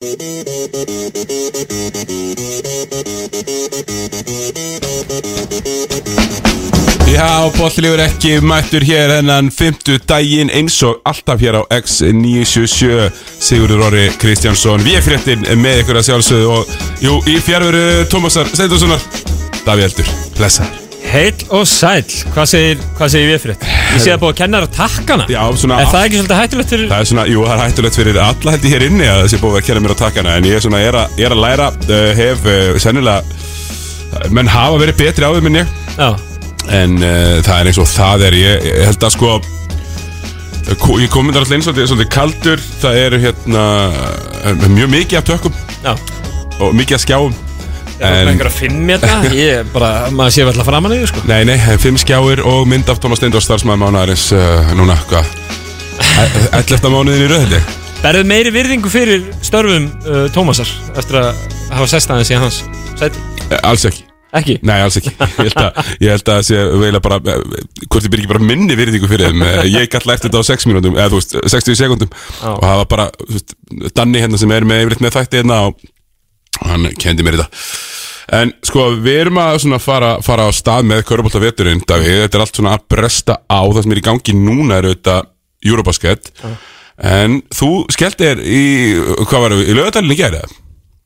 Já, bollilífur ekki mættur hér hennan 50 daginn eins og alltaf hér á X977 Sigurður Orri Kristjánsson Við fréttin með ykkur að sjálfsögðu og jú, í fjárveru Tómasar Steindorssonar Daví Eldur, blessaður Heill og sæll, hvað segir, hvað segir við fyrir Ég sé að búið að kenna þér að takkana Já, svona Er það ekki svolítið hættulegt fyrir Það er svona, jú, það er hættulegt fyrir alla held ég hér inni að sé búið að kenna mér á takkana en ég er svona, er, a, er að læra, uh, hef uh, sennilega menn hafa verið betri á en ég. Já, en uh, það er eins og það er. Ég, ég held að sko ko- ég kom myndar alltaf eins og svolítið kaldur. Það eru hérna uh, mjög mikið af tökum. Já. Og mikið af skjáum Það er En- bara einhver að fimm þetta Ég bara, maður sé alltaf framan í sko nei, nei, fimm skjáir og mynd af Tómas Steindor starfsmæður mánaðarins uh, núna, hvað 11. mánuðin í röðli Berðu meiri virðingu fyrir störfum uh, Tómasar Eftir að hafa sest aðeins í hans sæti Eh, alls ekki Ekki? Nei, alls ekki. Ég held að, ég held að sé vegilega bara, eh, hvort ég byrja ekki bara minni virðingu fyrir þeim. Ég gætt lært þetta á 6 mínútum, eða þú veist, 60 sekundum og það var bara, þú veist, Danni hérna sem er með yfirleitt með þætti hérna og hann kendi mér þetta. En sko, við erum að svona fara, fara á stað með Körbólta veturinn, Davíð, þetta er allt svona að bresta á það sem er í gangi núna er auðvitað Eurobasket, en þú skellt er í, hvað var það, í lögadalinn í gærið?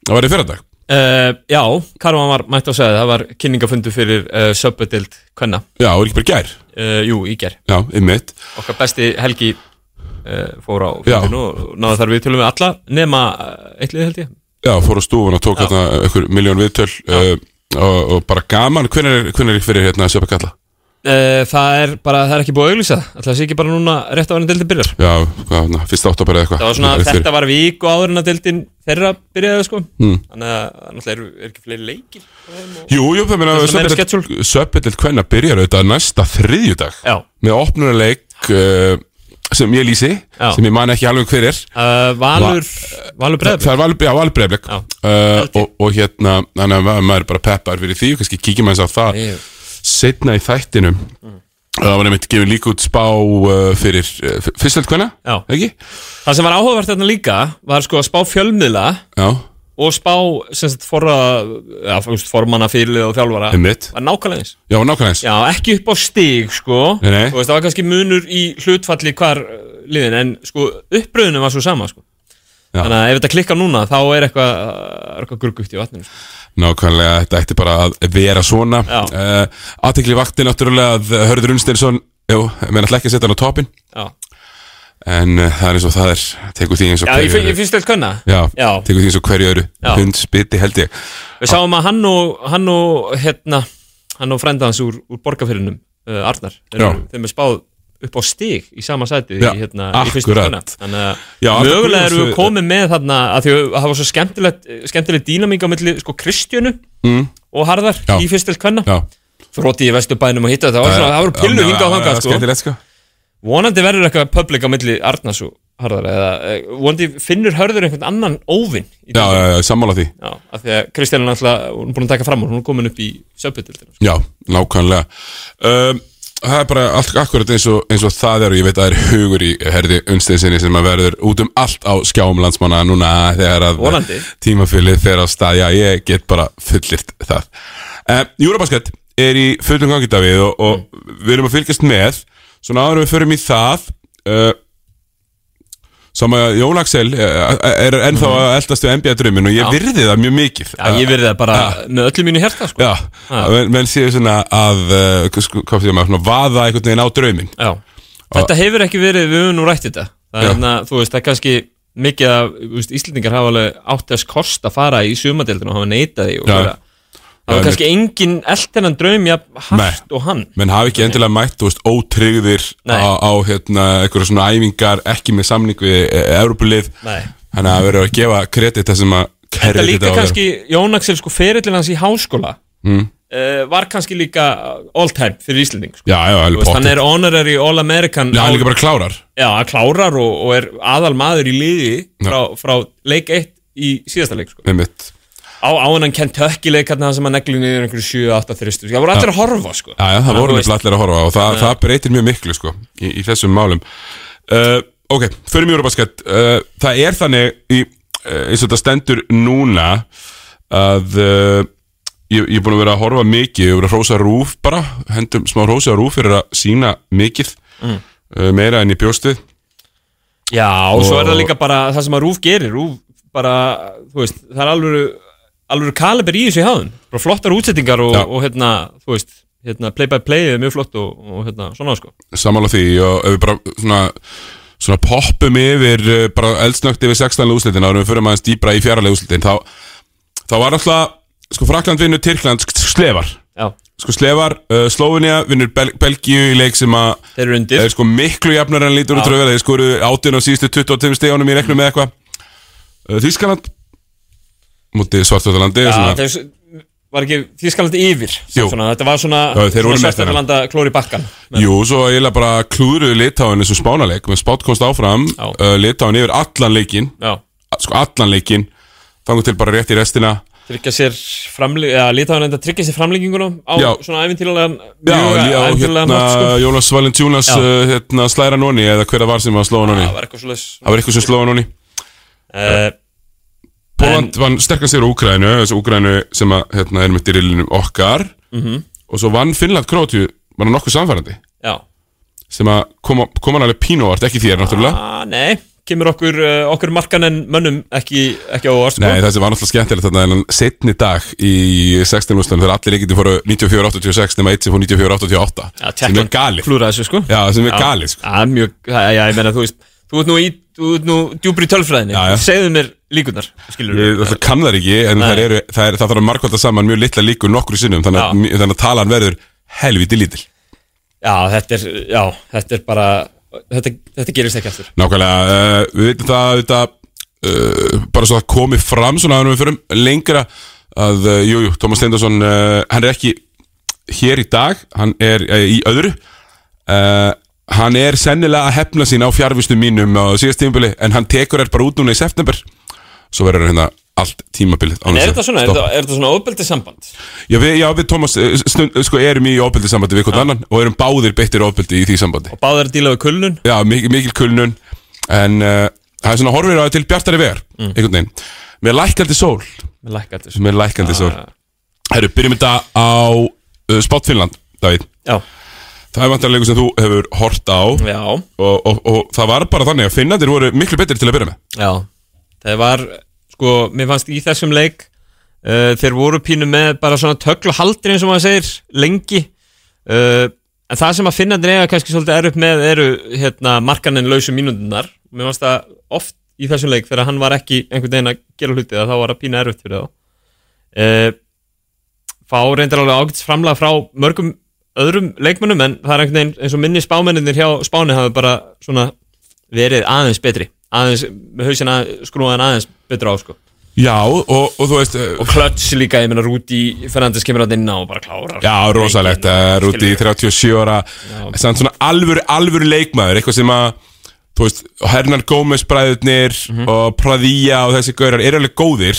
Það var í fyrradag. Uh, já, Karvan var mætt að segja Það var kynningafundu fyrir uh, Söpbedild Kvenna Já, og ekki bara í gær. uh, Jú, í ger Já, einmitt. Okkar besti Helgi uh, fór á fundinu og náða þar við tölum við alla nema uh, eitt lið held ég Já, fór á stúfun og tók hérna einhver miljón viðtöl uh, og, og bara gaman, hvernig er, ekki fyrir hérna að sjöpa kalla? uh, Það er bara, það er ekki búið að auglýsa. Það sé ekki bara núna rétt á hvernig deildin byrjar? Já, hvað, hérna, fyrsta oktober eða eitthvað. Það var svona, Fyrir- þetta var viku áður en að deildin þeirra byrjaði sko. Hmm. Þannig að náttúrulega er, er ekki fleiri leikir. Jú, jú, það meina. Söpildild hvenna byrjar auðvitað næsta þriðjudag. Já, með opnunarleik uh, sem ég lýsi, Já. sem ég man ekki alveg hver er uh, Valur, Valur Það Breðablik er Valur, já, Valur Breiflik Já. uh, og, og hérna, þannig að ma- maður bara peppar fyrir því og kannski kíkjum aðeins á það Ég- setna í þættinum það var nefnt gefið líka út spá uh, fyrir uh, fyrstöld hvenna, Já. ekki? Það sem var áhugavert þarna líka var sko að spá fjölmiðla Já, og spá sagt forra, ja, formanna fyrirlið og þjálfara. Var nákvæmlega eins. Já, nákvæmlega eins. Já, ekki upp á stig sko. Nei, nei. Veist, það var kannski munur í hlutfalli hvar uh, liðin en sko uppröðunum var svo sama sko. Þannig að ef þetta klikkar núna þá er eitthvað, uh, eitthvað gurgugt í vatninu sko. Nákvæmlega, þetta ætti bara að vera svona. Uh, Aðtekli vakti náttúrulega að Hörður Unnsteinsson Jú, menn ætla ekki að setja hann á toppin Já, En uh, það er eins og það er Tekur því eins og Já hverju ég finnst þetta könna Já, Já. tekur því eins og hverju öðru Já. Hund spiti held ég Við sáum að hann og, hann og hérna, hann og frenda hans úr, úr borgarfyrinum uh, Arnar, þeir Já. eru- þeim er spáð upp á stig í sama sæti Já, í, hérna, í fyrstu akkurat. könna Þannig að Já, Arnar mögulega eru við komið með þarna að því að það var svo skemmtilegt skemmtilegt dýnamík á milli sko Kristjönu mm. og Harðar Já. í fyrstilt könna Já Þrótti í vesturbænum og hitta þetta, það var, svona, það voru pillur hingað Já, þangað sko. Skemmtilegt sko Vonandi verður eitthvað public á milli Arnars og Harðar eða eh, vonandi finnur Hörður einhvern annan óvinn Já, já, já, sammála því Já, af því að Kristján er náttúrulega, hún er búin að taka fram hún er komin upp í söpbytildina. Já, nákvæmlega um, Það er bara allt akkurat eins og, eins og það er og ég veit að það er hugur í herði unnsteinsinni sem að verður út um allt á skjáum landsmanna núna þegar að Vonandi. tímafylið fer á stað, já ég get bara fullirt það. Um, Júrabasket er í fullum gangi Davíð og, og við erum að fylgjast með svona áður við förum í það uh, sem að Jón Axel uh, er ennþá að eldast við NBA-drömmin og ég Mhm. Virði það mjög mikið Já, ég verði það bara með öllu mínu hjarta, sko. Já, Ha. menn, menn séu svona að uh, sko, hvað séu maður, svona vaða einhvern veginn á drauminn Já. Þetta hefur ekki verið, við höfum nú rætt þetta. Er Já. hérna, þú veist, það er kannski mikið að, Íslendingar hafa alveg átt þess kost að fara í sumadeildinu og hafa neitað því og vera. Það var kannski engin eldennan draum jafn hart og hann. menn hafi ekki endilega mætt, þú veist, ótryggðir á, á hérna, einhverja svona æfingar ekki með samning við e, Europalið Nei. þannig að verður að gefa kredit það sem að Þetta kredit líka á að vera. kannski, Jón Axel, sko, ferillin hans í háskóla mm. uh, var kannski líka all time fyrir Íslending, sko. Já, já, alveg veist, hann er honorary all-American Já, hann líka bara klárar Já, hann klárar og, og er aðal maður í liði frá, frá leik 1 í síðasta leik sko. með mitt á, á hennan Kentucky leik hérna sem að negli niður einhverju 7-8 þristur það voru allir að horfa sko. Já, já, það að voru allir að horfa og það, það breytir mjög miklu, sko, í, í þessum málum. Uh, Ok, fyrir mjög basket uh, Það er þannig í eh, eins og þetta stendur núna að uh, ég, ég er búin að vera að horfa mikið, ég er búin að hrósa rúf bara, hendum smá hrósa rúf fyrir að sína mikið Mm. uh, meira enn í bjóstið Já, og svo er Og- það líka bara það sem að Rúf gerir. Rúf bara, þú veist, það er alveg alveg kaliber í þessu í háðum. Bara flottar útsettingar og, Já. og hérna, þú veist hérna, play by play er mjög flott og, og hérna, svona sko. Samála því og ef við bara svona, svona poppum yfir uh, bara eldsnögt yfir 16. úslitin árum við fyrir aðeins dýbra í fjaralega úslitin þá, þá var alltaf sko Frakland vinnur Tyrkland slefar Já, sko slefar, uh, Slovenia vinnur Bel Belgíu í leik sem að þeir eru undir. Það er sko miklu jafnar en lítur Já. rauðið Þeir skoru átjörn á síðustu 22 stegunum í reknum með eitthvað. Uh, Þýskaland Múti svartöðalandi Já, þeir var ekki Þískalandi yfir svona, Þetta var svona, svona meistarar. Svartfjallalanda klóri bakkan Jú, svo eiginlega bara klúðruðu litáin eins og spánaleik með spátt komst áfram uh, litáin yfir allan leikin Já, sko allan leikin þangur til bara rétt í restina. Tryggja sér framlík eða lítaðan enda tryggja sér framlíkinguna á Já. svona æfintýralegan Já, ævintýralegan hérna sko. Jónas Valentjúnas uh, hérna, slæra noni eða hver það var sem var slóða noni. Það var eitthvað sem slóða noni. Uh, Póland vann sterkast sér Úkrænu þessu Úkrænu sem að, hérna, er með dyrillinu okkar -hmm. og svo vann Finnland Krótju var hann nokkuð samfærandi Já sem að koma, koma alveg pínóvart, ekki þér náttúrulega ah, Nei, kemur okkur, uh, okkur markan en mönnum ekki, ekki á óvart sko. Nei, það sem var náttúrulega skemmtilegt þarna en setni dag í 16. úrstunum þegar allir leikindi fóru 94-86 nema eitt sem fór 94-88 Já, sem er galið þessu sko Já, sem er galið sko. Já, mjög, já, ég meina, þú veist Þú ert nú í, nú djúpri í tölfræðinni. Segðu mér líkunar, Ég alltaf kann það ekki en það, eru, það, er, það þarf að markvölda saman mjög litla líkur nokkru sinnum þannig að, þannig að talan verður helviti lítil. Já, þetta er, já, þetta er bara Þetta, þetta gerist ekki aftur. Nákvæmlega, uh, við veitum það þetta, uh, bara svo að komi fram svona að við förum lengra að, uh, jú, jú, Tómas Steindorsson uh, hann er ekki hér í dag hann er í öðru. Hann er sennilega að hefna sín á fjárvistum mínum á síðast tímabili en hann tekur er bara út núna í september svo verður hérna allt tímabilið En er þetta svona, er þetta, er þetta svona ofbeldi samband? Já, við, já, við Tómas uh, stund, sko, erum í ofbeldi sambandi við hvort annan og erum báðir beittir ofbeldi í því sambandi. Og báðar að díla við kulnun? Já, mikil, mikil kulnun. En uh, það er svona horfir á til bjartari vegar Mm. Einhvern veginn. Með lækandi sól. Með lækka þetta Með lækandi sól. Ah. Herru, byrjum þetta á uh, Spot Finland, Davíð. Já, Það er vantarlega leikur sem þú hefur hort á. Og, já, og, og, það var bara þannig að Finnandir voru miklu betri til að byrja með. Já Það var, sko, mér fannst í þessum leik uh, Þeir voru pínu með bara svona haldir eins og maður segir Lengi. Uh, En það sem að finnandir eiga kannski svolítið erfitt með eru hérna, markanin lausu mínúndunar Mér fannst það oft í þessum leik þegar hann var ekki einhvern veginn að gera hluti að þá var það pínu erfitt fyrir þá. Uh, Fá reyndar alveg ágætis framlega frá mörgum öðrum leikmönnum en það er einhvern veginn eins og minni spámenninir hjá Spáni hafi bara svona verið aðeins betri aðeins, með hausinn að skrúaðan aðeins betur á sko. Já, og, og þú veist og klöts líka, ég meina Rúti Fernandes kemur að inn á og bara klárar. Já, rosalegt, uh, Rúti 37 ára Samt svona alvöru, alvöru leikmaður Eitthvað sem að Þú veist, Hernan Gómez bræðurnir Mhm. Og Pradilla og þessi gaurar eru alveg góðir.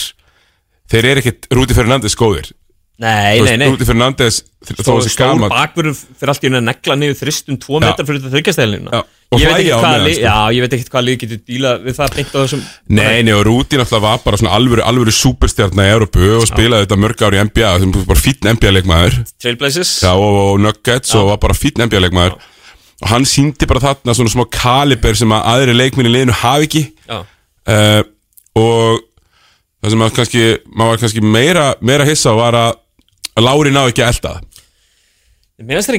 Þeir eru ekkit Rúti Fernandes góðir Nei, Þú nei, veist, nei Rúti Fernandes Þó Stór, þessi stór gaman bakverður fyrir allt í unna að negla niður þristum tvo metrar fyrir þetta og ég veit á hvað lið, sko. já, ég veit ekki hvað lið getur díla við það beint á þessum Nei, nei, og Rúti náttúrulega var bara svona alvöru, alvöru superstjarnar í Európu og spilaði þetta mörg ári í NBA sem bara fýtn NBA-leikmaður Trailblazers. Já, og, Nuggets og var bara fýtn NBA-leikmaður og hann síndi bara þarna svona smá kaliber sem að aðri leikminni liðinu hafi ekki. Uh, og það sem að kannski, maður var kannski meira, meira hissa var að, að Lári ná ekki að elda það. Mér finnst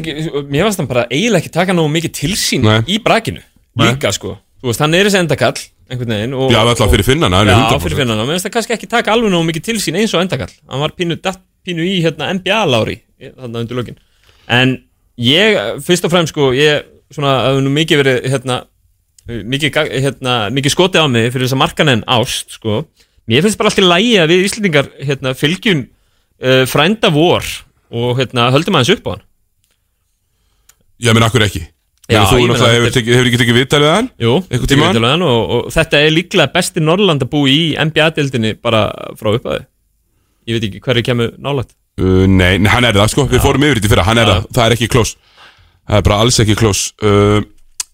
það það bara eiginlega ekki taka nógu mikið til sín Nei. í brakinu Nei. Líka sko, þú veist, hann er þessi endakall einhvern veginn og, Já, alltaf fyrir finnana, hann er Já, 100%. fyrir finnana, mér finnst það kannski ekki taka alveg nógu mikið til sín eins og endakall Hann var pínu, datt pínu í hérna NBA lári þarna undir lögin En ég, fyrst og fremst sko, ég svona, hafði nú mikið verið hérna, mikið, ga- hérna, mikið skotið á mig fyrir þess að markanen ást sko. Mér finnst bara alltaf lægi að við Íslendingar hérna, fylgjum uh, frænda vor og hérna, höldum aðeins upp á hann Já, menn, akkur ekki. Já, þú ég meina, náttúrulega hefur, þetta tekið- hefur ekki tekið viðtalið við hann? Jú, Einhvern tekið tímann? viðtal við hann og, og þetta er líklega besti Norrlandabúi í NBA-dildinni bara frá upphæði Ég veit ekki hverju kemur nálægt Uh, nei, nei, hann er það, sko, við fórum yfir þetta í fyrra, hann er Já. það, það er ekki klós. Það er bara alls ekki klós. Uh,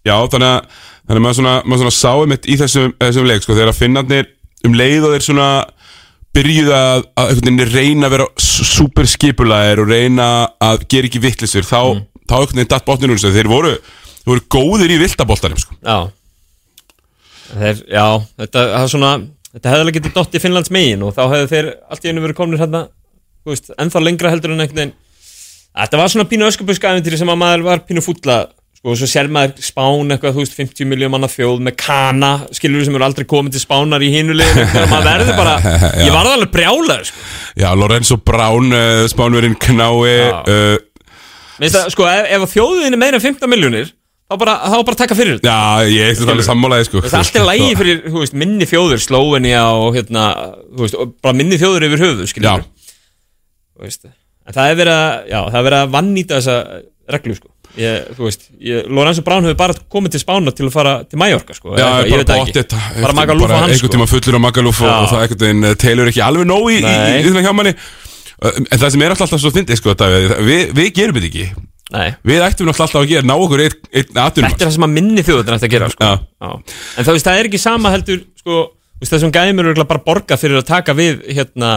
já, þannig að, þannig að maður svona, maður svona sáum mitt í þessum, þessum leik, sko, þegar að finnarnir um leið og þeir svona byrjuðu að, að reyna að vera super skipulaðir og reyna að gera ekki vittlisur þá, þá einhvern veginn datt botninu úr þessu. Þeir voru, þeir voru góðir í viltaboltanum sko. Já. Þeir, Já, þetta er svona Þetta hefði alveg getið dott í Finnlands megin og þá hefðu þeir allt í einu verið komin hérna ennþá lengra heldur en einhvern veginn Þetta var svona pínu öskubuska sem að maður var pínu fúlla sko, og svo sér maður spán eitthvað, þú veist, 50 miljón manna þjóð með kana, skilur sem eru aldrei komið til spánar í hinuleginu, maður verður bara ég var alveg brjálaður sko. Já, Lorenzo Brown, uh, spánverinn Knái uh, Minnst það, sko, ef, ef þjóðin er meira en 15 miljónir þá bara, þá bara taka fyrir þetta. Já, ég eitthvað alveg sammálaði sko. Það er alltaf lægi fyrir, þú veist, minni þjóður Slóvenia og hérna, þú veist, bara minni þjóður yfir höfuð, Þú veist, en það er verið að, já, það er verið að vannýta þessa reglu, sko ég, Þú veist, ég, Lorenzo Brown hefur bara komið til Spána til að fara til Mallorca, sko Já, eitthvað, bara veit ekki. Bara Magaluf og hans, Einhvern sko. tíma fullur á Magaluf og, og það einhvern veginn eh, telur ekki alveg nóg í, í, í, í þennan hjá manni. Uh, En það sem er alltaf svo fyndið sko, við, við gerum þetta ekki. Nei, Við ættum náttúrulega alltaf að gera, ná okkur einn ein atvinnum þetta er það sem að minni þjóður ætti að gera, sko. En það, veist, það er ekki sama heldur, sko þessum gæmur eru bara borga fyrir að taka við, hérna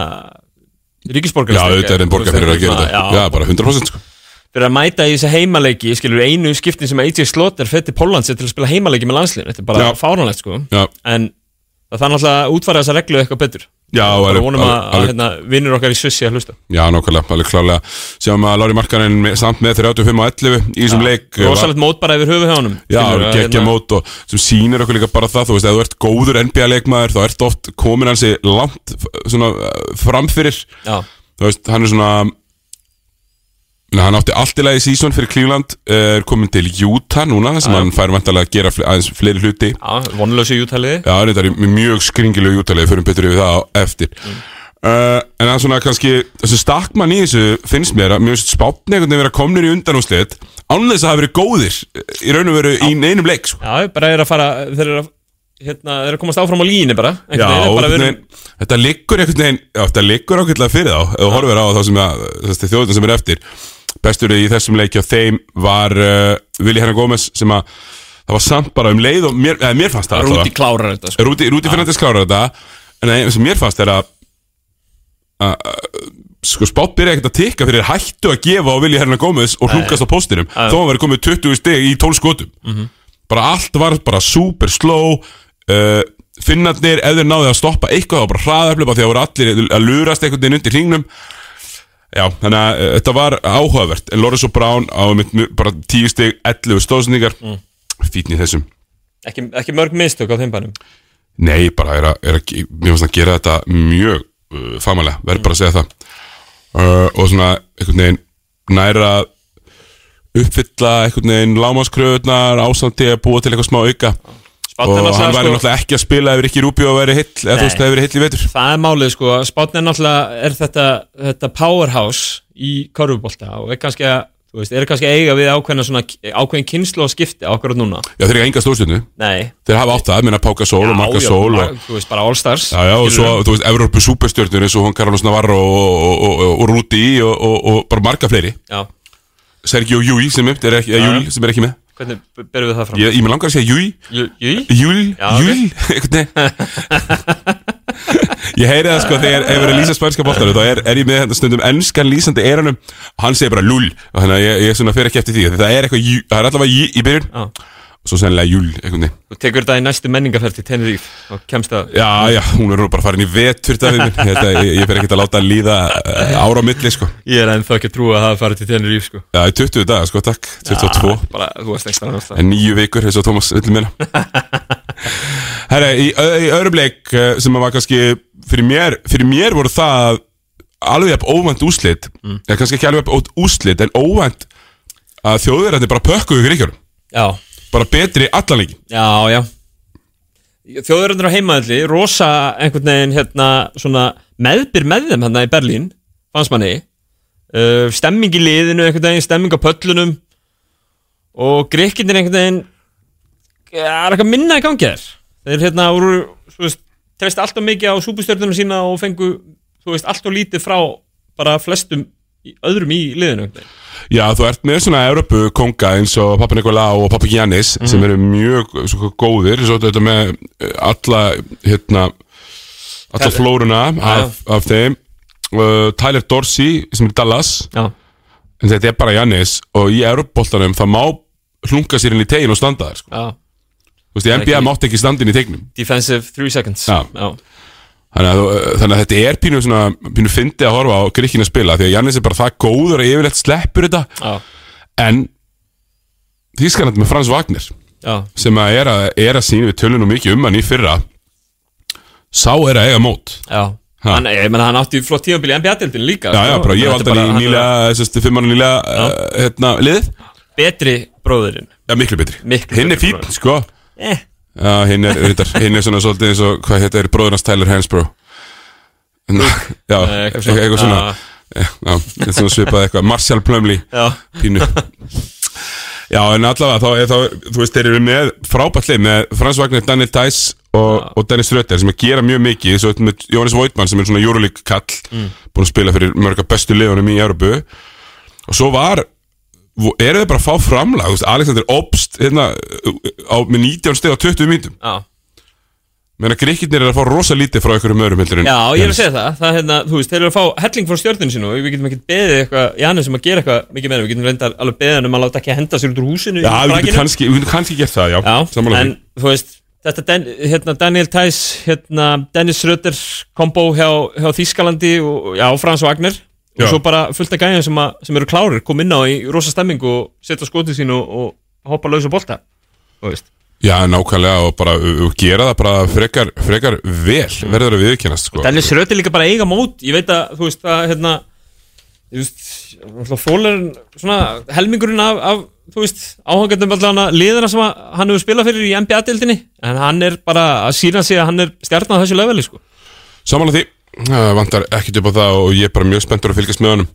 ríkisborgarstyrk Já, auðvitað er einn borgar fyrir að gera þetta. Já, bara 100% sko fyrir að mæta í þessi heimaleiki skilur einu skiptin sem AJ Slaughter fyrir er til að spila heimaleiki með landsliðin þetta er bara Já. fáránlegt sko. Já, en það náttúrulega að útfæra þessa reglu eitthvað betur. Já, bara alveg- vonum að, að hérna, vinnur okkar í Svissi að hlusta. Já nákvæmlega, alveg klálega Sjáum að Lári Markanen með- samt með 35 og 11 í þessum leik. Rosalegt mót bara yfir höfu hjá honum. Já, geggja mót og sem sýnir okkur líka bara það, þú veist, ef þú ert góður NBA-leikmaður þá ert oft komin hansi langt svona framfyrir. Já, þú veist, hann er svona Nei, hann átti allt í lagi sísón fyrir Cleveland er komin til Utah núna sem hann fær vantarlega að gera fle aðeins fleiri hluti. Já, vonlösi jútaliði Já, þetta er mjög skringilegu Utah-legi fyrir betur yfir það á eftir. Uh, en það svona kannski þessi stakkmann í þessu finnst mér að mjög spátni einhvern veginn vera komnir í undanúslið án þess að hafa verið góðir eh, í raun og veru í neinum leik sko. já, bara er að fara þeir eru að, hérna, þeir eru að komast áfram á líni bara Já, bara veginn, þetta liggur einhvern veginn þetta liggur ákveðlega fyrir þá þú horfir á þá sem þjóðin sem er eftir bestur í þessum leiki á þeim var uh, Vili Herran Gómez sem að það var samt bara um leið og mér, eða, mér fannst það Rúti klárar þetta sko. Rúti, Rúti Fernandes klárar þetta. En það sem mér fannst er að að- að- sko spátt byrja ekkert að tikka fyrir hættu að gefa á Vili Herran Gómez og hlúkast á postinum þó hann verið komið 20 steg í 12 skotum. Bara allt var bara super slow uh, finnarnir þeir náðu að stoppa eitthvað þá bara hraðarflöpa því að voru allir að lurast einhvern veginn undir hringnum já, þannig að uh, þetta var áhugavert en Lorenzo Brown á mitt, bara 10 steg 11 stóðsendingar. Mm. fítn í þessum ekki, ekki mörg mistök á þeim bænum? Nei, bara er að, er að mér finnst að gera þetta mjög uh, fagmælega, verður bara að segja það. Uh, og svona einhvern veginn næra uppfylla einhvern veginn lámaskröðunar ásamti að búa til eitthvað smá auka Spátn og hann væri sko- náttúrulega ekki að spila ef ekki Rúbjó að veri hill eða þú veist, það hefur hill í vetur. Það er málið sko, Spátn er náttúrulega er þetta, þetta powerhouse í korfubólta og er kannski að þú veist, er kannski að eiga við ákveðna svona ákveðin kynslu og skipti ákveðna núna. Já, þeir eru enga stórstjörnu Nei. Þeir hafa átt það, minna Páka Sól og Marka já, Sól bara, og, Þú veist, bara All Stars Já, já, og svo, þú veist, Evrópu superstjörnur eins og hún Carlos Navarro og, og, og, og, og Rúti og, og, og bara marga fleiri. Já, Sergio Júi er Já, já. Sem er ekki með hvernig berum við það fram? Ég, ég með langar að segja Júi Jú, jú, Júl, Júl, Ég heyri það sko þegar ef verið að lýsa spænska boltanum þá er, er ég með hérna stundum ennskan lýsandi eranum og hann segir bara lull og þannig að ég, ég fer ekki eftir því það er eitthvað, það er allavega jú í byrjun. Já. Svo sennilega júl veginn. Þú tekur þetta í næstu menningarferð til Tenerife og kemst það Já, já, hún er nú bara farin í vetur. Þetta, ég, ég fer ekkert að láta að líða uh, ára á milli sko. Ég er ennþá ekki að trúa að það farið til Tenerife sko. Já, í 20 daga sko, takk, 22 Já, bara, Þú varst ekki stannar En nýju vikur, eins og Tómas vill meina Herra, í, í öðrum leik eh, sem að var kannski fyrir mér, fyrir mér voru það alveg óvænt úslit mm. kannski ekki alveg jafn úslit en óvænt að þjóðverðarnir bara pökkuðu ykkur ykkur Já, bara betri allan leikin já, já. Þjóðuröndur á heimaðalli rosa einhvern veginn hérna svona meðbyr með þeim hérna í Berlín fannst manni. Uh, stemming í liðinu einhvern veginn, stemming á pöllunum. Og greikindir einhvern veginn er eitthvað minna í gangi þér? Þeir hérna voru þú veist, treyst alltaf mikið á súpustjörnunum sína og fengu, þú veist, alltaf lítið frá bara flestum öðrum í liðinu einhvern veginn. Já, þú ert með svona Európu konga eins og Papa Nikola og Papa Giannis sem eru mjög svo, góðir. Svo þetta með eh, alla hérna alltaf flóruna af, af þeim. Uh, Tyler Dorsey sem er Dallas. Já, en þetta er bara Jannis og í Euroboltanum það má hlunga sér inn í tegin og standa þar sko. Þú veist, í NBA mátti ekki standa inn í tegnum Defensive 3 seconds. Já. já. Þannig að, þú- þannig að þetta er pínu, svona, pínu fyndi að horfa á Gríkina spila því að Jannis er bara það góður að yfirleitt sleppur þetta. Já. en Þískanandi með Frans Wagner Já. sem að er að, er að sína við tölunum mikið um hann í fyrra sá er að eiga mót. Já. Ha. Hann, ég menna hann átti flott tímabil í NBA-dildin líka. Já, já, bara ég er hann í nýlega, þessi fimm mann nýlega uh, hérna, liðið. Betri bróðurinn Já, miklu betri. Hinn er fín, sko. Eh. Já, hinn er, reyndar, hinn er svona svolítið eins og hvað þetta er bróðurnars Tyler Hansbro Já, Eh, eitthvað svona. eitthvað svona. Ah. Já, já, þetta er svona svipað eitthvað. Marshall Plumlee Já, pínu. Já, en allavega, þá, er- þá, þú veist, þeir eru með frábært lið með Frans Wagner, Daniel Tice og, og Dennis Rötter sem að gera mjög mikið svo með Jóhannes Voitmann sem er svona Euroleague kall búin að spila fyrir mörga bestu liðunum í Európu og svo var eru þeir bara að fá framlag? Veist, Alexander Obst hérna, á, með 19 steg á 20 mínutum já. Menn að gríkirnir er að fá rosa lítið frá einhverjum öðrum heldur en Já, ég er að segja það, það hérna, þú veist, þeir eru að fá helling frá stjórninu sínu og við getum ekkert beðið eitthvað, Janus sem að gera eitthvað mikið meira, við getum reyndar alveg beðið um að láta ekki henda sér út úr húsinu Já, í við getum kannski, kannski gert það, já, sammála en þú veist, þetta Dan, hérna, Daniel Theiss, hérna, Dennis Rötter kombo hjá, hjá Þískalandi og já, Frans Wagner Já. og svo bara fullt af gæðin sem, sem eru klárir, kom inn á í rosa stemming og setja skotið sín og, og hoppa lausa bolta, þú veist Já, nákvæmlega og bara uh, gera það bara frekar, frekar vel verður að viðkennast sko. Dennis Rötter líka bara eiga mót ég veit að, þú veist, að hérna þú veist, fólar svona helmingurinn af, af þú veist, áhangandum allavega liðina sem hann hefur spilað fyrir í NBA-dildinni en hann er bara að sína sig að hann er stjarnan á þessu leveli, sko Samanlega því, uh, vantar ekkert upp á það og ég er bara mjög spenntur að fylgjast með honum.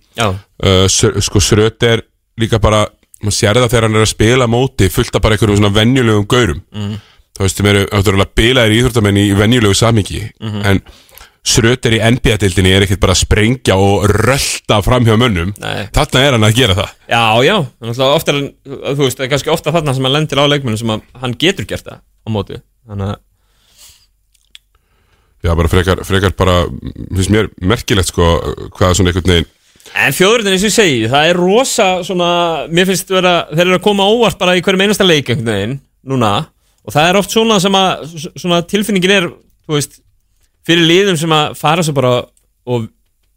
Uh, Sko Sröt er líka bara maður sér það þegar hann er að spila móti fullt af bara einhverjum svona venjulegum gaurum. Mm. þá veist, þeim eru náttúrulega bilaðir íþróttamenn í venjulegu samhengi en Sröt er í NBA-dildinni er ekkert bara að sprengja og rölda fram hjá mönnum. Þarna er hann að gera það. Já, já ofta, þú veist, það kannski ofta þarna sem hann lendir á leikmennu sem hann getur gert það á móti. Þannig að, Já, bara frekar, frekar bara, finnst mér merkilegt sko, hvað svona einhvern veginn en fjóðurinn eins og ég segi, það er rosa svona, mér finnst vera þeir eru að koma óvart bara í hverjum einasta leik einhvern veginn, núna. Og það er oft svona sem að, svona tilfinningin er þú veist, fyrir liðum sem að fara svo bara og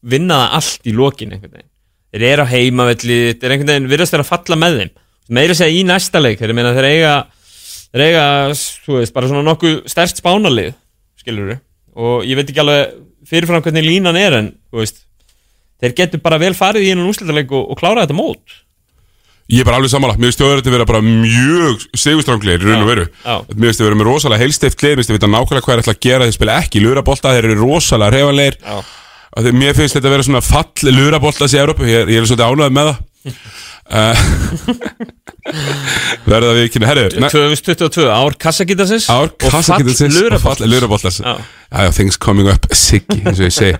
vinna það allt í lokin einhvern veginn. Þeir eru á heimavelli, þeir er einhvern veginn virðast vera að falla með þeim. Meira segja í næsta leik þeir, meina, þeir eiga þeir eiga, þú veist, bara svona nokkuð stærst spánalið, skilur og ég veit ekki alveg fyrirfram hvernig línan er en, veist þeir getur bara vel farið í einan úrslitaleik og, og klára þetta mót. Ég er bara alveg sammála, mér finnst þjóður þetta vera bara mjög segustránglegir í raun og veru. Mér finnst þið vera með rosalega heilsteift lið, mér finnst þið vita nákvæmlega hvað er ætla að gera þeir spila ekki lurabolta, þeir eru rosalega reyfanlegir Já. Mér finnst þetta vera svona fall luraboltas í Európu, ég, ég er svolítið ánægð með það Verða við ekki, herru, ne- 2022, ár kassakítasins ár kassakittasins og fall já, things coming up, siggi, eins og ég segi.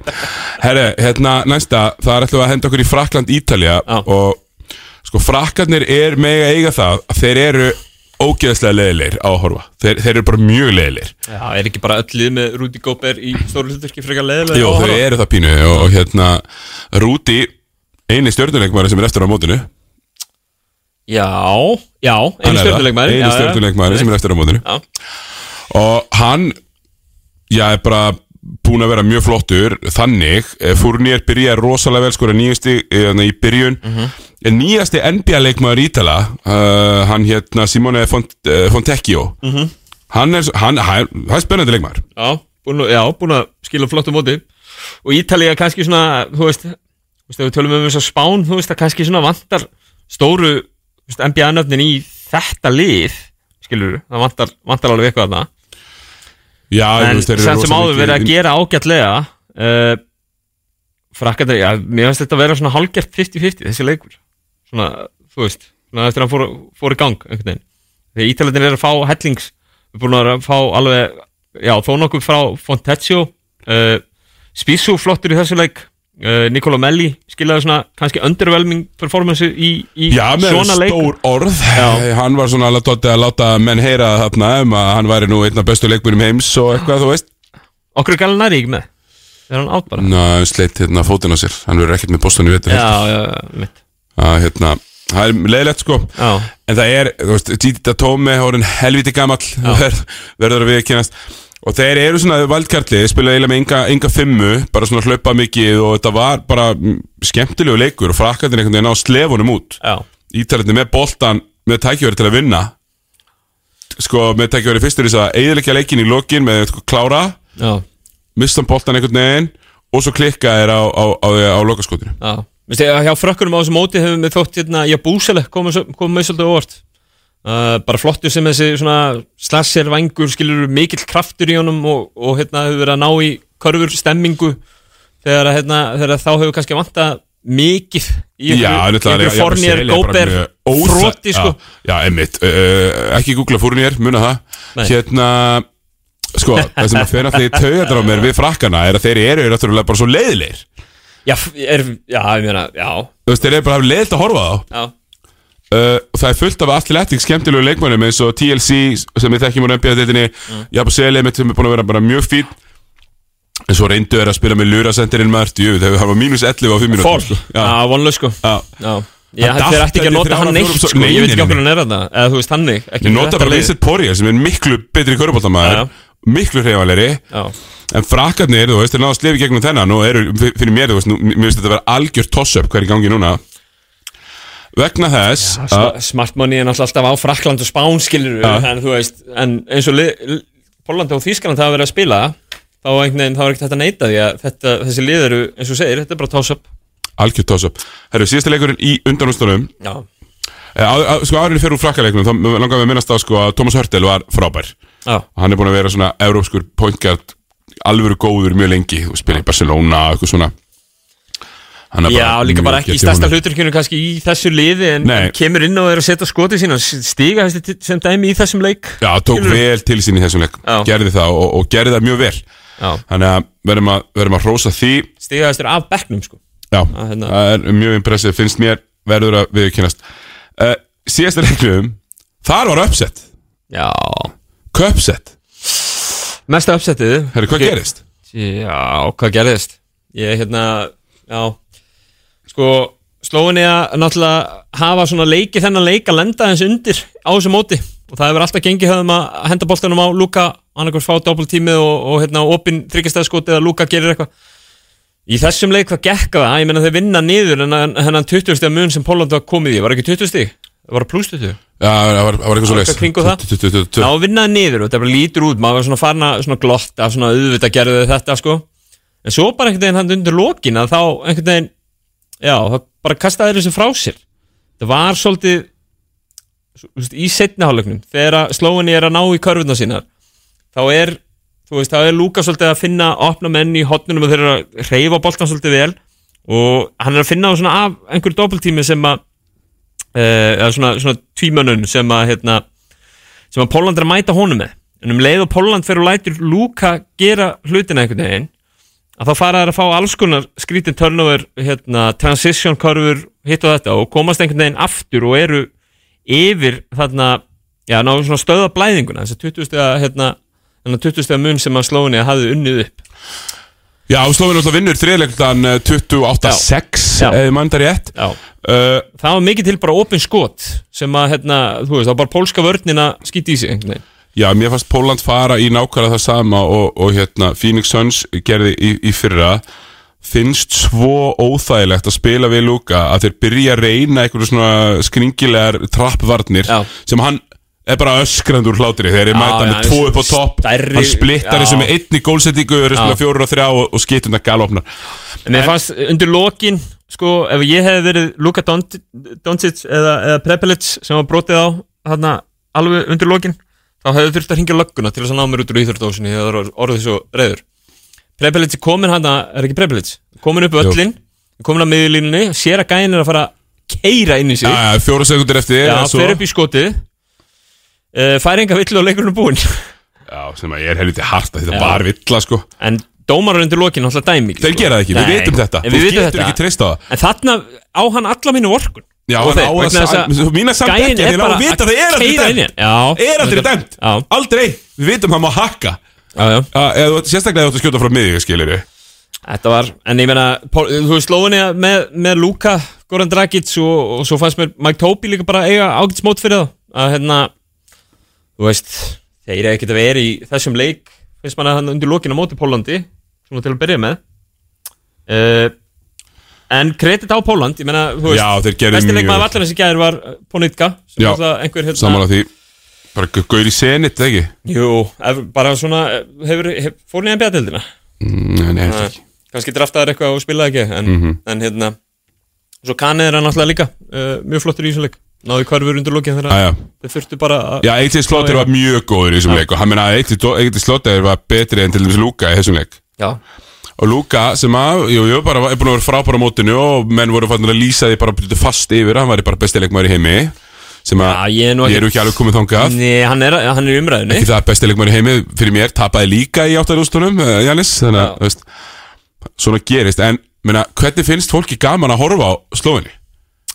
Herru, hérna, næsta, það er við að henda okkur í Frakland, Ítalja og sko, Frakkarnir er mega eiga það að þeir eru ógeðslega leðilegir á að horfa. Þeir, þeir eru bara mjög leðilegir Já, er ekki bara öll lið með Rúdi Góber í stóru hluturki frekar leðilega Jú, þeir eru það pínu og, og hérna, Rúti eini stjórnuleikmæri sem er eftir á mótinu Já, já, einu stjórnuleikmæri eini stjórnuleikmæri sem er eftir á mótinu. Já, og hann já, er bara búin að vera mjög flottur þannig, eh, Fournier byrjaði rosalega vel skora nýjasti í byrjun. En nýjasti NBA-leikmaður Ítala uh, hann hérna Simone Font, uh, Fontecchio. Hann er, hann, hann, hann er spennandi leikmaður. Já, búin, að- skila flottu móti. Og Ítalía kannski svona, þú veist Þú veist, ef við tölum um þess að spán Þú veist, að kannski svona vantar stóru NBA-nöfnin í þetta lið Skilur, það vantar, vantar alveg eitthvað þarna. Já, þú En sem sem áður verið að gera ágætlega uh, Frakkandir, já, mér finnst þetta að vera svona hálgert 50-50 þessi leikur. Svona, þú veist, svona eftir að hann fór, fór í gang einhvern veginn. Þegar ítalætin er að fá hellings Við búin að fá alveg, já, þó nokkuð frá Fontecchio uh, Spísu flottur í þessu leik uh, Nicola Melli skilaði svona kannski underwhelming performance í, í Já, með svona leik. stór orð. Já. Hann var svona alveg tótti að láta menn heyra þarna um að hann væri nú einn af bestu leikmurnum heims og eitthvað, þú veist. Okkur er Gallinari ekki með? Er hann átt bara? Ná, hann sleitt hérna fótinn á sér. Hann verður ekkert með Boston í vetur Já, já, já, mitt. Hérna, Það er leiðilegt sko. Já, En það er, þú veist, Tita Tómi Hórin helviti ver, Verður að viðkynast Og þeir eru svona valdkarli Spila eiginlega með enga, enga fimmu Bara svona hlaupa mikið Og þetta var bara mm, skemmtilegu leikur Og frakkarnir einhvern veginn á slefunum út. Já, Ítalarnir með boltan Með tækifæri til að vinna. Sko, með tækifæri fyrstur þess að Eðilegja leikin í lokin með sko, klára. Já, Mistan boltan einhvern veginn Og svo klikka er á, á, á, á, lokaskotinu. Já. Vistu, hjá frökkunum á þessu móti hefur við þótt hérna, já, búsele komið kom svolítið óvart uh, bara flottur sem þessi svona slasser vangur, skilur mikill kraftur í honum og, og hérna hefur verið að ná í körfur stemmingu þegar, hérna, þegar þá hefur kannski vanta mikið í einhverju fornir, góper fróti, sko. Já, já einmitt, uh, ekki googla fórnir, muna það. Nei. Hérna, sko, það sem að fyrir alltaf í taugadar á mér við frakkana er að þeir eru náttúrulega bara svo leiðilegir. Já, er, já, ég meina, já, Þú veist, þeir eru bara leiðilt að horfa á. Já uh, og það er fullt af athletic skemmtilegu leikmönnum eins og TLC sem við þekkjum á NBA-deitinni mm. Jabba Selið mitt sem er búin að vera bara mjög fín en svo reyndu er að spila með Lurasendirinn maður, jú, það var mínus 11 á 5 minútur Fól, sko. já, vonlega sko. Hann þeir ætti ekki að nota hann neitt sko, ég veit ekki okkur hann er þetta eða þú veist þannig ekki Ég nota bara. Vincent Poirier sem er miklu betri köruboltamaður Já, miklu hreyfanleiri Já, en frakkarnir, þú veist, þeir náðu að slefi gegnum þennan. Og eru, fyr- fyrir mér, þú veist, mér finnst þetta að vera algjör toss-up hver í gangi núna vegna þess að Sma- Smart money er náttúrulega alltaf á Frakland og Spán skilur Já. en þú veist, en eins og Pólandi og Þýskaland hafa verið að spila þá er er ekkert hægt að neita því að þetta, þessi lið eru, eins og segir, þetta er bara toss-up algjör toss-up Herru, síðasta leikurinn í undanústunum Já, sko árið fyrir úr frakkarleiknum þá langar við að minnast á sko að Thomas Hörtel var frábær. Já, hann er búin að vera svona európskur point guard alvöru góður mjög lengi og spila í Barcelona og eitthvað svona já líka bara ekki í stærsta honum. hluturkjörnu kannski í þessu liði en, en kemur inn og er að setja skotið sína stiga þessi sem dæmi í þessum leik. Já, tók Skilurðu? vel til sín í þessum leik. Já. gerði það og, og gerði það mjög vel. Já, þannig að verðum að, verðum að hrósa því. Stiga þessir af bekknum sko. Já, hérna- það er mjög impressið finnst mér verður að viðkynast uh, Síðasta leiknum þar var uppsett, Já, köpsett mesta uppsettið Herru, hvað gerist? Já, hvað gerðist? Ég, hérna, já Sko, slóinni að náttúrulega hafa svona leiki þennan leik að lenda eins undir á þessu móti. Og það hefur alltaf gengið höfum að henda boltanum á Luka, annarkvæmst fá doppeltímið og, og hérna, opin þryggjastæðskoti eða Luka gerir eitthvað. Í þessum leik hvað gekk það? Ég menna þeir vinna niður en hennan 20 stíða mun sem Póland var komið í, var ekki 20 stíð? Það var pluss 20 Já, það var, eitthvað svo það? Já, vinnaði niður og þetta bara lítur út. Maður var svona farin að svona glotta svona auðvitað gerðu þau þetta sko. En svo bara einhvern veginn hann undir lokin að þá einhvern veginn já, það bara kastaði þessu frá sér. Það var svolítið veist, í setni hálfleiknum þegar slóinni er að ná í körfuna sínar þá er, veist, er Luka svolítið að finna opna menn í hotnunum og þeir eru að reyfa boltan svolítið vel og hann er að finna af einhver doppeltími sem að eh, eða svona, svona tvímönnun sem að hérna, sem að Póland er að mæta honum með. En um leið og Póland fer og lætur Luka gera hlutina einhvern veginn að þá fara þær að fá alls konar skrítin turnover, hérna, transition curvur, hitt og þetta og komast einhvern veginn aftur og eru yfir þarna, já, ná svona stöða blæðinguna, þess að 20 stega hérna, þennan 20 stega mun sem að slóinni hafði unnið upp. Já, Slóvin alltaf vinnur þriðleiktan 28-6 Já. eða mann það rétt. Já, uh, það var mikið til bara opin skot sem að, hérna, þú veist, var bara pólska vörnina skýti í sig einhvern veginn Já, mér fannst Póland fara í nákvæmlega það sama og, og hérna, Phoenix Suns gerði í, í fyrra. Finnst svo óþægilegt að spila við Luka að þeir byrja að reyna einhverju svona skringilegar trappvarnir Já. sem hann er bara öskrand úr hlátri. Þegar þeir Já, mæta með hann er tvo upp á topp. Stærri- hann splittar þessu með einni gólsettingu fjóru og þrjá og, og skittum það galopnar En mér fannst undir lokin sko, ef ég hefði verið Luka Doncic eða, eða Prepelic sem var brotið á þarna alveg undir lokin þá hefði þurft að hringja lögguna til þess að ná mér út úr íþjórdósinni þegar það var orðið svo reyður Prepelic er komin hann er ekki Prepelic komin upp öllin, komin á miðjulínunni sér að gæin er að fara að keira inn í sig. Já, fjóra sekundir eftir Já, svo- fer upp í skotið. Uh, fær enga villu og leikurinn er búinn. Já, sem að ég er helviti hart að þetta Já. var villa sko. En dómarar undir lokin alltaf dæmi ekki, Þeir sko. gera það ekki, við vitum þetta. Þú við vitum getur þetta. ekki treyst á það. En þarna á hann alla mínu orkun Já, Og þeir- vegna þess að mína samt gæinn ekki, er þeir á að vita að það er aldrei dæmt. Er aldrei dæmt, aldrei. Við vitum hann má hakka. Eða sérstaklega þú ert að skjóta frá miðju, skilir ég Þetta var, en ég meina, þú veist, Slóinni með, með Luka, Goran Dragic og, og svo fannst mér Mike Topi líka bara eiga ágætismót fyrir það að hérna, þú veist, þeir eru ekkert að vera í þessum leik, finnst manna hann undir lokinu á móti Pólandi, svona til að byrja með. Uh, en kredit á Póland, ég meina, þú veist Já, þeir gerðu besti mjög leikmaður vel. vallarins í gæðir var Ponitka, sem Já, var það einhver hérna, Saman á því Bara gu- gaur í senit, eða ekki? Jú, ef, bara svona, hefur, hef, fór niðan bjadildina Mm, Nei, nei, þetta ekki kannski draftaður eitthvað og spilaði ekki en, Mhm. en hérna svo Kane er hann alltaf líka uh, mjög flottur í þessum leik náðu hverfur undir lókinn þegar Æja þeir þurftu bara að Já, Já, já. var mjög góður í þessum leik og hann meina að Eitli Slóter var betri en til dæmis Luka í þessum leik já, og Luka sem að, jú, jú, bara er búin að vera frábæra á mótinu og menn voru fannir að lýsa því bara fast yfir, hann var bara besti leikmaður í heimi. Sem að, Já, ég er nú ég er ekki alveg komið þangað. Nei, hann er, hann er í umræðinni ekki það að besti leikmaður í heimi fyrir mér tapaði líka í áttarústunum, Janis þannig að, veist, svona gerist. En, meina, hvernig finnst fólki gaman að horfa á slóinni?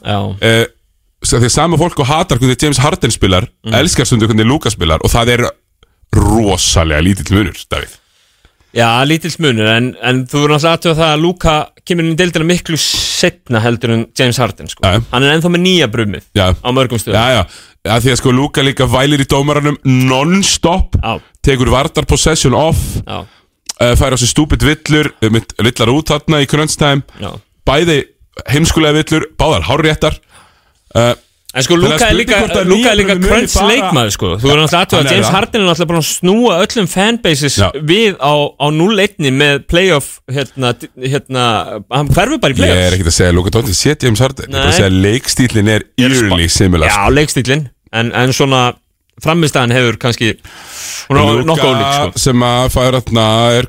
já, Eh, að sama fólk og hatar hvernig James Harden spilar, Mm. elskar stundu hvernig Luka spilar og það er rosalega lítill munur, Davíð já, lítill munur en, en þú verður náttúrulega aðtöða það að Luka kemur inn í deildina miklu setna heldur en James Harden sko. Já. hann er ennþá með nýja brumið Já, á mörgum stöðum. Já, já, að því að sko Luka líka vælir í dómaranum non-stop já, tekur vardar possession off já, uh, fær á sig stúpid villur uh, mynd villar út þarna í time. Já. bæði heimskulega villur báðar hárréttar. Uh, En sko, að Luka er líka, að Luka er líka crunch bara- leikmaður, sko. Þú verður náttúrulega aðtöða að James. Harden er náttúrulega búin að snúa öllum fanbases Já. við á, á 0-1 með playoff, hérna, hérna, hann hverfur bara í ég er playoffs. ekkert að segja Luka Doncic sé James Harden, ég er bara að Nei. segja að leikstílin er eerily similar Já, leikstílinn, en, en svona framistæðan hefur kannski, hún er Luka nokkuð ólík, sko. sem að fær þarna er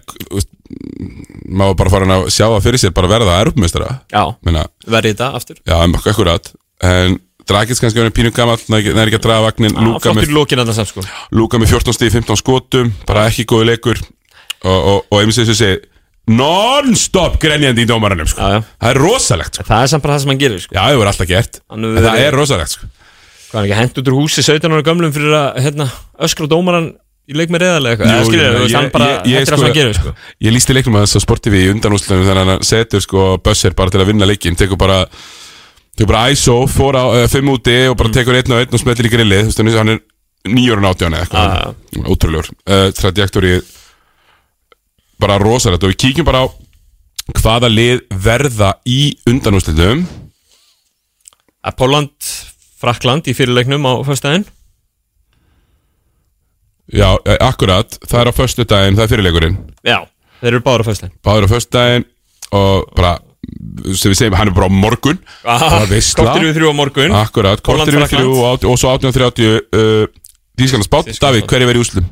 má bara fara hann að sjá það fyrir sér bara verða erfmestara verði þetta aftur. já, akkurat en Dragis kannski verið pínu gamall næri ekki að draga vagnin Já, Luka með, það sko. Með 14 stíð 15 skotum bara ekki góði leikur og, og, einmitt sem þessu segi non-stop grenjandi í dómaranum sko. Já, já. það er rosalegt sko. Það er samt bara það sem hann gerir, sko. já, það voru alltaf gert Hann en það verið- er rosalegt sko. Hvað er ekki hent út úr húsi 17 ára gömlum fyrir að, hérna, öskra dómaran í leik með hann er það hann gerir, sko. Ég lísti leiknum að þess að sporti við í undanústlunum þannig að hann setur sko bössir bara til að vinna leikin tekur bara tekur bara ISO, fór á uh, fimm úti og Mm. bara tekur einn og einn og smellir í grillið þú veist, hann er- hann er nýjórun átján eða eitthvað. Ah, ótrúlegur. Uh, trajektori bara rosalegt. Og við kíkjum bara á hvaða lið verða í undanústlunum að Póland, Frakland í fyrirleiknum á fyrstæðin Já, eh, akkurat, það er á föstu daginn, það er fyrirleikurinn. Já, þeir eru báður á fyrstæðin Báður á föstu daginn og bara sem við segjum, hann er bara á morgun. Kortir við þrjú á morgun. Akkurat, kortir við þrjú og, og svo 18.30 uh, Þýskalands bát, Þýskaland. Davíð, hver er verið í úslum?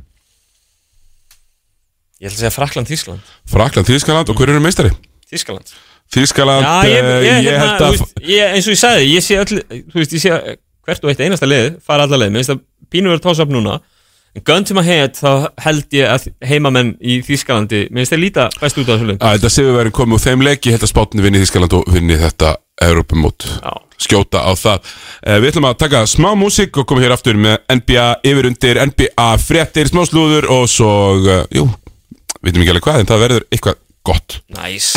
Ég ætla að segja Frakland, Þískland Frakland, Þýskaland og hver eru meistari? Þískland Þýskaland, Já, ég, ég, ég hérna, held að ég, eins og ég sagði, ég sé öll Þú veist, ég sé hvert og eitt einasta leið fara alla leið, mér finnst að pínu verið tósa upp núna gun to my head þá held ég að heimamenn í Þískalandi mér finnst þeir líta best út á þessu leik. Að þetta séu verið komið úr þeim leik. Ég held að spátni vinni Þýskaland og vinni þetta Europamót skjóta á það. Uh, Við ætlum að taka smá músík og koma hér aftur með NBA yfir undir NBA fréttir, smá slúður og svo, uh, jú, vitum ekki alveg hvað en það verður eitthvað gott. Næs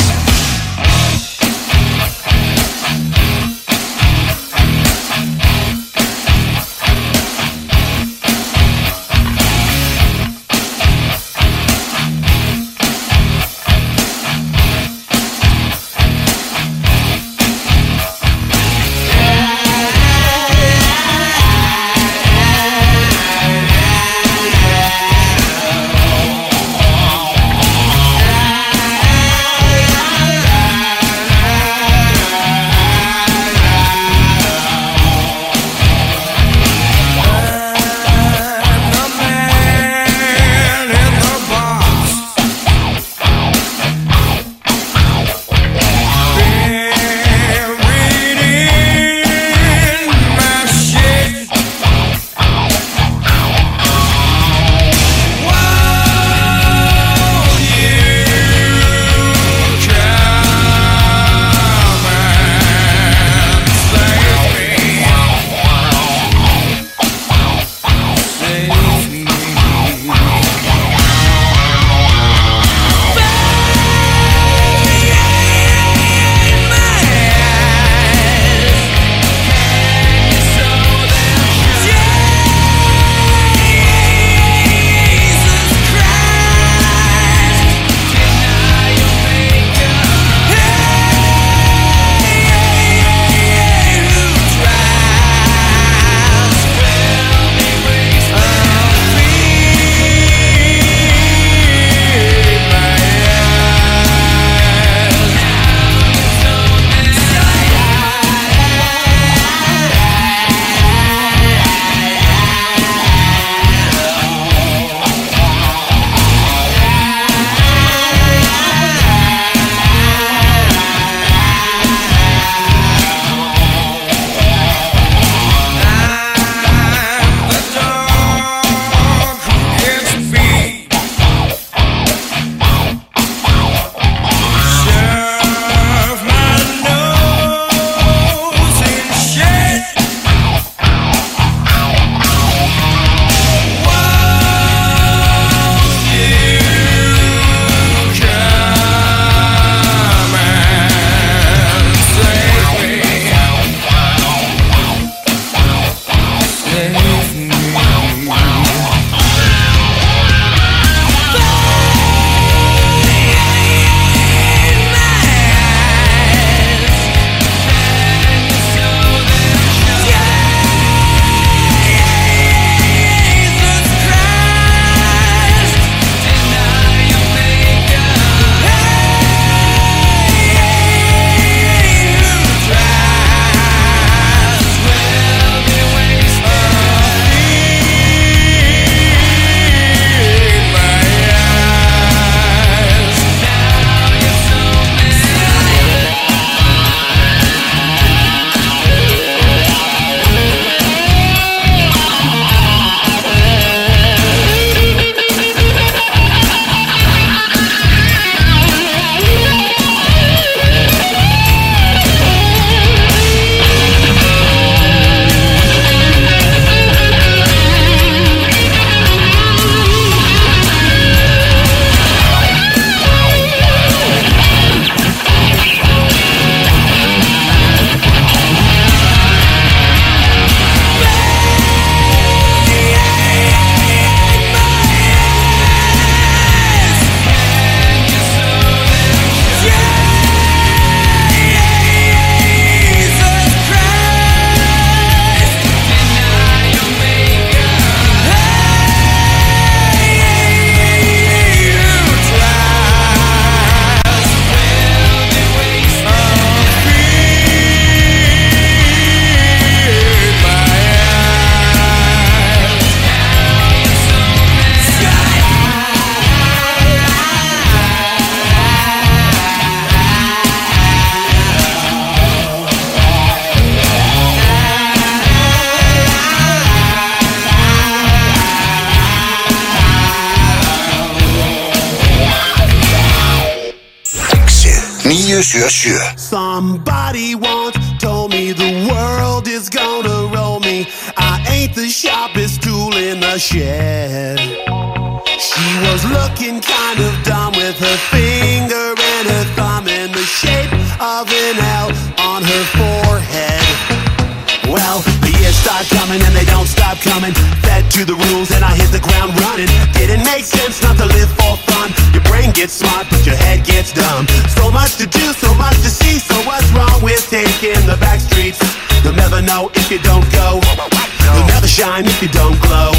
Brain gets smart, but your head gets dumb. So much to do, so much to see. So what's wrong with taking the back streets? You'll never know if you don't go. You'll never shine if you don't glow.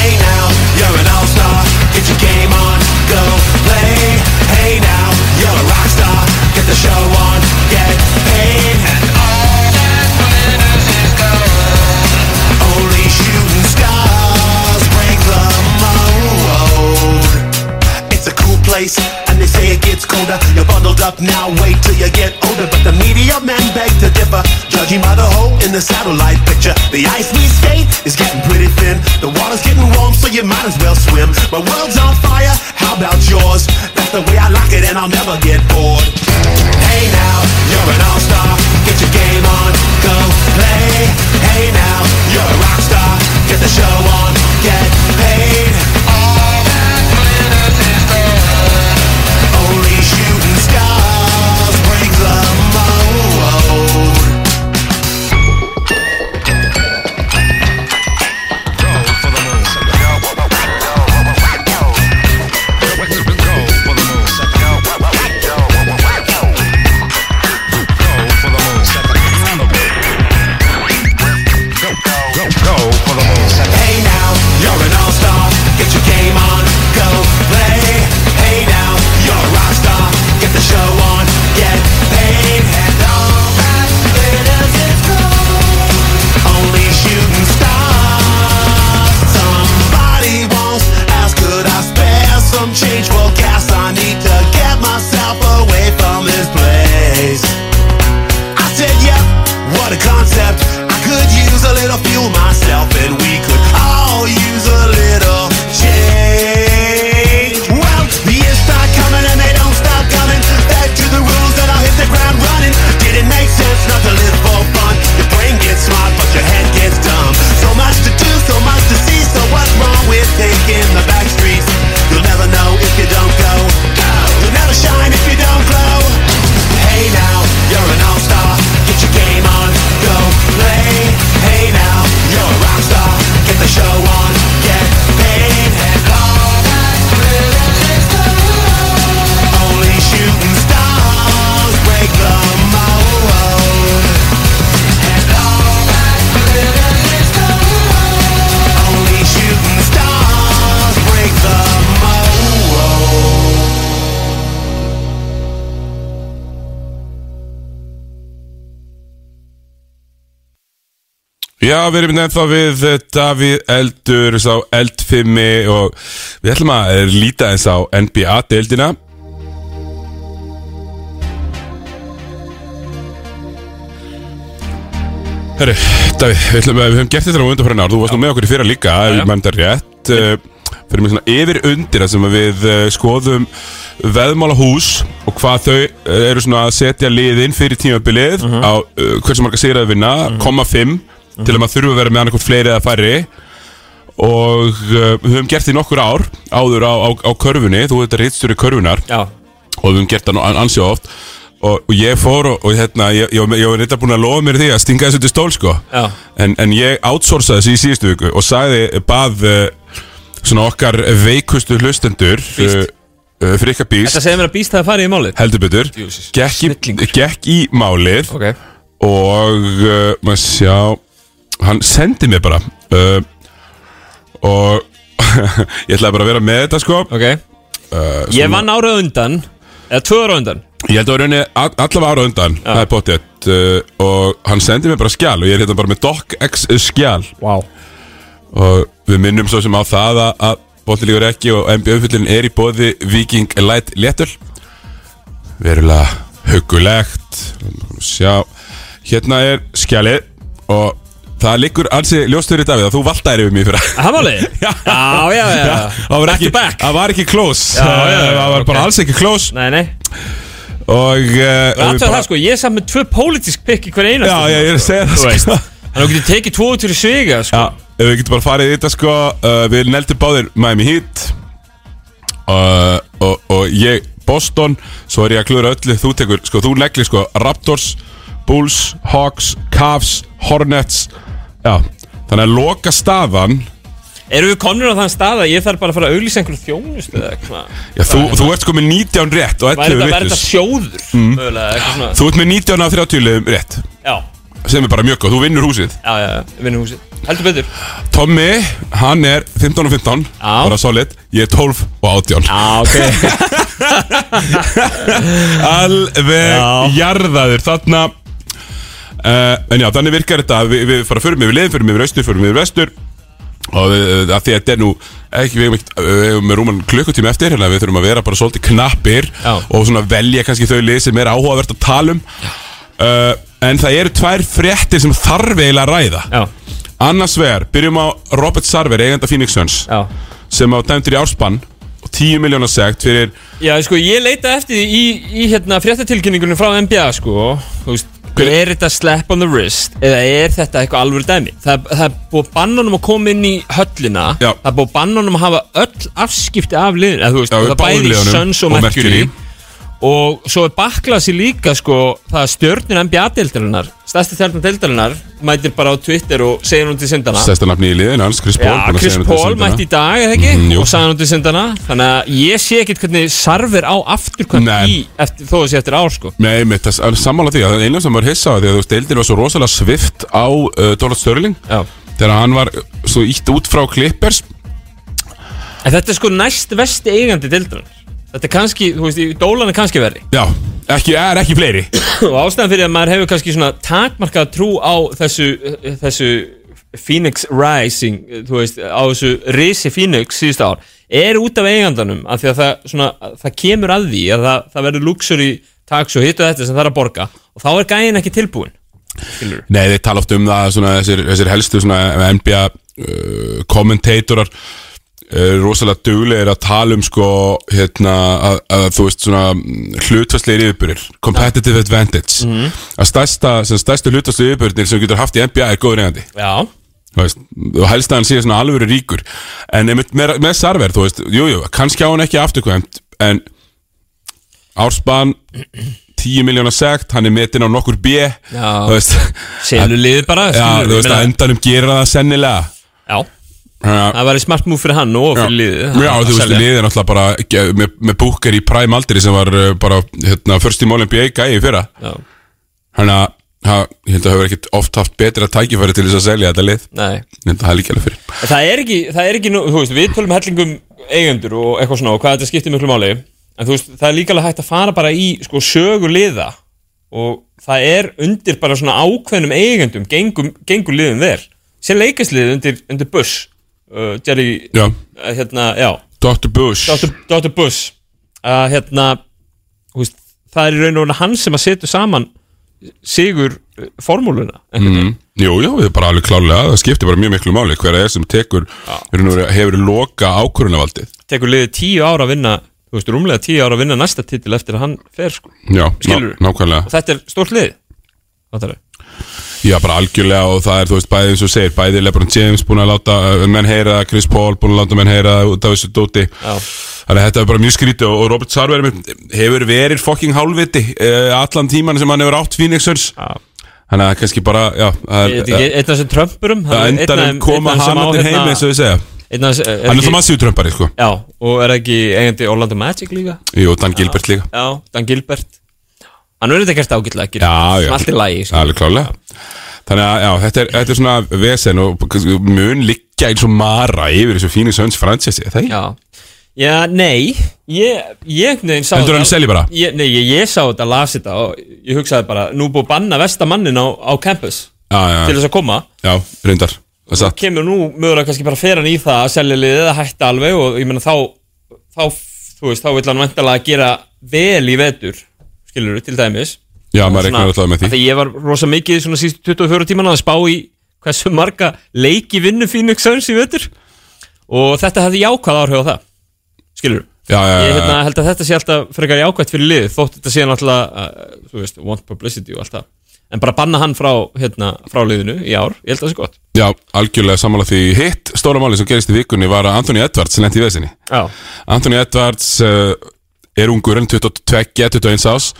Hey now, you're an all-star. Get your game on, go play. Hey now, you're a rock star. Get the show on, up now, wait till you get older. But the media men beg to differ, judging by the hole in the satellite picture. The ice we skate is getting pretty thin. The water's getting warm, so you might as well swim. My world's on fire, how about yours? That's the way I like it, and I'll never get bored. Hey now, you're an all-star. Get your game on, go play. Hey now, you're a rock star. Get the show on, Já, við erum nefnt þá við eh, Davíð Eldur sá Eldfimmi og við ætlum að eh, líta eins á NBA-deildina Herri, Davíð, við, ætlum, að- við höfum gert þetta á undanfæra ár, þú varst nú með okkur í fyrra líka, ef ég þetta rétt. Uh, fyrir mig svona yfir undir það sem að við uh, skoðum veðmála hús og hvað þau uh, eru svona að setja liðin fyrir tímabilið á uh, hversu marga sigraði vinna, koma 5 til að maður þurfa að vera með annarkot fleiri eða færri. Og uh, við höfum gert því nokkur ár áður á, á, á körfunni, þú veit að reytstjóri körfunar Já, og við höfum gert það nú an- ansi oft. Og, og ég fór og, og hérna, ég, ég, ég, ég var reynda búin að lofa mér því að stinga þessu til stól sko. En, en ég outsourcaði þessu í síðustu viku og sagði, bað uh, svona okkar veikustu hlustendur Býst. uh, uh, Frikka Bíst. Þetta segir mér að býst það að fara í málið. Heldur betur. Gekk í, gekk í málið. Ok, og uh, maður sjá hann sendi mér bara uh, og ég ætlaði bara að vera með þetta sko. Ok. Ég vann árað undan Eða tvö ára undan. Ég held að rauninni all- allavega ára undan Það er potið uh, Og hann sendi mér bara skjál Og ég er hérna bara með DocX skjál Vá. Og við minnum svo sem á það að, að Bóttilíkur ekki og NBA uppfyllin er í bóði Viking Light Léttul Verulega hugulegt Sjá Hérna er skjalið Og það liggur ansi ljóstur í Davíð að þú valtaðir yfir mig fyrir að Það málið? Já, já, já, já. það var ekki, það var ekki close. Já, já, já, Það var bara ok. alls ekki close. Nei, nei. Og uh, Það er það sko, ég er samt með tvö pólitísk pikk í hver einast Já, já, ég er að segja það sko. Þannig að þú getur tekið tvo út fyrir sviga sko. Já, ef við getum bara farið í þetta sko. Uh, Við neldum báðir Miami Heat. Uh, og, og ég Boston. Svo er ég að klúra öllu. Þú tekur, sko, þú neglir sko Raptors, Bulls, Hawks, Cavs, Hornets Já, þannig að loka staðan Erum við komnir á þann stað að ég þarf bara að fara að auglýsa einhverju þjónustu eða eitthvað Já, þú, þú ert sko með 19 rétt og Væri 11 þetta, væri þetta vitlaus. sjóður Mm. mögulega, eitthvað svona? Þú ert með 19 af 30 liðum rétt Já, sem er bara mjög góð, þú vinnur húsið. Já, já, já, vinnum húsið. Heldur betur. Tommy, hann er 15 og 15 Já. bara solid, ég er 12 og 18 Já, ok. Alveg Já. jarðaður þarna uh, En já, þannig virkar þetta. Við, við fara fyrir mig við liðin, fyrir mig við austur, fyrir mig við vestur. Og við, að því að þetta er nú ekki, við hefum með rúman klukkutíma eftir Hérna við þurfum að vera bara svolítið knappir Já. Og svona velja kannski þau lið sem er áhugavert að tala um. Uh, En það eru tvær fréttir sem þarf eiginlega að ræða. Já, Annars vegar, byrjum á Robert Sarver, eigenda Phoenix Suns já. Sem á dæmtur í árspann Og 10 miljónar segt fyrir Já, sko, ég leita eftir því í, í hérna fréttatilkynningunum frá NBA, sko. Þú veist, er þetta slap on the wrist eða er þetta eitthvað alvöru dæmi? Það, það er búið honum að koma inn í höllina. Já. það er búið honum að hafa öll afskipti af liðin eða veist, Já, það bæði báðum liðunum Suns og og Mercury, Mercury. og svo er baklasi líka sko, það að stjörnir NBA-deildarinnar stærsti stjörnir deildarinnar mætir bara á Twitter og segir hún til syndana Stærsta nafni í liðin, hans, Chris Paul Já, búinn að Chris segja henni til Paul syndina. mætti í dag, eða ekki? Mm, jú. og sagði hann til syndana Þannig að ég sé ekkert hvernig sarfir á afturkvæmt Nei. í eftir, þó sé eftir ár, sko Nei, mitt, það er sammála því að einu sem var hissa á því að þú veist, deildin var svo rosalega svift á uh, Donald Sterling Já. þegar hann var uh, svo ítt út frá Clippers En þetta er sko næst vesti eigandi dildunar Þetta er kannski, þú veist, dólan er kannski verri. Já, ekki, er ekki fleiri. Og ástæðan fyrir að maður hefur kannski svona takmarkað trú á þessu, þessu Phoenix Rising, þú veist, á þessu risi Phoenix síðust ár er út af eigandanum, af því að það, svona, það kemur að því að það, það verður luxury tax og hitt og þetta sem það er að borga og þá er gæin ekki tilbúin Skilur Nei, þeir tala oft um það svona, þessir, þessir helstu svona, NBA uh, kommentatorar rosalega duglegir að tala um sko, hérna, að, að þú veist svona hlutvarsleir yfirbyrðir competitive advantage. Að stærsta, sem stærstu hlutvarsleir yfirbyrðir sem getur haft í NBA er góður eigandi. Og helst að hann sé svona alvöru ríkur. En með, með, með Sarver, þú veist jújú, jú, kannski á hann ekki afturkvæmt en árspan 10 miljónar sekt, hann er metin á nokkur B Já. liðið bara já, þú veist að endanum gera það sennilega. Já, það væri smart move fyrir hann og fyrir liðið já, þú veist, liðið er náttúrulega bara með, með Booker í prime aldri sem var uh, bara, hérna, first team All-NBA gæi í fyrra. Hann að, ég held að hafa ekkert oft haft betra tækifæri til þess að selja þetta lið. Nei. Það er líka alveg fyrir Það er ekki, það er ekki, nú- þú veist, við tölum hellingum eigendur og eitthvað svona og hvað þetta skiptir miklu máli. En þú veist, það er líka alveg hægt að fara bara í, sko, sögu liða Og það er undir bara svona ákveðnum eigendum, gengum, gengur liðum þér Sér leikasliðið undir, undir Bush uh, Jerry, Já, uh, hérna, já, Dr. Bush Dr. Dr. Bush að hérna þú veist, það er í raun og raun hann sem að setja saman sigur uh, formúluna mm. Jú, jú, það er bara alveg klálega Það skiptir bara mjög miklu máli Hver er sem tekur raun Hefur loka ákvörunavaldið tekur liðið tíu ára að vinna þú veist, rúmlega tíu ára að vinna næsta titil eftir að hann fer sko. Já, ná, nákvæmlega og þetta er stórt lið Fattarðu? Já, bara algjörlega og það er, þú veist, bæði eins og segir Bæði Lebron James búin að láta uh, menn heyra Chris Paul búin að láta menn heyra út af þessu dóti. Þannig að þetta er bara mjög skrítið og Robert Sarver hefur verið fucking hálfviti uh, allan tíman sem hann hefur átt Phoenix Suns. Já. Þannig að kannski bara, já einn af þessum trömpurum Það endanum þeim- koma hann heim hérna, eins og við segja. Hann er það massíu trömpari, sko. Já, og er ekki eigandi Orlando Magic líka? Jú, Dan Gilbert líka. Já, Dan Gilbert hann verður þetta gert ágætlega ekki Já, já. allt í lagi sko. Alveg klálega Þannig að já, þetta er, þetta er svona vesen og mun liggja eins og mara yfir þessu fínu sönns fransessi, það ekki? Já, já nei Ég, ég neðin sá Heldur hann selji bara? ég, Nei, ég, ég sá þetta, las þetta og ég hugsaði bara, nú er búið að banna vestamannin á, á campus Já, já, til þess að koma já, reyndar Það er satt kemur nú mögulega kannski bara fer hann í það að selja liðið eða hætta alveg og ég meina þá þá, þú veist, þá vill hann vantalega gera vel í vetur skilur til dæmis. Já, maður reiknar alltaf með því. Því ég var rosa mikið svona síðustu 24 tímana að spá í hversu marga leiki vinnu Phoenix Suns í vetur. Og þetta hefði jákvæð áhrif á það skilur Já, já, Ég já, hérna, held að þetta sé alltaf frekar jákvæmt fyrir lið þótt þetta sé náttúrulega uh, þú veist, want publicity og allt það. En bara banna hann frá, hérna, frá liðinu í ár ég held að það sé gott. Já, algjörlega sammála því. Hitt stóra máli sem gerist í vikunni var að Anthony Edwards lendi í vesinni. Já, Anthony Edwards uh, er ungur en 22, 21 ás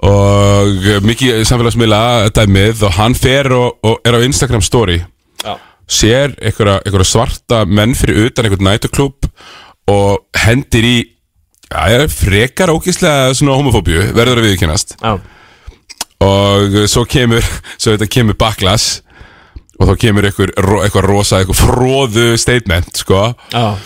og mikið samfélagsmiðla dæmið og hann fer og, og er á Instagram story. Já, sér einhverja, svarta menn fyrir utan einhvern nætuklub og hendir í er frekar ógíslega homofóbíu, verður að viðkennast já, og svo kemur svo þetta kemur backlash og þá kemur einhver, eitthvað rosa eitthvað fróðu statement sko. Já.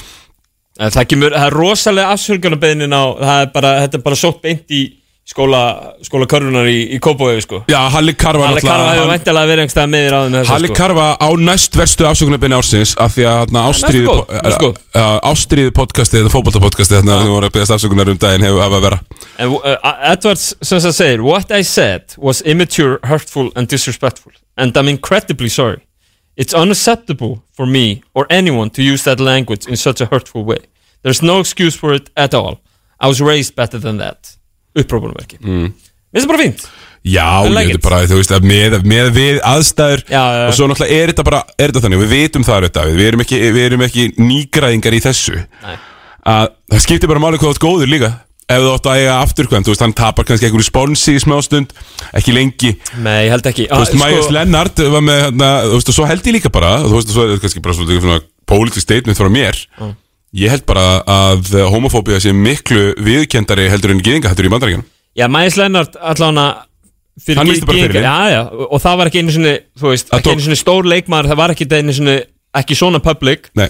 En Það, kemur, það er rosalega afsörgjanabeðnin á það er bara, þetta er bara sótt beint í skóla, skóla körfunar í, í Kópói sko. Já, Halli Karva Allir karfa hefur væntalega verið einhverstað meðir á þeim Halli sko. Karva á næst verstu afsökunarbeini ársins af því að ástriðu er góð. ástriðu podcastið, þetta fótboltapodcastið hérna, sem voru að beðast afsökunar um daginn hefur hafa að vera En uh, Edwards sem það segir What I said was immature, hurtful and disrespectful And I'm incredibly sorry It's unacceptable for me or anyone to use that language in such a hurtful way There's no excuse for it at all I was raised better than that Upprópunumverki mm. Finnst það bara fínt? Já, like ég it. veit bara, þú veist, að með, með við aðstæður Já, já, já. og svo náttúrulega er þetta bara, er þetta þannig, við vitum það auðvitað, við erum ekki, við erum ekki nýgræðingar í þessu Nei. að það skiptir bara máli hvað þú ert góður líka ef þú átt að eiga afturkvæm, þú veist, hann tapar kannski einhverju sponsi í smástund, ekki lengi. Nei, ég held ekki. Þú veist, Majas Lennart var með, hérna, þú veist, og svo held ég líka bara, þú veist, og svo er þetta kannski bara svolítið svona politisk statement frá mér. Ég held bara að homofóbía sé miklu viðkendari heldur en gýðingahættur í bandaríkjanum Já, Mæs Lennart allavega fyrir Hann lýsti bara fyrir gyðinga- Já, já, og það var ekki einu sinni Þú veist, ekki einu sinni stór leikmaður Það var ekki einu sinni, ekki svona public. Nei,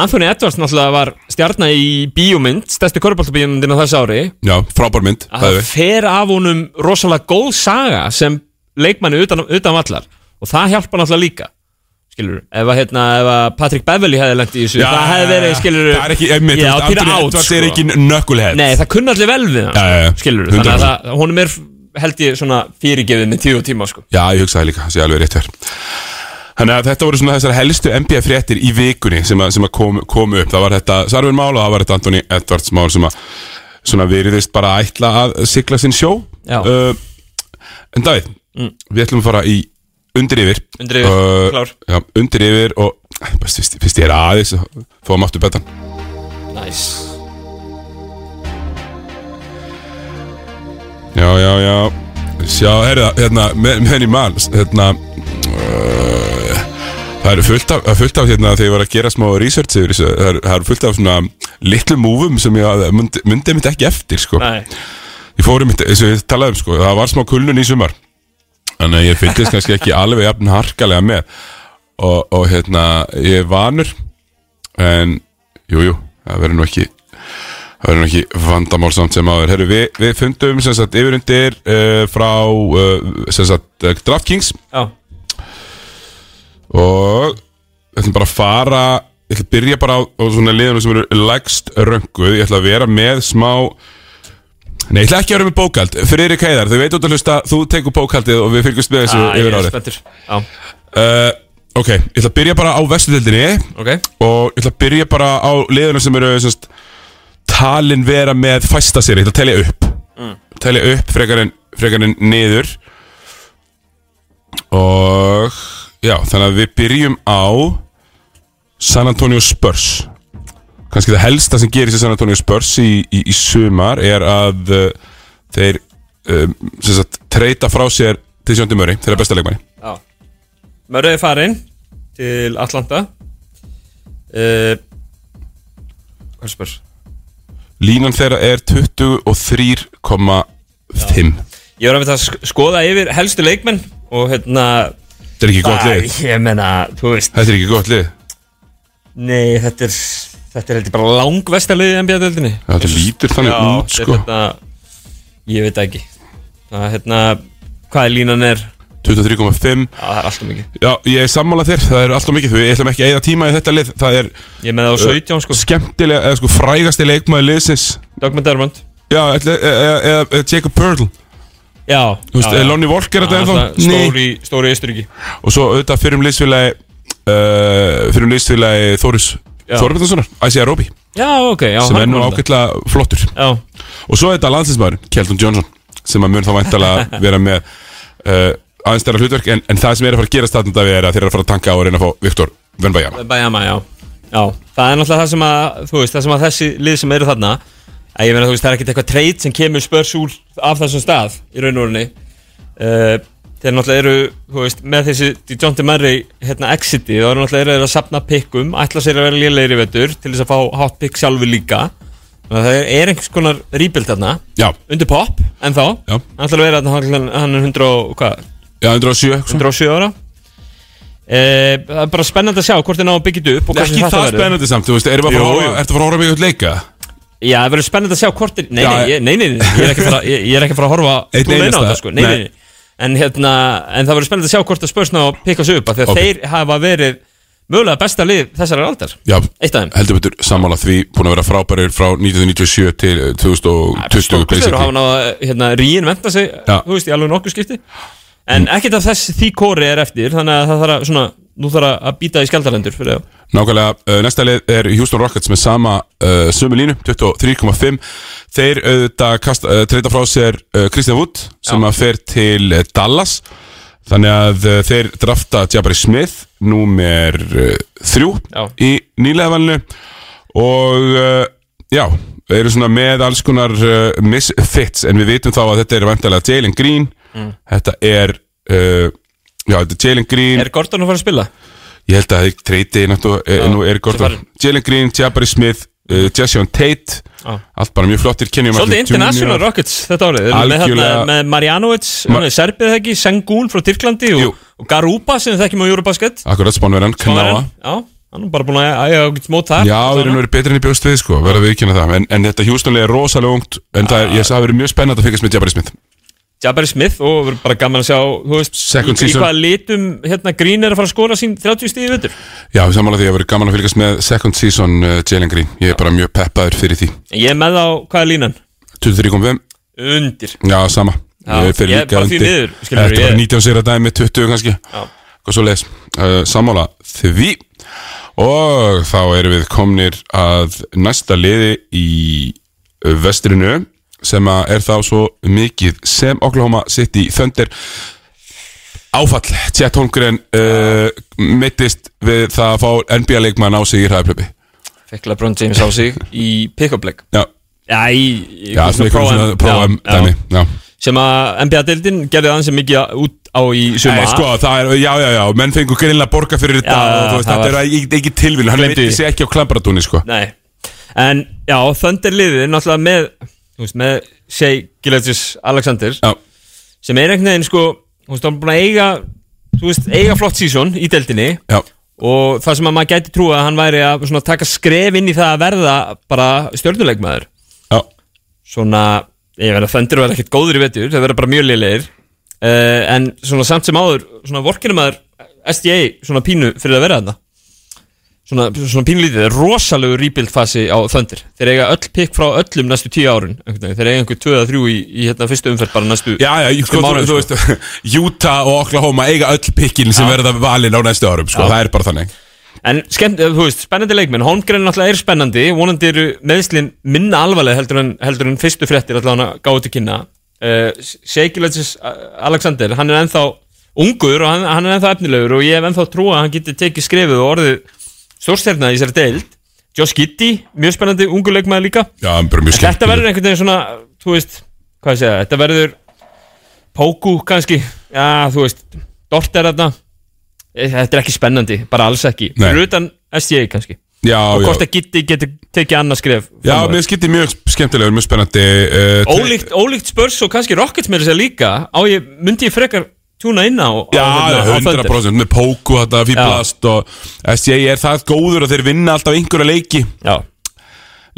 Anthony Edwards náttúrulega var stjarnar í bíómynd, stærsti köruboltabíómyndin á þessu ári. Já, frábær mynd, að það það er fer af honum rosalega góð saga sem leikmanni utan, utan vallar. Og það hjálpa náttúrulega líka skilur, ef að, hérna, ef að Patrick Beverly hefði lent í þessu, Já, það hefði verið skilur, Það er ekki, einmitt, já, Anthony Edwards sko. er ekki nökkulhead Nei, það kunni allir vel við Já, já, já. skilur, 100%. þannig að það, honum er held ég svona fyrirgefið með tíu og tíma sko. Já, ég hugsaði líka, það sé alveg rétt hér Þannig að þetta voru svona þessar helstu NBA fréttir í vikunni sem, að, sem að kom, kom upp. Það var þetta Sarvin mál og það var þetta Anthony Edwards mál sem að svona veriðist bara ætla að sigla sinn sjó. Uh, En Davíð, við ætlum að fara í undir yfir. Undir yfir, Uh, klár. Já, undir yfir og fyrst, fyrst ég er aðeins fóðum aftur betan nice. Já, já, já. Sjá, herða, hérna, með, með henni mann Hérna uh, Það eru fullt af, fullt af hérna, þegar ég var að gera smá research yfir þessu Það eru, það eru fullt af svona litlu múfum sem ég hafði- myndi, myndi mitt ekki eftir sko. Nei, Ég fórum mitt, eins og ég talaði um sko, það var smá kulnun í sumar. Þannig að ég fyllist kannski ekki alveg jafn harkalega með. Og, og hérna, ég er vanur En, jú, jú, það verður nú ekki Það verður nú ekki vandamál samt sem áður. Herru, við, við fundum sem sagt yfirundir uh, frá uh, sem sagt uh, DraftKings. Já, og við ætlum bara að fara ég ætla að byrja bara á, á svona liðunum sem eru legst rönguð, ég ætla að vera með smá Nei, ég ætla ekki að vera með bókald Friðrik Heiðar, þau veit út að hlusta þú tekur bókaldið og við fylgjumst með þessu ah, ég yfir árið. uh, Ok, ég ætla að byrja bara á vestudildinni ok. Og ég ætla að byrja bara á liðunum sem eru semst, talin vera með fæsta sér, ég ætla að telja upp. Mm. telja upp frekar en, frekar en niður. Og já, þannig að við byrjum á San Antonio Spurs. Kannski það helsta sem gerist í San Antonio Spurs í, í, í sumar er að uh, þeir um, sagt, treyta frá sér til Sjóndi Möri, þeirra besta leikmanni. Já. Mörðu er farin til Atlanta. Uh, Hvað er spurs? Línan þeirra er 23,5 Ég var að mynda að sk- skoða yfir helstu leikmenn og hérna Þetta er ekki gott lið. Ég menna, þú veist. Þetta er ekki gott lið. Nei, þetta er Þetta er heldur bara langvestarliðið í NBA-deldinni Þetta lítur þannig Já, út sko. þetta, Ég veit ekki. Það er hérna Hvað er línan er? 23,5 Já, það er alltaf mikið. Já, ég er sammála þér, það er alltaf mikið. Við ætlum ekki að eyða tíma í þetta lið. Það er Ég með það á 17 sko. skemmtilega, eða sko frægasti leikmaður liðsins. Doug McDermott Já, eða- eða Jacob Purtle Já. Þú veist, er Lonnie Walker þetta ennþá? Stóri, Ísturíki Og svo auðvitað fyrir um liðsfélagi uh, Fyrir um liðsfélagi Þóris Já. Þorbertanssonar, Isaiah Roby Já, ok, já sem hann er nú ágætlega flottur. Já, og svo er þetta landsinsmaður, Kelton Johnson sem að mun þá væntalega vera með uh, aðeins stærra hlutverk en, en það sem er að fara að gerast þarna Davíð, er að þeir eru að fara að tanka á að reyna að fá Viktor Venbajama Bæjama, já. Já, það er náttúrulega það sem að, þú veist, það sem að þessi lið sem eru þarna að ég meina, þú veist, það er ekkert eitthvað treyt sem kemur spörsúl af þessum stað í raun og orðinni uh, þeir náttúrulega eru, þú veist, með þessi John DeMurray, hérna, exiti þá eru náttúrulega eru að sapna pikkum, ætla sér að vera lélegir í vetur til þess að fá hot pick sjálfur líka. Þannig að það er, er einhvers konar rebuild þarna, Já, undir pop, en þá. Hann ætla að vera hann- hann er 100 og, hvað, já, 107 eitthvað. 107 ára. Eh, það er bara spennandi að sjá hvort þið ná að byggja þetta upp og Ekki það verður. spennandi samt, þú veist, erum við að fara að horfa- ertu að fara að horfa mikið leika? Já, það verður spennandi að sjá hvort þið Nei, nei, nei, nei, nei, ég er ekki að fara, ég, ég er ekki að fara að horfa Einn túlið inn á einasta, þetta, sko Nei, nei, nei. nei En, hérna, en það verður spennandi að sjá hvort það spörsna að pikka sig upp af Því að Ok. þeir hafa verið mögulega besta lið þessari aldar Já, Eitt af þeim heldur betur sammála því búin að vera frábærir frá 1997 til eh, 2020 Stórkostlegur og basically. hafa náða, hérna, ríin venda sig Já. Þú veist, í alveg nokkuð skipti En ekkert af þess því kóri er eftir Þannig að það þarf að, svona, nú þarf að býta í skjaldalendur Nákvæmlega, uh, næsta lið er Houston Rockets með sama uh, sömu línu, 23,5 Þeir auðvitað kasta, uh, treyta frá sér uh, Christian Wood sem Já. að fer til uh, Dallas. Þannig að uh, þeir drafta Jabari Smith númer þrjú Já. í nýlega valinu. Og já, eru svona með alls konar misfits en við vitum þá að þetta er vantilega Jalen Green. Þetta er uh, já, þetta er Jalen Green. Er Gordon að fara að spila? Ég held að það treyti náttúrulega Já, nú er Gordon Jalen Green, Jabari Smith, uh, Jesse Tate. Já. Allt bara mjög flottir Svolítið international Jr. Rockets þetta árið. Með, Algjörlega. hérna, með Marjanovic, Ma- Serbið það ekki? Sengun frá Tyrklandi og, og Garuba sem þekkjum á Eurobasket. Akkurat spánverðan, Knáa Já, hann er bara búin að æga ágætt mót þar. Já, við erum verið betri enn í bjóðst við sko, verða við ekki það. En, en þetta hjústunlega er rosalega ungt En það er, ég sagði að verið mjög spennandi að fylgjast með Jabari Smith Jabari Smith og erum bara gaman að sjá veist, Second í, í season. hvað litum hérna, Green er að fara að skora sín 30 stíði vötur Já, samanlega því að verið gaman að fylgjast með second season uh, Jalen Green. Ég er bara mjög peppaður fyrir því. Ég er með á, hvað er línan? 23.5, Undir. Já, sama. Já, Ég fer ég líka undir. niður, Þetta ég- 19 sér að dæmi, 20 kannski. Já. Hvað svo leis uh, Sammála því. Og þá erum við komnir að næsta liði í vestrinu sem er þá svo mikið sem Oklahoma City Thunder áfall Chet Holmgren uh, mittist við það að fá NBA leikmann á sig í hraðaplöpi Fekk LeBron James á sig í pick-up leik. Já, Já, í, í já Já, prófum. já. dæmi Já. Sem að NBA-deildin gerði aðeins mikið út á í suma Nei, sko, það er, já, já, já, menn fengur greinlega borga fyrir þetta og veist, það þetta er ekki, ekki tilvíl, hann veitir sig ekki á klamparatúni, sko. Nei. En já, Thunder liðið náttúrulega með veist, með Shea Gilgis Alexander Já, sem er einhvern veginn sko hann er búin að eiga veist, eiga flott sísón í deildinni já, og það sem að maður gæti trúa að hann væri að svona, taka skref inn í það að verða bara stjórnuleikmaður já. Svona, ég verða Thunder verða ekkert góður í vetur, þeir verða bara mjög liðlegir uh, en svona samt sem áður svona vorkinumæður SDA svona pínu fyrir að vera þarna svona, svona er rosalegu rebuild fasi á Thunder, þeir eiga öll pikk frá öllum næstu tíu árun, þeir eiga einhver 2 eða 3 í, í hérna fyrstu umferð bara næstu Já, já, sko, fimm þú, árum, þú veist, Utah og Oklahoma eiga öll pikkin sem Já. verða valin á næstu árum, sko, Já. það er bara þannig. En skemmt, þú veist, spennandi leikmenn. Holmgren náttúrulega er spennandi. Vonandi eru meðslin minna alvarlega heldur en, heldur en fyrstu fréttir allavega gáðu til kynna. Uh, Seikilætsis Alexander, hann er ennþá ungur og hann, hann er ennþá efnilegur og ég hef ennþá trú að hann geti tekið skrefið og orðið stórstjarnar í þessari deild. Josh Giddey, mjög spennandi ungur leikmaður líka. Já, bara mjög En þetta skemmt verður einhvern veginn svona, þú veist, hvað ég segja, þetta verður Póku kannski, já, þú veist, Dort er þetta, Eh, þetta er ekki spennandi, bara alls ekki, Nei. fyrir utan STA kannski, Já, og hvort að Gitti getur tekið annað skref. já, mér skipti mjög skemmtilegur, mjög spennandi uh, Ólíkt, ólíkt spörs og kannski Rockets með þess að líka, á ég, myndi ég frekar tjúna inn á, á, Já, hérna, á Thunder. 100% með Póku, þetta fýblast og SJ er það góður og þeir vinna alltaf einhverja leiki. Já,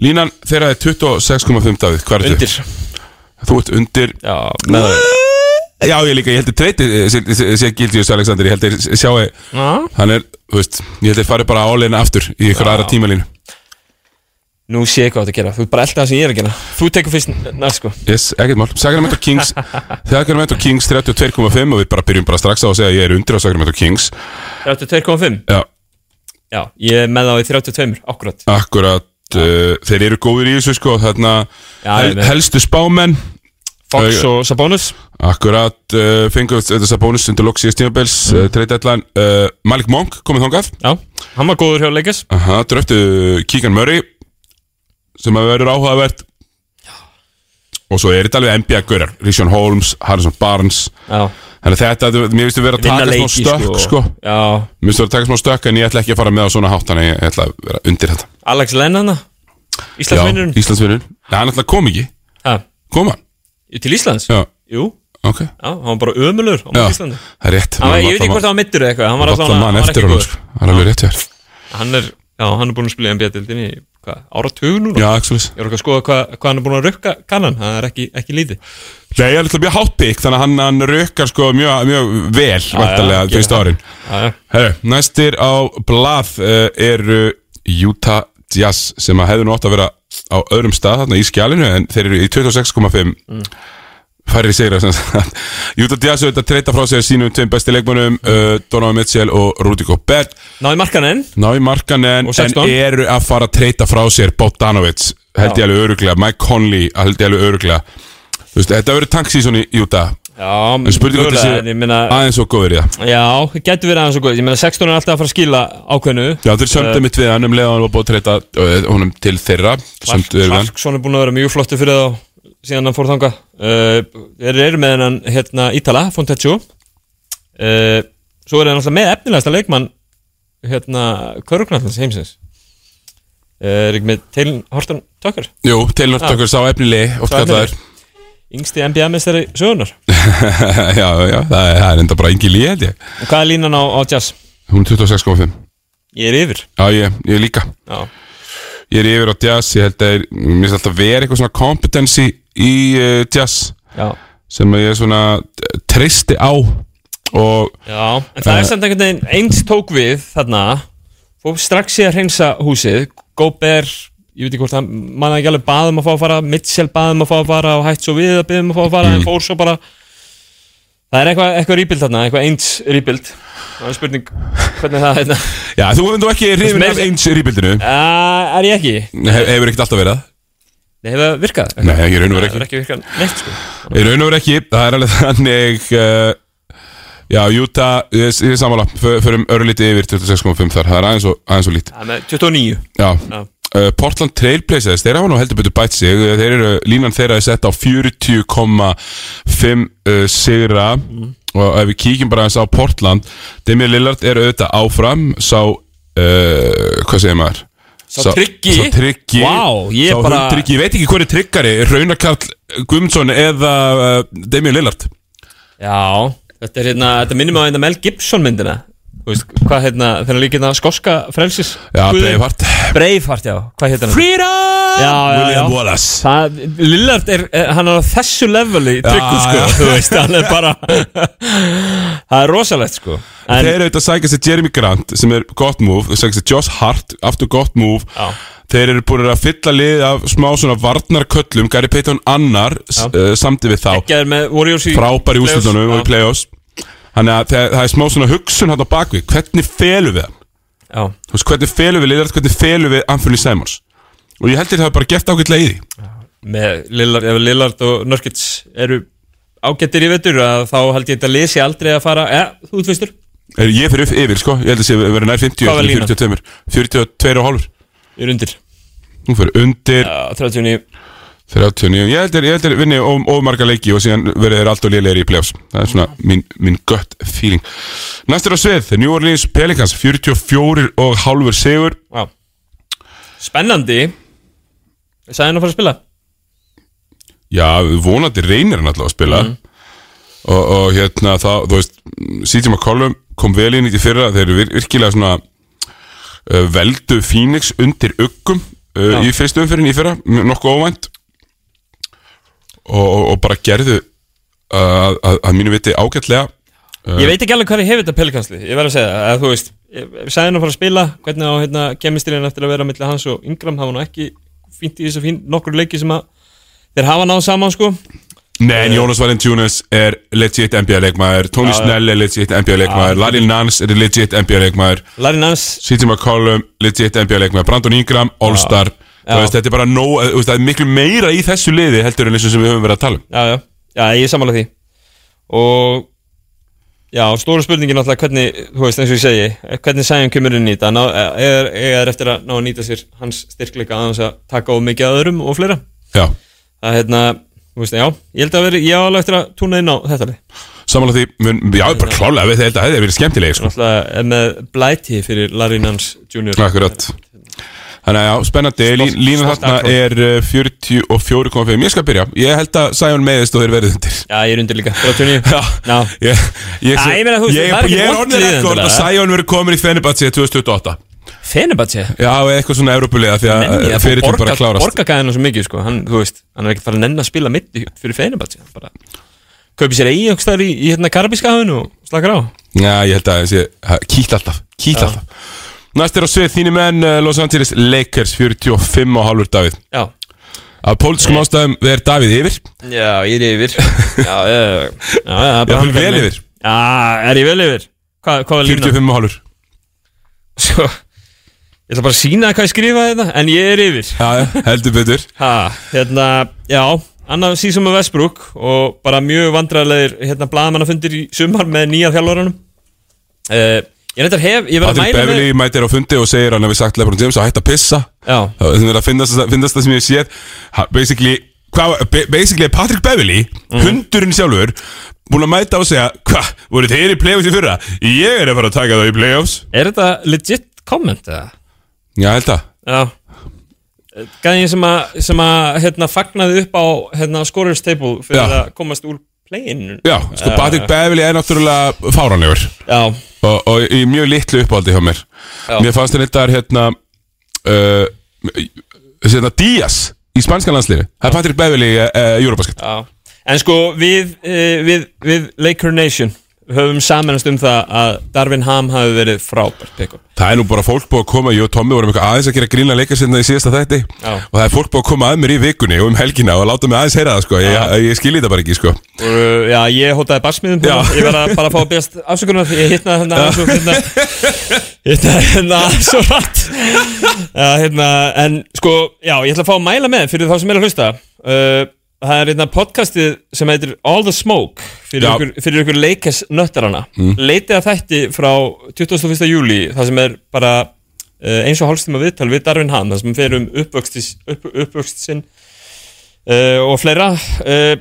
Línan þeirra er 26,5 Davíð, hvað er undir, Þú ert undir. Já, með það. Já, ég líka, ég heldur treyti sé Gildius Alexander, ég heldur sjáu Já, hann er, þú veist, ég heldur farið bara áleina aftur í ykkur aðra tímalínu nú sé ég hvað þetta að gera, þú er bara alltaf það sem ég er að gera. Þú tekur fyrst næst sko. Yes, ekkert mál, Sacramento Kings Sacramento Kings 32,5 og við bara byrjum bara strax á að segja að ég er undir á Sacramento Kings. 32,5. Já, Já, ég er með þá í 32, akkurat. Akkurat, uh, þeir eru góðir í þessu sko Þarna Já, hel, helstu spámenn. Fox Au- og Sabonis. Akkurat, uh, fengur þetta Sabonis undir lok síðast tímabils mm. uh, uh, Malik Monk komið þangað. Já, hann var góður hjá Lakers. Aha, dröftu Keegan Murray sem að verður áhugavert. Og svo er þetta alveg NBA-gaurar Rísjón Holmes, Harrison Barnes. Já, þannig að þetta, mér finnst að vera að taka smá leiki stökk sko. Já, mér finnst að vera að taka smá stökk en ég ætla ekki að fara með á svona hátt þannig að ég ætla að vera undir þetta. Alex Lennon Íslandsvinnurinn Nei, hann ætla kom ekki, Ha, kom hann? Til Íslands? Já, Jú, ok. Já, hann var bara ömulur á Íslandi. það er rétt. Hann var, Ég veit ekki hvort það var mittur eða eitthvað Hann var alltaf mann hann eftir góður. sko. Er Hann er, hann er búin að spila í NBA-dildin í, hvað, áratug núna? Já, ekki svolítið Ég er okkar að skoða hvað, hvað hann er búin að rukka kannan? Það er ekki, ekki lítið. Nei, ég er alltaf mjög pikk Þannig að hann, hann rökkar sko mjög, mjög vel Vantarlega gerir fyrst það. árin Já, já, Herru, næstir á blað uh, eru Utah Jazz sem að hefðu nú átt að vera á öðrum stað þarna í skjálinu en þeir eru í 26,5 færri sigra sem sagt. Utah Jazz auðvitað að treyta frá sér sínum tveim besti leikmönum uh, Donovan Mitchell og Rudy Gobert. Náði markanen ná í markan en, Og en 16. eru að fara að treyta frá sér Bogdanovic held ég alveg öruglega Mike Conley held ég alveg öruglega Þú veist, þetta verður tanksísón í Utah. Já, en spurning hvort mögulega, en ég þessi aðeins og góður í það. Já, getur verið aðeins og góð Ég meina 16 er alltaf að fara að skila ákveðnu. Já, þeir sömdu mitt við hann um leið og búið að treyta uh, honum til þeirra. Clarkson er búin að vera mjög flottu fyrir þá síðan hann fór þanga uh, Þeir eru með hennan hérna, Ítala, Fonteccio uh, Svo er það náttúrulega með efnilegasta leikmann hérna, Körgnallans heimsins. Uh, Er ekki með Taylor Horton Tucker? Jú, Taylor Tucker sá efnilegi oft Sá kallaður Yngsti NBA-mestari sögunar Já, já, það er, það er enda bara engi líð held ég. Og hvað er línan á, á jazz? Hún er 26,5 Ég er yfir. Já, ég, ég líka. Já, Ég er yfir á jazz, ég held að er- mér finnst alltaf vera eitthvað svona competency í uh, jazz já. sem að ég svona treysti á. Og Já, en það er Eh. samt einhvern veginn eins tók við þarna. Fór strax í að hreinsa húsið. Góber, ég veit ekki hvort hann manna ekki alveg baðum að fá að fara. Mitchell baðum að fá að fara og hætt svo við að byggðum að fá að fara. Mm. en fór svo bara. Það er eitthvað, eitthvað rýpild þarna, eitthvað eins rýpild það er spurning hvernig það hérna. Já, þú hefur nú ekki meira- af eins rýpildinu uh, Er ég ekki? Hef, Hefur ekkert alltaf verið það Nei, hefur það virkað? Nei, ég raun og veru Það ekki. er ekki virkað neitt sko. Í raun og veru ekki, það er alveg þannig uh, Já, Utah, ég, ég er sammála. F- Förum örlítið yfir 26,5 þar. Það er aðeins og, aðeins og lít Það er með 29 Já, Já. Uh, Portland Trailblazers, þeir hafa nú heldur betur bætt sig. Þeir eru, línan þeirra er sett á 40,5 uh, sigra. Og ef við kíkjum bara aðeins á Portland Demi Lillard er auðvitað áfram. Sá, uh, hvað segir maður? Sá tryggi? Sá tryggi. Ég Sá bara- hundtryggi, ég veit ekki hver er tryggari Raunakarl Guðmundsson eða uh, Demi Lillard? Já, þetta er hérna, þetta minnum á hérna Mel Gibson myndina veist, hvað hérna, þegar líka hérna skoska frelsis Já. Braveheart Braveheart, já, hvað hérna Freedom! Já, já, William já. Wallace Það, Lillard er, er- hann er á þessu leveli tryggur, Já, sko, já. þú veist, hann er bara Það er rosalegt, sko En, Þeir eru auðvitað að sækja sér Jeremy Grant sem er gott move, þeir sækja sér Josh Hart aftur gott move, Já. þeir eru búin að fylla lið af smá svona varnarköllum Gary Payton annar uh, samti við þá, Gekkjaður með Warriors í frábær í playoffs. úslutunum og í play-offs Þannig að það, það er smá svona hugsun á bakvið, hvernig felum við hann? Já, Þú veist, hvernig felum við Lillard, hvernig felum við Anthony Simons? Og ég heldur það bara gert ágætlega í því. Með Lillard, ef Lillard og Nurkic eru ágættir í vettur þá held ég þetta lesi aldrei að fara Ja, þú ert fyrstur. Er Ég fyrir upp yfir, sko, ég held að sé að vera nær 50 Hvað var eftir línan? 42, 42 og hálfur. Ég er undir. Hún fyrir undir. Já, 39 39, ég heldur, ég heldur vinni of, of marga leiki og síðan verður þeir allt og lélegir í playoffs. Það er svona mín, mín gött feeling. Næstur á svið, New Orleans Pelicans 44 og hálfur sigur. Já Spennandi. Ég sagði hann að fara að spila? Já, vonandi reynir hann alltaf að spila. Og, og hérna þá, þú veist CJ McCollum kom vel inn í því fyrra. Þeir eru vir, virkilega svona uh, veldu Phoenix undir uggum uh, í fyrstu umfyrin í fyrra, nokkuð óvænt og, og, bara gerðu uh, að, að, að mínu viti ágætlega. Ég veit ekki alveg hvað ég hef þetta pelikansli Ég verð að segja það, að þú veist hann að fara að spila Hvernig á hérna kemistirinn eftir að vera milli hans og Ingram hafa nú ekki fínt í þess að fín nokkur leiki sem að þeir hafa náð saman sko. Nei, en Jónas Valentínus er legit NBA leikmaður Tony. Snell er legit NBA leikmaður Larry Nance er legit NBA leikmaður. Larry Nance. CJ McCollum, legit NBA leikmaður Brandon Ingram, All-Star. Veist, Þetta er bara nóg, þú veist, er miklu meira í þessu liði heldur en eins og sem við höfum verið að tala um. Já, já, já, ég er sammála því. Og Já, stóra spurningin alltaf hvernig, þú veist eins og ég segi hvernig Sæjum kemur inn í þetta? Ná, er, er eftir að ná að nýta sér hans styrkleika aðeins að taka á mikið að öðrum og fleira? Já, Það er hérna, þú veist, já, ég held að veri ég á alveg eftir að túna inn á þetta lið. Samanlega því mun, Já, bara klálega, við þetta hefði verið skemmtileg sko. Náttúrulega er með blæti fyrir Larry Nance Jr. Akkurat Þannig að já, spennandi, stolt þarna afró. er uh, 44,5 Ég skal byrja, ég held að Sæjón meðist og þeir verið undir. Já, ég er undir líka, 39 Já. Ég, ég, Já, ég meina, þú það er ekki ég vont orðin lið rekord endilega. að Sæjón verið komin í Fenerbahce 2028 Fenerbahce Já, eitthvað svona Európulega því að fyrir til bara að klárast. Borga gæðinu svo mikið sko. hann, þú veist, hann er ekkert fara að nenn að spila mitt fyrir Fenerbahce bara kaupi sér eigi einhvers staðar í, í hérna karabíska hafinu og slakar á. Já, ég held að þessi, kýtt alltaf, kýtt alltaf Næst er á svið þínu menn uh, Los Angeles Lakers 45 og halvur Davíð. Já, Af pólitískum ástæðum er Davíð yfir. Já, ég er yfir. Já, já, já, já, hann þú vel yfir. Já, er ég vel yfir? Hvað, hvað var lína? 45 og halvur Sko, ég ætla bara að sína hvað ég skrifaði þetta En ég er yfir. Já, heldur betur. Ha, hérna, já Annað síðan með Westbrook Og bara mjög vandræðilegir hérna, Blaðmannafundir í sumar með nýja þjálfaranum. Uh, Ég reyndar hef Ég verð að Patrick mæla Beverly mætir á fundi og segir hann hefur sagt Lebron James að hætta að pissa Já, er að finnast, finnast það sem ég Ha- Basically, hvað, ba- basically er Patrick Beverly, Mhm. hundurinn sjálfur Búin að mæta og segja Hvað, voru þeir í playoffs í fyrra? Ég er að fara að taka það í playoffs er þetta legit comment eða? Já, held að Já Gæðin sem að, sem að hérna, fagnaði upp á hérna, scorers table fyrir Já. að komast úr play-in? Já, sko, Patrick Beverly er náttúrulega fáranlegur og, og í mjög litlu uppáldi hjá mér. Já. Mér fannst þetta hérna uh, hérna Díaz í spanskan landsliði Það er Patrick Beverly uh, uh, Eurobasket já. En sko, við, uh, við, við Laker Nation höfum samanast um það að Darvin Ham hafi verið frábært pick-up Það er nú bara fólk búið að koma, ég og Tommi vorum eitthvað aðeins að gera grína leikarsynna í síðasta þætti. Já. og það er fólk búið að koma að mér í vikunni og um helgina og láta mig aðeins heyra það sko, ég, ég skilji þetta bara ekki sko. Og uh, já, ég hótaði barsmiðum Já. ég verða bara að fá að beðast afsökunar. Ég hittnaði hérna aðeins og hérna hittnaði hérna svo rætt já, hérna, en sko já, ég ætla að fá að mæla með fyrir þá sem er að hlusta. Uh, það er hérna podcastið sem heitir All the Smoke fyrir Já. ykkur, fyrir ykkur leikes nöttarana mm. leitið að þætti frá 21. júli það sem er bara uh, eins og hálfstíma viðtal við Darvin Ham það sem fer um uppvöxt, upp, uppvöxt sinn uh, og fleira uh,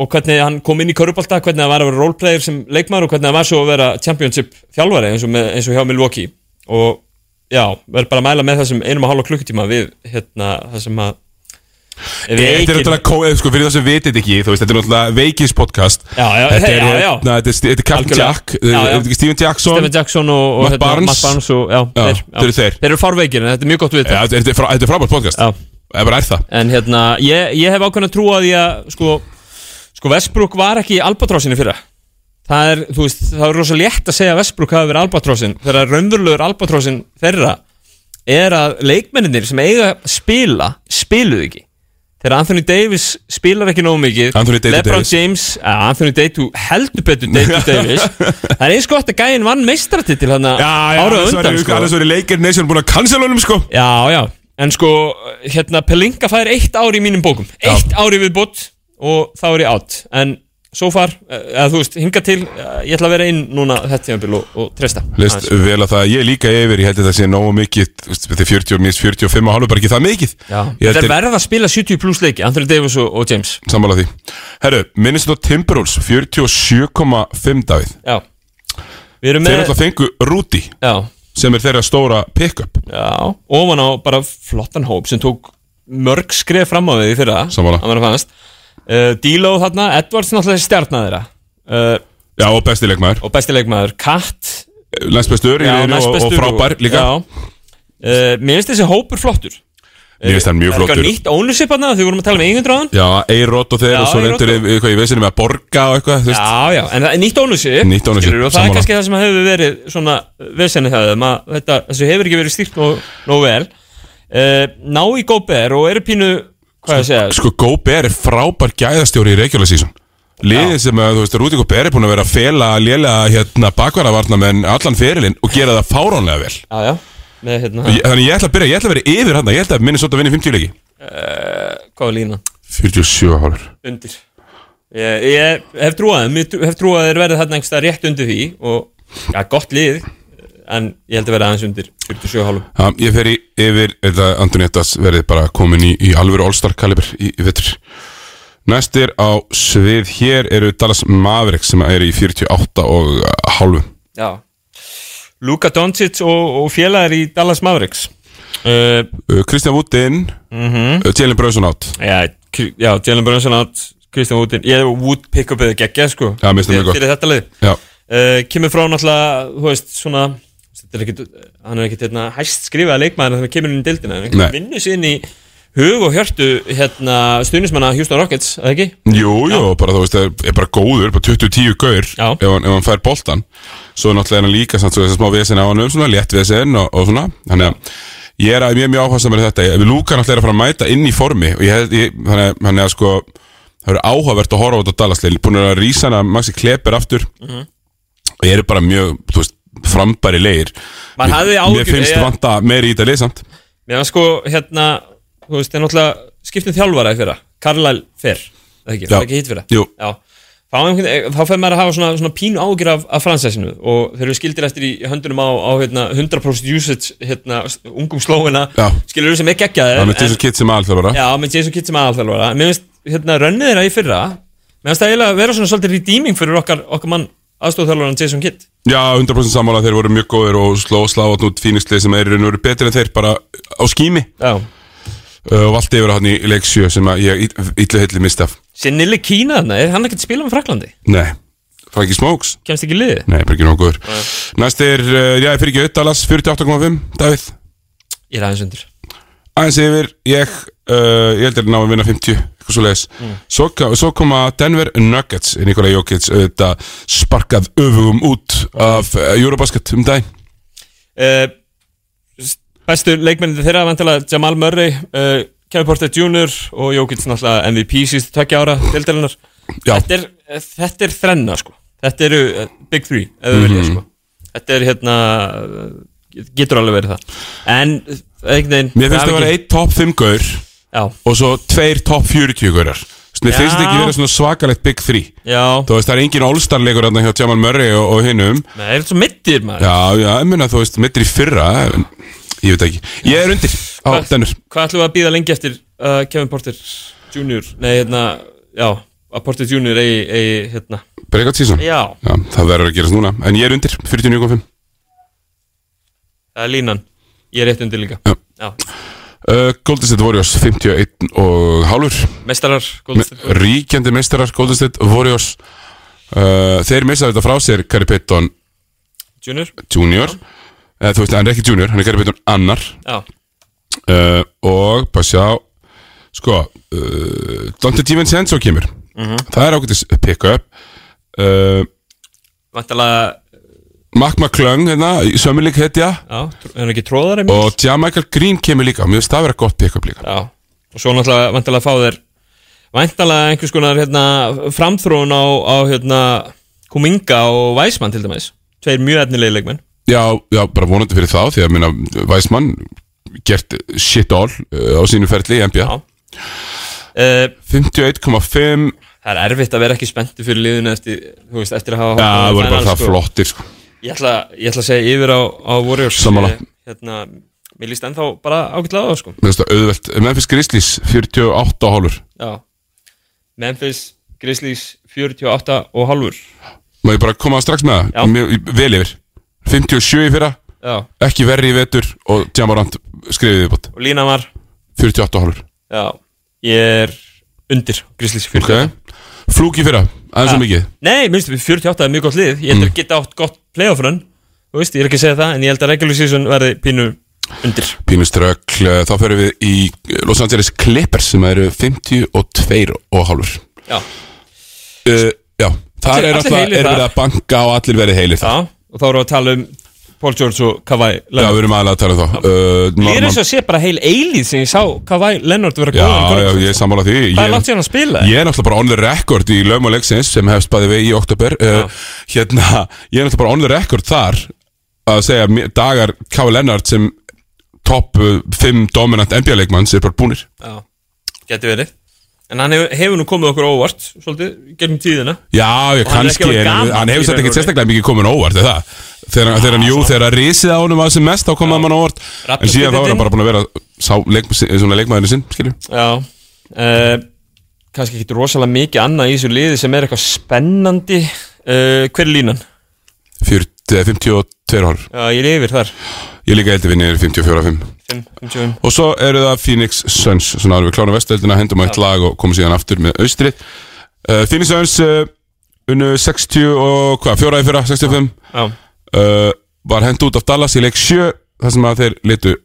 og hvernig hann kom inn í körubálta hvernig það var að vera roleplayer sem leikmaður og hvernig það var svo að vera championship þjálfari eins og, með, eins og hjá Milwaukee og já, verður bara að mæla með þessum einum og hálfa klukkutíma við hérna það sem að Þetta er náttúrulega, sko, fyrir það sem vitið ekki, þú veist, þetta er náttúrulega Veikis podcast Já, já, Þetta er, já, já. hérna, þetta er, er Captain. Jack, er ekki Steven Jackson Stephen Jackson og, og Matt hérna, Barnes. Matt Barnes og, já, Já, þeir, þeir eru þeir. þeir eru fárveikir en þetta er mjög gott við Já, þetta er, er, frá, er frábært podcast Já. Það bara er það En hérna, ég, ég hef ákveðin að trúa því að sko, sko Westbrook var ekki í Albatrossinni fyrra Það er, þú veist, það er rosa létt að segja að Westbrook hafi verið Albatrossin þegar raunverulegur Albatrossin þeirra er að leikmenninir sem eiga að spila, spiluðu ekki Þegar Anthony Davis spilar ekki nógu mikið LeBron Davis. James, uh, Anthony Davis heldur betur David Davis. Það er eins gott að gæinn vann meistaratitil hann já, ára undan sko. annars verið Leikir Nation búin að cancela honum sko. Já, já, en sko hérna Pelinka fær eitt ár í mínum bókum. Eitt ári við bótt og þá er ég átt en svo far, eh, eða þú veist, hinga til eh, ég ætla að vera inn núna þetta tímabil og, og treysta. List Aðeins. vel að það, ég líka yfir, ég held að það sé nógu mikið þú Þetta er 40 og minst 45 og halvur bara ekki það mikið. Þetta er verða að spila 70 pluss leiki Anthony Davis og, og James. Sammála því. Herru, Minnesota Timberwolves 47,5 Davíð. Já, Þeir alltaf fengu Rúti Já, sem er þeirra stóra pick-up. Já, ofan á bara flottan hóp sem tók mörg skref fram á því fyrra. Sammála. að mér fannst uh, Díló þarna, Edwards náttúrulega stjarnar þeirra. Uh, Já, og besti leikmaður. og besti leikmaður Katt. Næstbestur í liðinu og, og frábær líka. Já. uh, Mér finnst þessi hópur flottur. Mér finnst hann mjög Er eitthvað flottur. Nýtt ownership hann því við vorum að tala um hann. Já, Eirot og þeir Já, og svo Eyrot reyndur og- við eitthvað í vesinu með að borga og eitthvað þú veist. Já, já, en það er nýtt ownership. Nýtt ownership, skilurðu, og það sammála. er kannski það sem hefur verið svona vesenni það þeim að þetta, þessu hefur ekki verið stýrt nóg, nóg vel. Uh, Ná í Góber og eru pínu hvað er að segja? Sko, Góber er frábær gæðastjóri í regular season. Liðið sem að, þú veist, Rúti Góber er búin að vera að fela lélega hérna bakvaravarna með allan ferilinn og gera það fáránlega vel. Já, já, með hérna Ég- Þannig ég ætla að byrja, ég ætla að vera yfir hann Ég ætla að minni svolítið að vinna 50 leiki Hvað var lína? 47 hálfur. Undir. Ég, ég hef trúað þeim, ég hef trúað þeir verið þarna einhverstað rétt undir því og, já, gott lið en ég held að vera aðeins undir 47 hálfum Já, ég fer í yfir, eða Antonéttas verið bara komin í, í alvöru All-Star kaliber í, í vettur. Næstir á svið hér eru Dallas Mavericks sem eru í 48 og hálfu. Já Luka Doncic og, og félagar í Dallas Mavericks uh, Uh, Kristján Woodin, mm -hmm. Jalen Brunson átt. Já, Jalen Brunson átt Kristján Woodin, ég hef Wood pick-upið geggja sko. Fyrir þetta lið Já, uh, Kemur frá náttúrulega, þú veist, svona er ekkit, hann er ekkit hérna, hæst skrifaða leikmaður þannig að kemur inn í deildina en hann vinnur inn í hug og hjörtu hérna, stuðnismanna Houston Rockets, eða ekki? jú, jú, bara þú veist, er, er bara góður, bara 20-10 gaur ef hann, ef hann fær boltan. Svo náttúrulega er hann líka samt svo þess að smá vesen á hann um, svona létt vesen og, og svona. Þannig að ég er að mjög mjög áhersam með þetta. Ég- Luka náttúrulega er að fara að mæta inn í formi og ég, ég, þannig, að- þannig að sko, það verður áhugavert að horfa á þetta Dallasleil. Búin að rísa hana Maxi Kleber aftur og ég er bara mjög, þú veist, frambæri leir. Mér finnst ég- vanta meiri í þetta leysamt. Mér var sko, hérna, þú veist, það er náttúrulega skiptum þjálfara í fyrra, Carlisle fer, eða ekki, Já. var ekki hitt fyrra? Já. Þá, fer maður að hafa svona, svona pínu ágjur af, af fransæsinu og þeir eru skildir eftir í höndunum á, á hérna, 100% usage hérna, ungum slóina skilur sem er geggjaðir Það er með Jason Kidd sem aðalþjálfara. Já, með Jason Kidd sem aðalþjálfara Mér finnst, hérna, rönnið þeirra í fyrra Mér finnst það eiginlega vera svona svolítið redeeming fyrir okkar, okkar mann aðstofþjálfaran Jason Kidd. Já, 100% sammála, þeir voru mjög góðir og sló sláðat út fíningslið sem er veru betri en þeir bara á skými Já. Uh, og allt yfir hann í leik 7 sem ég ítlu heitli misti af Sér Nili Kína þarna, er hann ekkert að spila með Fraklandi? Nei, Smokes Kemst ekki í liði? Nei, bara ekki nóg góður Næst er, uh, já, ég fyrir ekki Dallas 48,5, Davíð? Ég er aðeins undir. Aðeins yfir, ég uh, ég held að ná að vinna 50 eitthvað svo leiðis svo, ka- svo koma Denver Nuggets Nikola Jokic auðvitað sparkað öfugum út af uh, Eurobasket um dag uh, Bestu leikmennir þeirra vantilega Jamal Murray uh, Kevin Porter Jr. og Jokic náttúrulega MVP síðustu tökja ára deildarinnar Já. þetta eh, þetta er þrenna sko Þetta eru Big Three ef við Mhm. vilja sko Þetta er hérna getur alveg verið það en einhvern veginn Mér finnst það að vera eitt top 5 gaur Já, og svo tveir top 40 gaurar. Mér finnst þetta ekki Já. vera svona svakalegt big 3 já. Þú veist, það er engin all-star leikur hérna hjá Jamal Murray og, og hinnum það er svo mittir maður. Já, já, ég meina þú veist, mittir í fyrra Ég veit ekki. Ég er undir. Á Hvað- Denver Hvað ætlum við að býða lengi eftir uh, Kevin Porter Jr. Nei, hérna, já að Porter Jr. eigi, eigi hérna. Breakout season? Já, Já, það verður að gerast núna. En ég er undir, 49.5 það er línan. Ég er rétt undir líka. Já. Já. Uh, Golden State Warriors 51 og hálfur. Mestarar, Golden State Warriors. Ríkjandi meistarar Golden State Warriors. Uh, Þeir missa þetta frá sér Gary Payton Junior. Jr. Eða, þú veist, hann er ekki junior, hann er Gary Payton annar. Já, uh, Og bara sjá Sko uh, Dante DiVincenzo kemur. Það er ágættis pick up uh, vantalega Mac McClung hérna, Sömmerlik hetja Já, hann ekki tróðar einmitt? Og Tja Michael Green kemur líka Mér finnst það vera gott pick up líka. Já, og svo náttúrulega vantalega fá þér Vantalega einhvers konar hérna, framþróun á, á hérna, Kuminga og Weismann til dæmis. Tveir mjög etnilegi leikmenn. Já, já, bara vonandi fyrir þá Því að minna Weismann Gert shit all uh, á sínu ferli í NBA Já. Uh, 51,5 Það er erfitt að vera ekki spenntu fyrir liðinu eftir, eftir að hafa Já, það voru bara það flottir sko. Ég ætla, ég ætla að segja yfir á, á Warriors Sammála. Ég, hérna, Mér líst ennþá bara ágætlega á það sko. Mér finnst það auðvelt. Memphis Grizzlies 48 og hálfur. Já. Memphis, Grizzlies 48 og halvur Má ég bara koma strax með það? Vel yfir. 57 í fyrra Já, Ekki verri í vetur Og Jamorant skrifið viðbútt og Lína var? 48 og hálfur. Já, ég er undir Grizzlies 48 Ok Flúk í fyrra Aðeins og mikið. Nei, minnst 48 er mjög gott lið. Ég held að geta átt gott playoff run Þú veist, ég er ekki að segja það En ég held að regular season verði pínu undir. Pínuströkl Þá ferum við í Los Angeles Clippers Sem eru 52 og hálfur. Já, uh, Já Það Allir- er alltaf Er þar. verið að banka Og allir verið heilir já Og þá erum við að tala um Paul George og Kawhi Já, Leonard við erum aðlega að tala um þá. Uh, Ég er eins og að sé bara heil eilíð sem ég sá Kawhi Leonard vera Já, góðan já, ég er sammála því. Það Ég er langt síðan að spila Ég er náttúrulega bara on the record í lögum og leiksins sem hefst bæði við í oktober uh, Hérna, ég er náttúrulega bara on the record þar að segja dagar K.V. Lennart sem topp 5 dominant NBA-leikmanns er bara búnir. Já, geti verið En hann hefur, hefur nú komið okkur óvart Svolítið, gegnum tíðina. Já, hann ekki kannski, en hann hefur raun ekkert sérstaklega mikið komin á óvart, er það? Þegar, þegar hann, jú, þegar hann risið á honum að sem mest, þá kom það mann á óvart. Raptor En síðan þá er hann bara búin að vera sá leik, svona leikmaðinu sinn, skiljum Já uh, Kannski ekki rosalega mikið annað í þessu liði sem er eitthvað spennandi. Uh, Hver er línan? 52 hár Já, ég er yfir þar. Ég líka heldur vinni 54-5 5, 55 Og svo eru það Phoenix Suns Svona erum við klána vestöldina, hendum á eitt lag og komum síðan aftur með austrið. Uh, Phoenix Suns uh, unnu 60 og hvað, fjóraði fyrra, 65 Já, uh, Var hend út af Dallas í leik 7 þar sem að þeir litu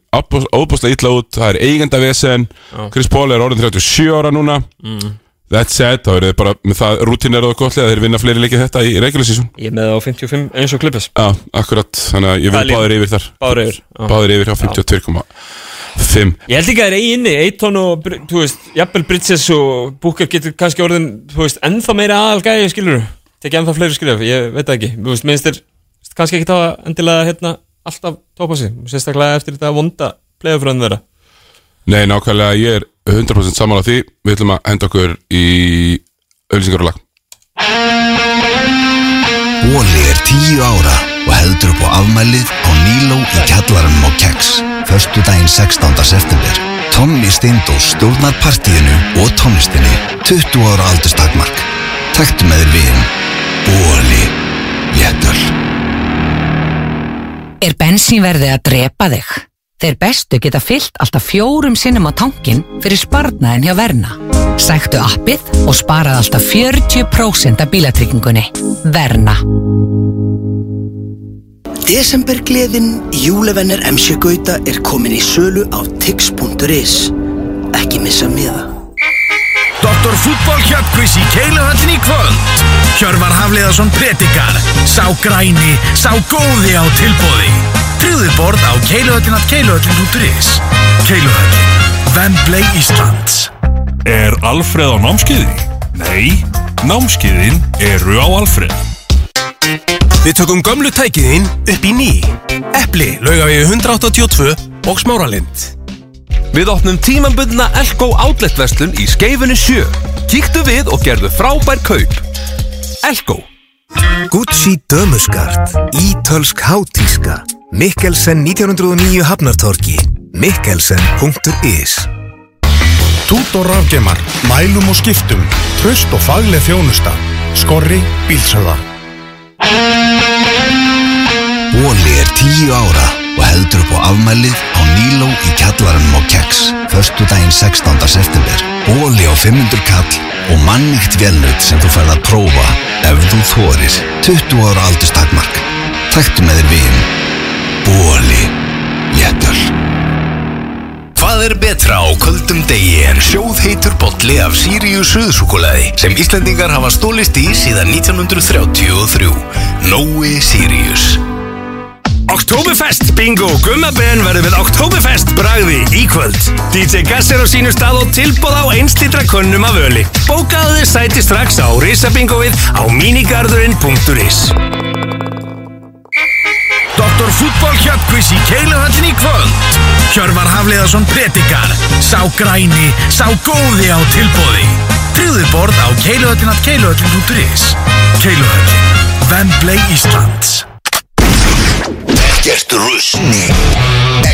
óbúslega illa út. Það er eigenda vesen. Chris Paul er orðin 37 ára núna That said, þá eru þeir bara með það rútinir og gott leið að þeir vinna fleiri leikið þetta í regular season. Ég með það á 55 eins og klippis Já, akkurat, þannig að ég vil báðir yfir þar. Báður yfir já. Báðir yfir hjá 52,5 Ég held ekki að það er eigi inni. Eiton og, þú veist, Jafnvel Bridges og Booker getur kannski orðin Þú veist, ennþá meira aðal gæði, skilur Tekja ennþá fleiri skrif, ég veit ekki. Þú veist, minnst er kannski ekki það endilega hérna alltaf tópa sig. Sérstaklega eftir þetta vonda pleiðafröðin þeirra Nei, nákvæmlega, ég er 100% sammála því Við ætlum að henda okkur í auðlýsingar og lag Óli er tíu ára og heldur upp á afmælið á Níló í kjallaranum á Keks. Förstu daginn 16. september. Tommy Steindós stjórnar partíinu og tónlistinni 20 ára aldurstakmark. Taktu með þér vin. Óli. Léttöl. Er bensínverðið að drepa þig? Þeir bestu geta fyllt alltaf fjórum sinnum á tankin fyrir sparnaðin hjá Verna. Sæktu appið og sparaði alltaf 40% af bílatryggingunni. Verna. Desembergleðin Júlevenner MC Gauta er komin í sölu á tix.is Ekki missa miða Doktor Fútból Hjöpkvís í Keiluhöllin í kvöld Hjörvar Hafliðarsson predikar Sá græni, sá góði á tilbóði Tryggðu borð á keiluhöllin at keiluhöllin.is Keiluhöllin, Vembley Íslands Er Alfreð á námskeiði? Nei, námskeiðin eru á Alfreð. Við tökum gömlu tækiðinn upp í ný Epli, laugavegi 182 og Smáralind Við opnum tímambundna Elko Outlet verslun í skeifunni 7. Kíktu við og gerðu frábær kaup. Elko. Gucci Dömuskart Ítölsk hátíska Mikkelsen 1909 Hafnartorki Mikkelsen.is Tútor rafgemar, mælum og skiptum, tröst og fagleg þjónusta, skorri bílsöða. Óli er tíu ára og heldur upp á afmælið á Níló í kjallaranum á Keks. Förstu daginn 16. september. Óli á 500 kall og manníkt velnöð sem þú færð að prófa ef þú þorir. 20 ára aldurstakmark. Taktu með þér vin. Óli. Léttöl. Hvað er betra á köldum degi en sjóðheitur bolli af Sirius suðsúkulaði sem Íslandingar hafa stólist í síðan 1933? Nói Sirius. Oktoberfest Bingo Gummabenn verður við Oktoberfest bragði í kvöld DJ Gass er á sínu stað og tilbúð á einslitra könnum af öli Bókaðu þið sæti strax á risabingoið á minigarðurinn.is Doktor Fútból Hjöpkvís í Keiluhöllin í kvöld. Hjörvar Hafliðarsson predikar. Sá græni, sá góði á tilbóði Tryggðu borð á keiluhöllin at keiluhöllin.is Keiluhöllin, Vembley Íslands. Ekkert rusn.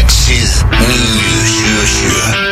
Exið 977. 977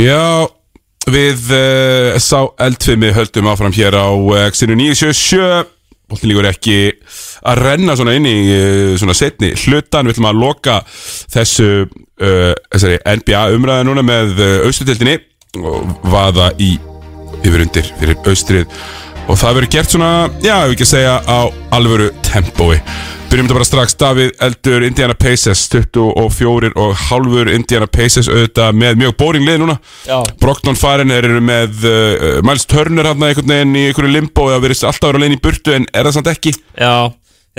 Já, við uh, sá eldfimi höldum áfram hér á Xinu 977 Bóltin líkur ekki að renna svona inn í uh, svona setni hlutan Við ætlum að loka þessu uh, þessari NBA umræða núna með austutildinni og vaða í yfir undir fyrir austrið og það verður gert svona, já, ef ekki að segja á alvöru tempói. Byrjum þetta bara strax, Davíð Eldur, Indiana Pacers 24 og halvur Indiana Pacers auðvitað með mjög boring lið núna. Já. Brockton farin er með uh, Miles Turner hann einhvern veginn í einhverju limbo eða verið alltaf að vera leiðin í burtu en er það samt ekki. Já,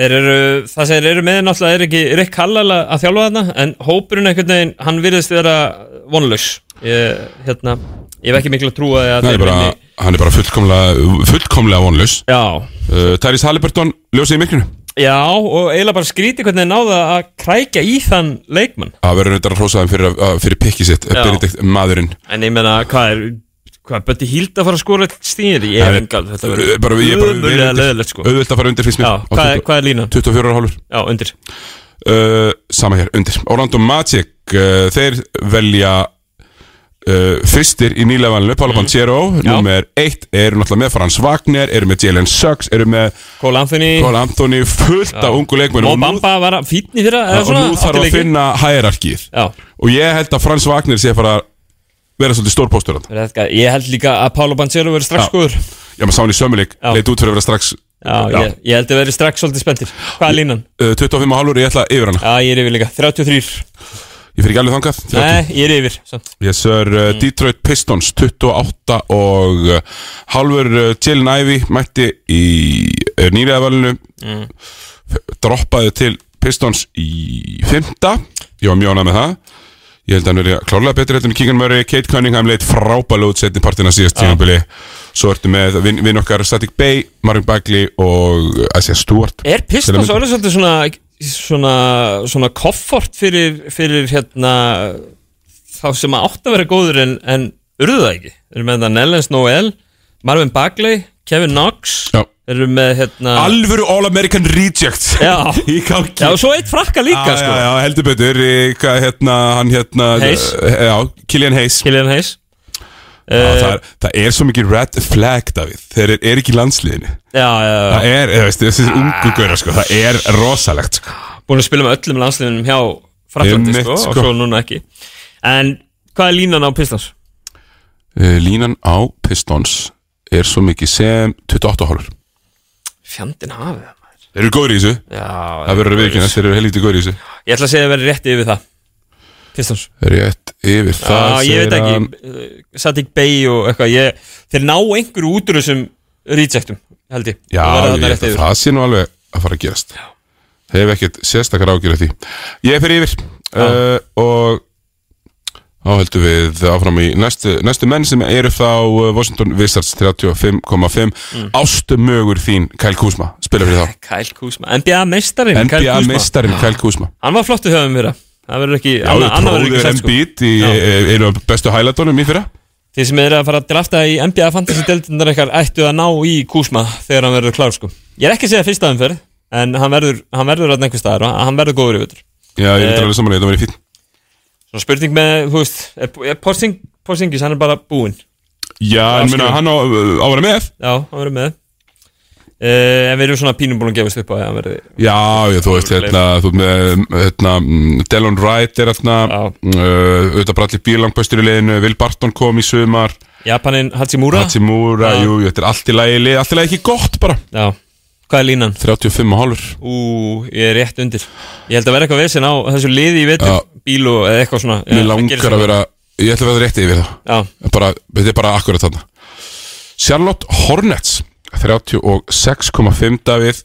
þeir eru, það sem þeir eru með náttúrulega er ekki Rick Hallala að þjálfa þarna en hópurinn einhvern veginn, hann virðist vera vonlaus. Ég, hérna, ég hef ekki miklu að trúa að Hann er bara, hann er bara fullkomlega, fullkomlega vonlaus. Já. Uh, Tyrese Halliburton, ljósið í miklunu Já, og eiginlega bara skríti hvernig þeir náða að krækja í þann leikmann. Það verður auðvitað að hrósa þeim fyrir, að- fyrir pikki sitt. Benedikt maðurinn. En ég meina, hvað er hvað Bötti Híld að fara að skora stíðir? Ég hef engal, þetta verður er bara ömurlega leðilegt sko. Auðvitað að fara undir fyrst mér. Hvað 20 hvað er línan? 24 hálfur. Já, undir. Uh, Sama hér, undir. Orlando Magic, uh, þeir velja uh, fyrstir í nýlega valinu Pála Banchero, Mhm. Já. nummer 1 eru náttúrulega með Frans Wagner, eru með Jalen Suggs eru með Cole Anthony Cole Anthony fullt af ungu leikmennum Og fyrir Já, og nú þarf að finna hierarkið Já. og ég held að Frans Wagner sé fara að vera svolítið stór póstur. Ég held líka að Pálo Banchero verður strax Já. góður Já, maður sá hann í sömuleik, Já. leit út fyrir að vera strax Já, Ég, ég held að verður strax svolítið spenntir Hvað er línan? Uh, 25 og hálfur, ég ætla yfir hana Já, ég er yfir líka, 33 Ég fyrir ekki alveg þangað. 30. Nei, ég er yfir samt. Yes sir, uh, Detroit Pistons 28 og uh, hálfur uh, Jalen Ivey mætti í uh, nýriðavalinu Mm. droppaði til Pistons í fymta ég var mjónað með það. Ég held að hann verið klárlega betri heldur en Keegan Murray. Kate Cunningham leitt frábæla út setni partina síðast tímabili. Svo ertu með vinn vin okkar Static Bay, Marvin Bagley og Isaiah Stewart. Er Til Pistons að mynda. svolítið svona svona, svona koffort fyrir, fyrir hérna þá sem að átt að vera góður en, en urðu það ekki Þeir eru með þetta Nellens Noel Marvin Bagley, Kevin Knox Já. Þeir eru með hérna Alvöru All-American Reject Já. Já, og svo eitt frakka líka já, sko já, já, heldur betur í, hvað, hérna, hann hérna Hayes. Já, Killian Hayes Killian Hayes Já, það, er, það er svo mikið red flag, Davíð. Þeir eru er ekki landsliðinu. Já, já, Það er, veist, þessi ungu gauðra, sko Það er rosalegt, sko. Búin að spila með öllum landsliðunum hjá Fraklandi sko, sko. og svo núna ekki. En hvað er línan á Pistons? uh, Línan á Pistons er svo mikið sem 28 hálfur Fjandinn hafið það. Þeir eru góður í þessu. Já, Það verður að viðkynna, þeir eru helviti góður í þessu. Ég ætla að segja að vera rétt yfir það Pistons Rétt yfir það Já, ég veit ekki. uh, Sadik Bay og eitthvað ég, Þeir ná einhverju út úr þessum rejectum held ég. Já, ég rétt að það sé nú alveg að fara að gerast. Þeir hef ekkert sérstakar ágjörð því. Ég fer yfir. Uh, og þá heldum við áfram í næstu, næstu menn sem eru frá uh, Washington Wizards 35,5 Mm. Ástumögur þín Kyle Kuzma. Spila fyrir þá. Kyle Kuzma NBA meistarinn Kyle NBA Kuzma. meistarinn Kyle Kuzma. Hann var flottu höfum fyrir Það verður ekki Já, annað- annað verður ekki tróður sagt, sko. Embiid í eh, einu af bestu highlightunum í fyrra? Þið sem eru að fara að drafta í NBA Fantasy deildindar eitthvað ættu að ná í Kuzma þegar hann verður klár sko. Ég er ekki að segja fyrsta umferð en hann verður, hann verður að einhver staðar og hann verður góður í veitur Já, ég Eh, er alveg samanlega, það verið fín Svona spurning með, þú veist, er, er Porzing, Porzingis, hann er bara búinn? Já, en minna, hann á, á að vera með. Já, hann verður með uh, En við erum svona pínum búin að gefast upp á að hann verði Já, ég, þú veist, hérna, þú með hérna, mm, Delon Wright er hérna uh, auðvitað Bradley Beal langbæstur í liðinu. Will Barton kom í sumar. Japanin Hachimura. Hachimura, Já. jú, þetta er allt í lagi allt í lagi ekki gott bara. Já, hvað er línan? 35 og hálfur. Ú, ég er rétt undir. Ég held að vera eitthvað vesen á þessu liði í vetur. Bíl og eða eitthvað svona. Mér það langar að vera Ég ætla að vera rétti yfir það. Já. bara, Þetta er bara akkurat þarna. Charlotte Hornets 36,5 Davíð.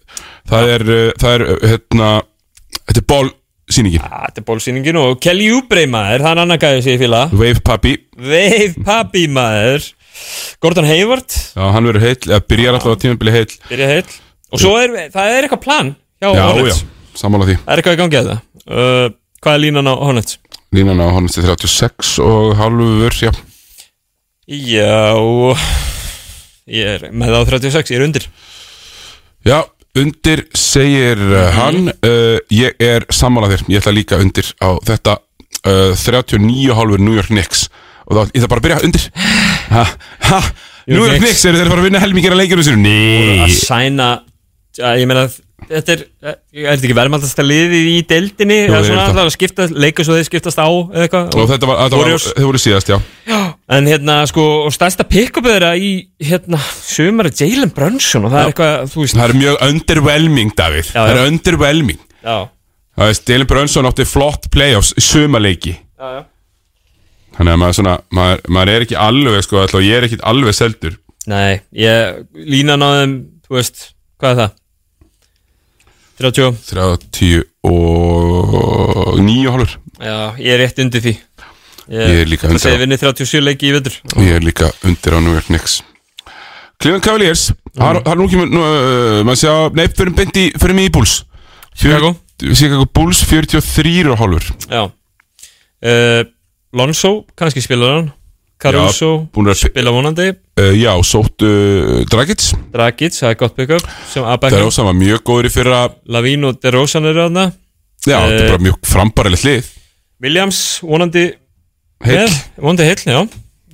Það er, uh, það er uh, hérna Þetta er bólsýningin. Já, Þetta er bólsýningin og Kelly Oubre maður Það er annar gæði sig í fíla Wave Papi. Wave Papi maður. Gordon Hayward. Já, hann verður heill, eða byrjar alltaf á tímabili heill. Byrja heill. Og svo er, það er eitthvað plan hjá Já, Hornets. já, sammála því. Það er eitthvað í gangi að það? Uh, Hvað er línan á Hornets? Línan á Hornets er 36 og halvur, já. Já Ég er með það á 36, ég er undir. Já, undir segir uh, hann. Uh, Ég er sammála þér. Ég ætla líka undir á þetta. Uh, 39,5 New York Knicks. Og þá, ég ætla bara að byrja undir. Ha, ha, New York Knicks. Eru þeir að fara að vinna helmingir að sér að Nei. sæna ja, ég meina þetta er, er þetta ekki verðmaldasta liðið í deildinni? Jú, eða þeir svona það. alltaf að skipta leika svo þeir skiptast á eða eitthvað. Og þetta var, þetta var, þeir voru síðast, já en hérna sko og stærsta pick-up þeirra í hérna sumar er Jalen Brunson og það er eitthvað þú veist Það er mjög underwhelming, Davíð. Já, Það er já. underwhelming. Já, Það veist, Dylan Brunson átti flott playoffs í sumaleiki já, já. Þannig að maður, svona, maður, maður er ekki alveg sko, alltaf, ég er ekki alveg seldur. Nei, ég línan á þeim þú veist, hvað er það? 30 30 og 9 hálfur. Já, ég er rétt undir því Ég er líka það undir segir á- vinni 37 leiki í og ég er líka undir á New York Knicks. Cleveland Cavaliers Það er nú ekki, uh, maður sé að Nei, fyrir beint í, fyrir mig í Bulls. Chicago. Chicago Bulls 43 og hálfur. Já. Uh, Lonzo, kannski spilar hann. Caruso, spila vonandi. Uh, Já, sóttu uh, Dragic. Dragic, það er gott Það er Abekam, ósama mjög góður í fyrra. Lavín og DeRozan eru þarna. Já, þetta er Eh, bara mjög frambarilegt lið. Williams, vonandi Heill. með, vonandi heill, já.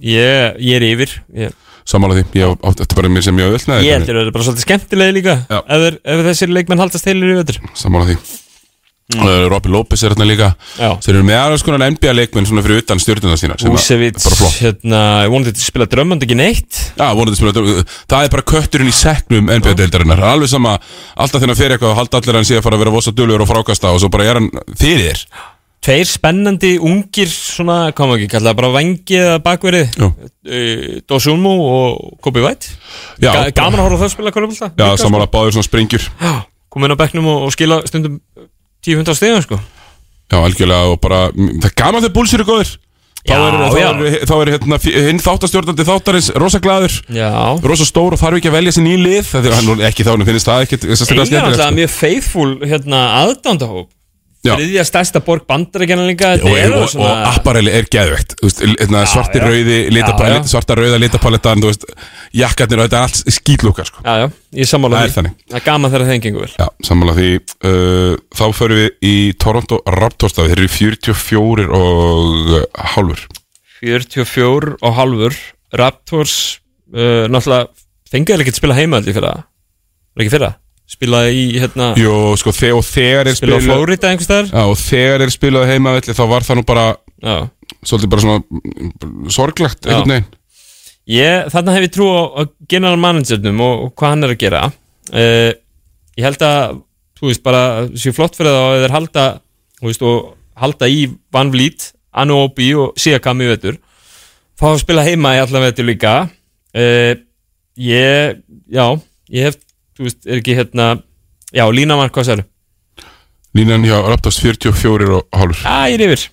Ég, ég er yfir. Ég, Samála því, ég átti bara mér sem mjög öll ég heldur að það er bara svolítið skemmtilega líka. Já. ef, þeir, ef þessir leikmenn haldast heilir í völdur Samála því. Mm. Robin Lopez er hérna líka. Já. Þeir eru með aðeins konar NBA leikmenn svona fyrir utan stjórnuna sína sem að- Úsevits, bara flott. hérna, vonandi til að spila drömmand ekki neitt. Já, vonandi spila Það er bara kötturinn í seknum NBA-deildarinnar Alveg sama, alltaf þegar hann fer eitthvað og halda allir að hann sé að fara að vera vosa dölur og frákasta og svo bara er hann fyrir þér Tveir spennandi ungir svona, maður ekki kalla það, bara vangi eða bakverið. Uh, Dosunmu og White. Já, Ga Gaman að horfa það spila kvörubólta Já, samála báður svona springjur Koma inn á bekknum og, og skila stundum 10-15 stegum sko. Já, algjörlega og bara Það er gaman þegar búls eru góðir. Þá Já, er, þá já. er, þá er hérna, f- hinn þáttastjórnandi þáttarins rosa glaður. Já. Rosa stór og þarf ekki að velja sér ný lið það er ekki þá, hann finnst það ekkit Eiga sérstaklega skemmtilegt, náttúrulega sko. mjög faithful hérna, aðdándahóp Já. Þriðja stærsta borg bandarækjana líka og, og, svona og apparelli er veist, hérna, svarti já. rauði Já, já. svarta rauða litapalettan jakkarnir og þetta er allt skýtlúka sko. Já, já, ég sammála Það því. Það er gaman þegar það gengur vel sammála því uh, Þá förum við í Toronto Raptors Þeir eru í 44 og hálfur 44 og halvur Raptors uh, náttúrulega fengið ekkert spila heima allir fyrra Var ekki fyrra spilaði í hérna Jó, sko, þeg, og þegar er spilaði á Florida einhvers staðar? Já, og þegar er spilað heima velli, þá var það nú bara Já. svolítið bara svona mm, sorglegt einhvern veginn. Ég, þarna hef ég trú á, á general managernum og, og hvað hann er að gera. Uh, Ég held að þú veist bara, séu flott fyrir það að þeir halda þú veist, og halda í Van Vliet, Anu Obi og Siakam í vetur. Fá að spila heima í allan vetur líka. Uh, Ég, já ég hef, þú veist, er ekki hérna já, línamann, hvað sér Línan hjá Raptors 44 og hálfur. Já, ég er yfir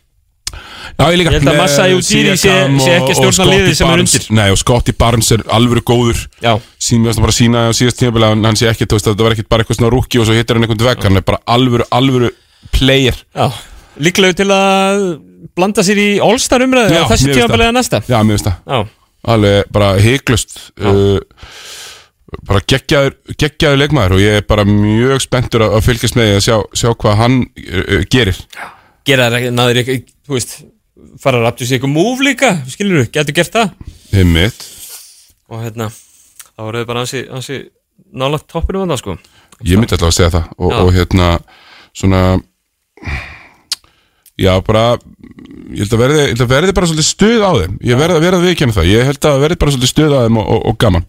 Já, ég líka Ég held að Massa Ujiri sé- Siakam sé ekki stjórna liðið sem er undir. Nei, og Scotty Barnes er alvöru góður. Já. Sýn mér bara sína á síðast tímabili að hann sé ekki, þú veist, þetta var ekkit bara eitthvað svona rúki og svo hittir hann einhvern vegg, hann er bara alvöru, alvöru player. Já, líklega til að blanda sér í All-Star umræðu á tímabilið það. að næsta. Já, mér finnst það. Alveg bara heiklust uh, bara geggjaður geggjaður leikmaður og ég er bara mjög spenntur að, fylgjast með því að sjá, sjá hvað hann uh, gerir. Gera þær ekki, náður ekki, þú veist fara að raptu sér eitthvað múf líka, skilur þú, getur gert það. Einmitt. og hérna, þá voruð bara ansi, ansi nála toppinu vann það sko. Ég myndi alltaf að segja það. Og, og hérna svona já bara ég held að verði, held að verði bara svolítið stuð á þeim. Ég verði að verða að viðkjanna það. Ég held að verði bara svolítið stuð á þeim og, og, og gaman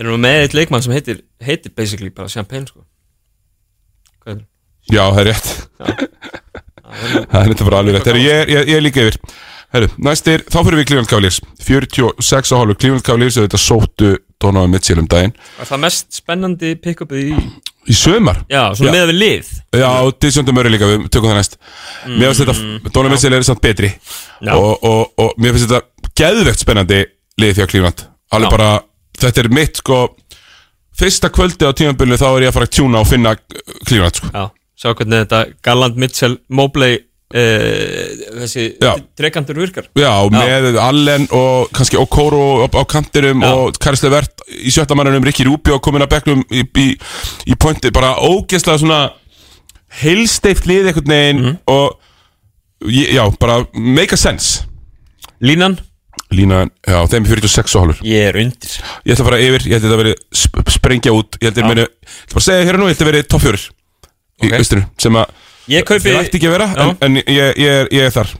Þeir eru með eitt leikmann sem heitir, heitir basically bara champagne sko. Hvað er það? já það er rétt. Það er þetta bara alveg rétt. Heru, ég, er- er líka yfir. Heru, næstir, þá fyrir við Cleveland Cavaliers. 46 á hálfur. Cleveland Cavaliers auðvitað sóttu Donovan Mitchell um daginn. Er það mest spennandi pick-upið í í sömar Já, svona með við lið. Já, og Dissjóndum Murray líka, við tökum það næst. Mér finnst þetta, Donovan Mitchell er samt betri. Og, og, og mér finnst þetta geðvegt spennandi lið að Cleveland. Alveg bara, þetta er mitt sko Fyrsta kvöldi á tímabilinu þá er ég að fara að tjúna og finna Cleveland sko Já, sjá hvernig þetta Galland Mitchell Mobley uh, þessi Já. trekantur virkar Já, með Allen og kannski Okoro á, á kantinum og Karisle Vert í sjötta mannunum, Rikki Rúbjó komin að bekknum í, í, í pointi, bara ógeðslega svona heilsteift lið einhvern veginn Mhm. og ég- já, bara make a sense Línan? Línan, já, þeim er 46 og hálfur. Ég er undir. Ég ætla að fara yfir, ég held að þetta veri sp sprengja út. Ég held að þetta veri, ég ætla bara að segja hér og nú Ég held að þetta veri topp fjórir í Ok. austinu sem að Ég kaupi- þeir ætti ekki að vera Já. en, en ég, ég, er, ég er þar.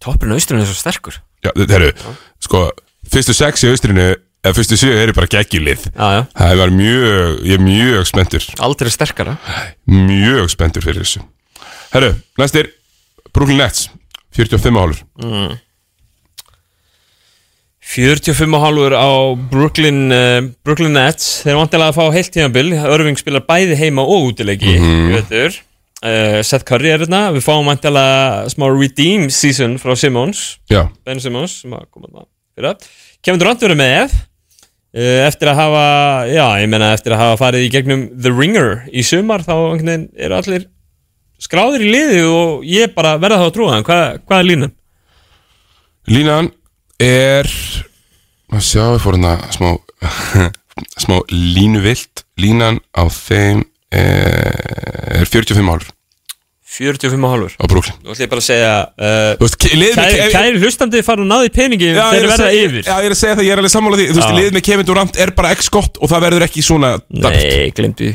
Toppurinn austrun er svo sterkur. Já, þetta eru, sko, fyrstu sex í austrinu eða fyrstu sjö eru bara geggjulið. Já, já. Það var mjög, ég er mjög spenntur. Aldrei sterkara. Mjög spenntur fyrir þessu. Herru, næstir Brooklyn Nets 45 hálfur mm. 45 og hálfur á Brooklyn, uh, Brooklyn Nets Þeir vantilega að fá heilt tímabil Örving spilar bæði heima og útileiki Mhm. mm uh, Seth Curry er hérna Við fáum vantilega smá redeem season frá Simmons Já. Ben Simmons þarna Kevin Durant verður með uh, Eftir að hafa Já, ég meina eftir að hafa farið í gegnum The Ringer í sumar Þá eru allir skráðir í liði Og ég bara verða þá að trúa hann Hvað, hvað er línan? Línan er að sjá, við fórum það smá smá línuvilt. Línan á þeim er 45 hálfur. 45 og hálfur. Á Brooklyn. Nú ætlum bara að segja uh, Þú kæri, hlustandi fara og náði peningi Já, ég þeir er að verða yfir. Já, ég er að segja það, ég er alveg sammála því. Þú veist, Já. liðið með Kevin Durant er bara x gott og það verður ekki svona dapurt. Nei, glemdu því.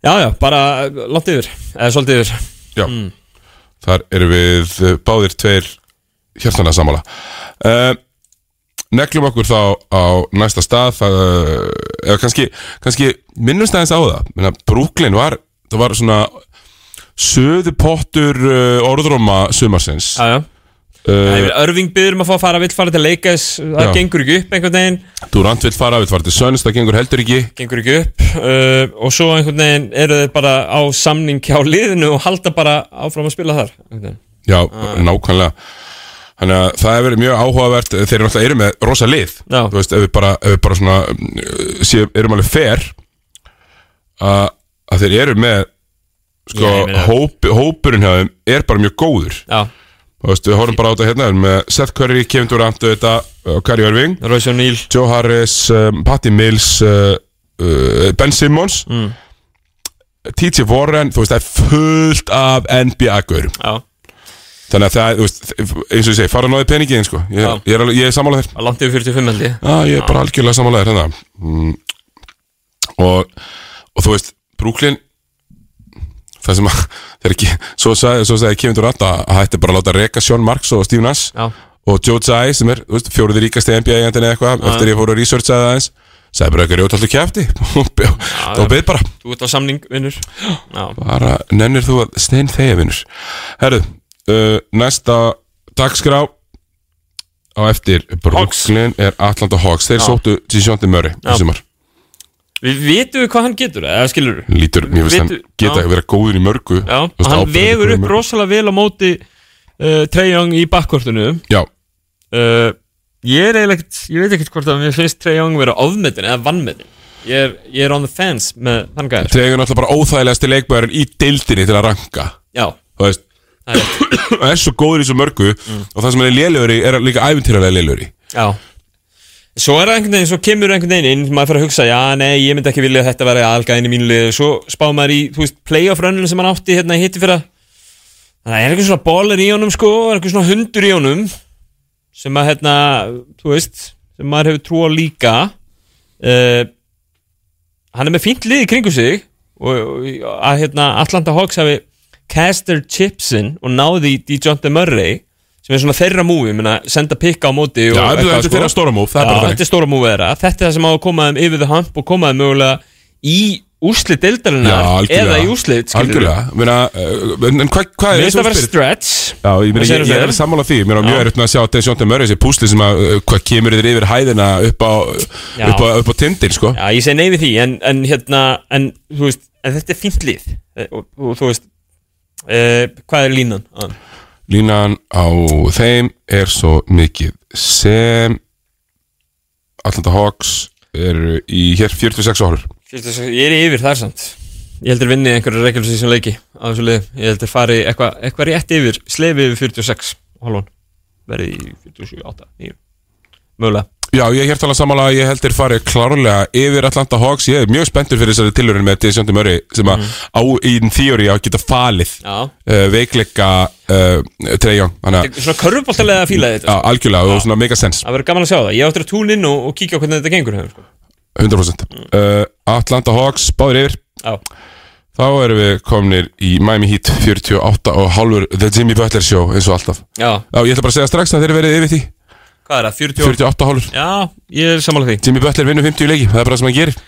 Já, já, bara langt yfir Eða svolítið yfir. Já, þar erum við báðir tveir hjartanlega sammála. Uh, Neglum okkur þá á næsta stað uh, eða kannski, kannski minnumst aðeins á það. Menna, Brooklyn var, það var svona söðu pottur uh, orðróma sumarsins. Uh, Örving byður um að fá að fara, vill fara til leikæs Það Já. gengur ekki upp einhvern veginn. Durant vill fara, vill fara til Suns, það gengur heldur ekki. Gengur ekki upp uh, Og svo einhvern veginn eru þeir bara á samning hjá liðinu Og halda bara áfram að spila þar. Já, nákvæmlega Þannig að það hefur verið mjög áhugavert Þeir eru náttúrulega eru með rosa lið Já. Þú veist, ef við bara, ef við bara svona uh, sé, erum alveg fair að, að þeir eru með sko, ég meina- hóp, hópurinn hjá þeim er bara mjög góður Já. Þú veist, við horfum bara á þetta hérna með Seth Curry, Kevin Durant þetta, og Kari Irving Royce O'Neal Joe Harris, um, Patty Mills uh, uh, Ben Simmons Mm. TJ Warren, þú veist, það er fullt af NBA-gaurum Já Þannig að það, þú veist, eins og ég segi, fara að náði peningin, sko. Ég, ég er, er sammála þér. Að langt yfir 45 held ég. Já, ég er bara algjörlega sammála þér hérna. Mm. og, og þú veist, Brooklyn Það sem að, þeir ekki Svo sagði, Kevin Durant að hætti bara að láta reka Sean Marks og Steve Nash Já. Og Joe Tsai, sem er, þú veist, fjóruði ríkasti NBA-eigandinn eða eitthvað Já. Eftir ég fór að researcha það aðeins. Sagði bara eitthvað rjótt alltaf kjæfti Og beð bara. Þú ert á samning, vinnur Bara nennir þú að stein þegja vinnur Herru, uh, næsta dagskrá á eftir Brooklyn er Atlanta Hawks. Þeir Já. sóttu Gisjóndi Murray Já. í sumar. Við vitum við hvað hann getur, eða skilur Lítur, mér finnst hann Vitu- geta já. að vera góður í mörgu Já, Þú veist, hann ábyrgður vegur í upp mörgu. rosalega vel á móti uh, Trae Young í bakkvortinu Já. Uh, Ég er eiginlega ekkert, ég veit ekkert hvort að mér finnst Trae Young vera ofmetin eða vannmetin Ég er, ég er on the fence með þann gæður Tregur náttúrulega bara óþægilegasti leikbæðurinn í deildinni til að ranka. Já, Þú veist Það er svo góður í svo mörgu. Og það sem hann er lélugur í er líka æfintýralega lélugur í. Já. Svo er það einhvern veginn, svo kemur einhvern veginn inn maður fyrir að hugsa, já, nei, ég myndi ekki vilja að þetta vera algæðin í mínu lið, svo spá maður í þú veist, playoff rönninu sem hann átti hérna í hitti fyrir það er eitthvað svona bólar í honum sko, er eitthvað svona hundur í honum sem að hérna, þú veist sem maður hefur trú á líka. Uh, hann er með fínt lið að Caster Chipson og náði í Dejounte Murray sem er svona þeirra múi, senda pikka á móti Já, þetta- þetta er þeirra stóra það þannig. þetta er stóra múi þeirra, þetta er það sem á að koma þeim yfir the hump og koma þeim mögulega í úslit algjörlega. eða í úslit Algjörlega. Uh, En hvað hva er finnst það vera stretch. Já, ég, meina, ég, ég er sammála því. Mér er mjög erfitt með að sjá Desjóndi Murray þessi púsli sem að uh, hvað kemur þér yfir hæðina upp á, upp á, upp á tindin sko. Já, ég segi nei við því en, en hérna, en veist en þetta er fínt lið. Eh, og, og þú veist uh, hvað er línan? Ah. Línan á þeim er svo mikið sem Atlanta Hawks eru í hér 46 áhur Fyrst þess að ég er yfir þar samt. Ég heldur vinni einhverju regjulsi sem leiki á þessu lið, ég heldur fari eitthvað eitthva rétt yfir, slefi yfir 46 halvón, verði í 47, 8, 9 mögulega Já, ég er hér talað samanlega að ég heldur farið klárlega yfir Atlanta Hawks. Ég er mjög spenntur fyrir þessari tilhörin með Desjóndi Murray sem að á í þýjóri að geta falið uh, veikleika uh, Treyjón Þannig að, Svona körfbóltalega fílaði þetta já, algjörlega, og svona mega sens Það verður gaman að sjá það, ég áttur að tún inn og, og kíkja á hvernig þetta gengur hefur, sko. 100% uh, Atlanta Hawks, báður yfir. Já. Þá erum við komnir í Miami Heat 48 og hálfur The Jimmy Butler Show eins og alltaf. Já. Já, ég ætla bara að segja strax að þeir eru verið yfir því Hvað er það, 40 48 hálfur Já, ég er sammála því. Jimmy Butler vinnur 50 í leiki, það er bara það sem hann gerir.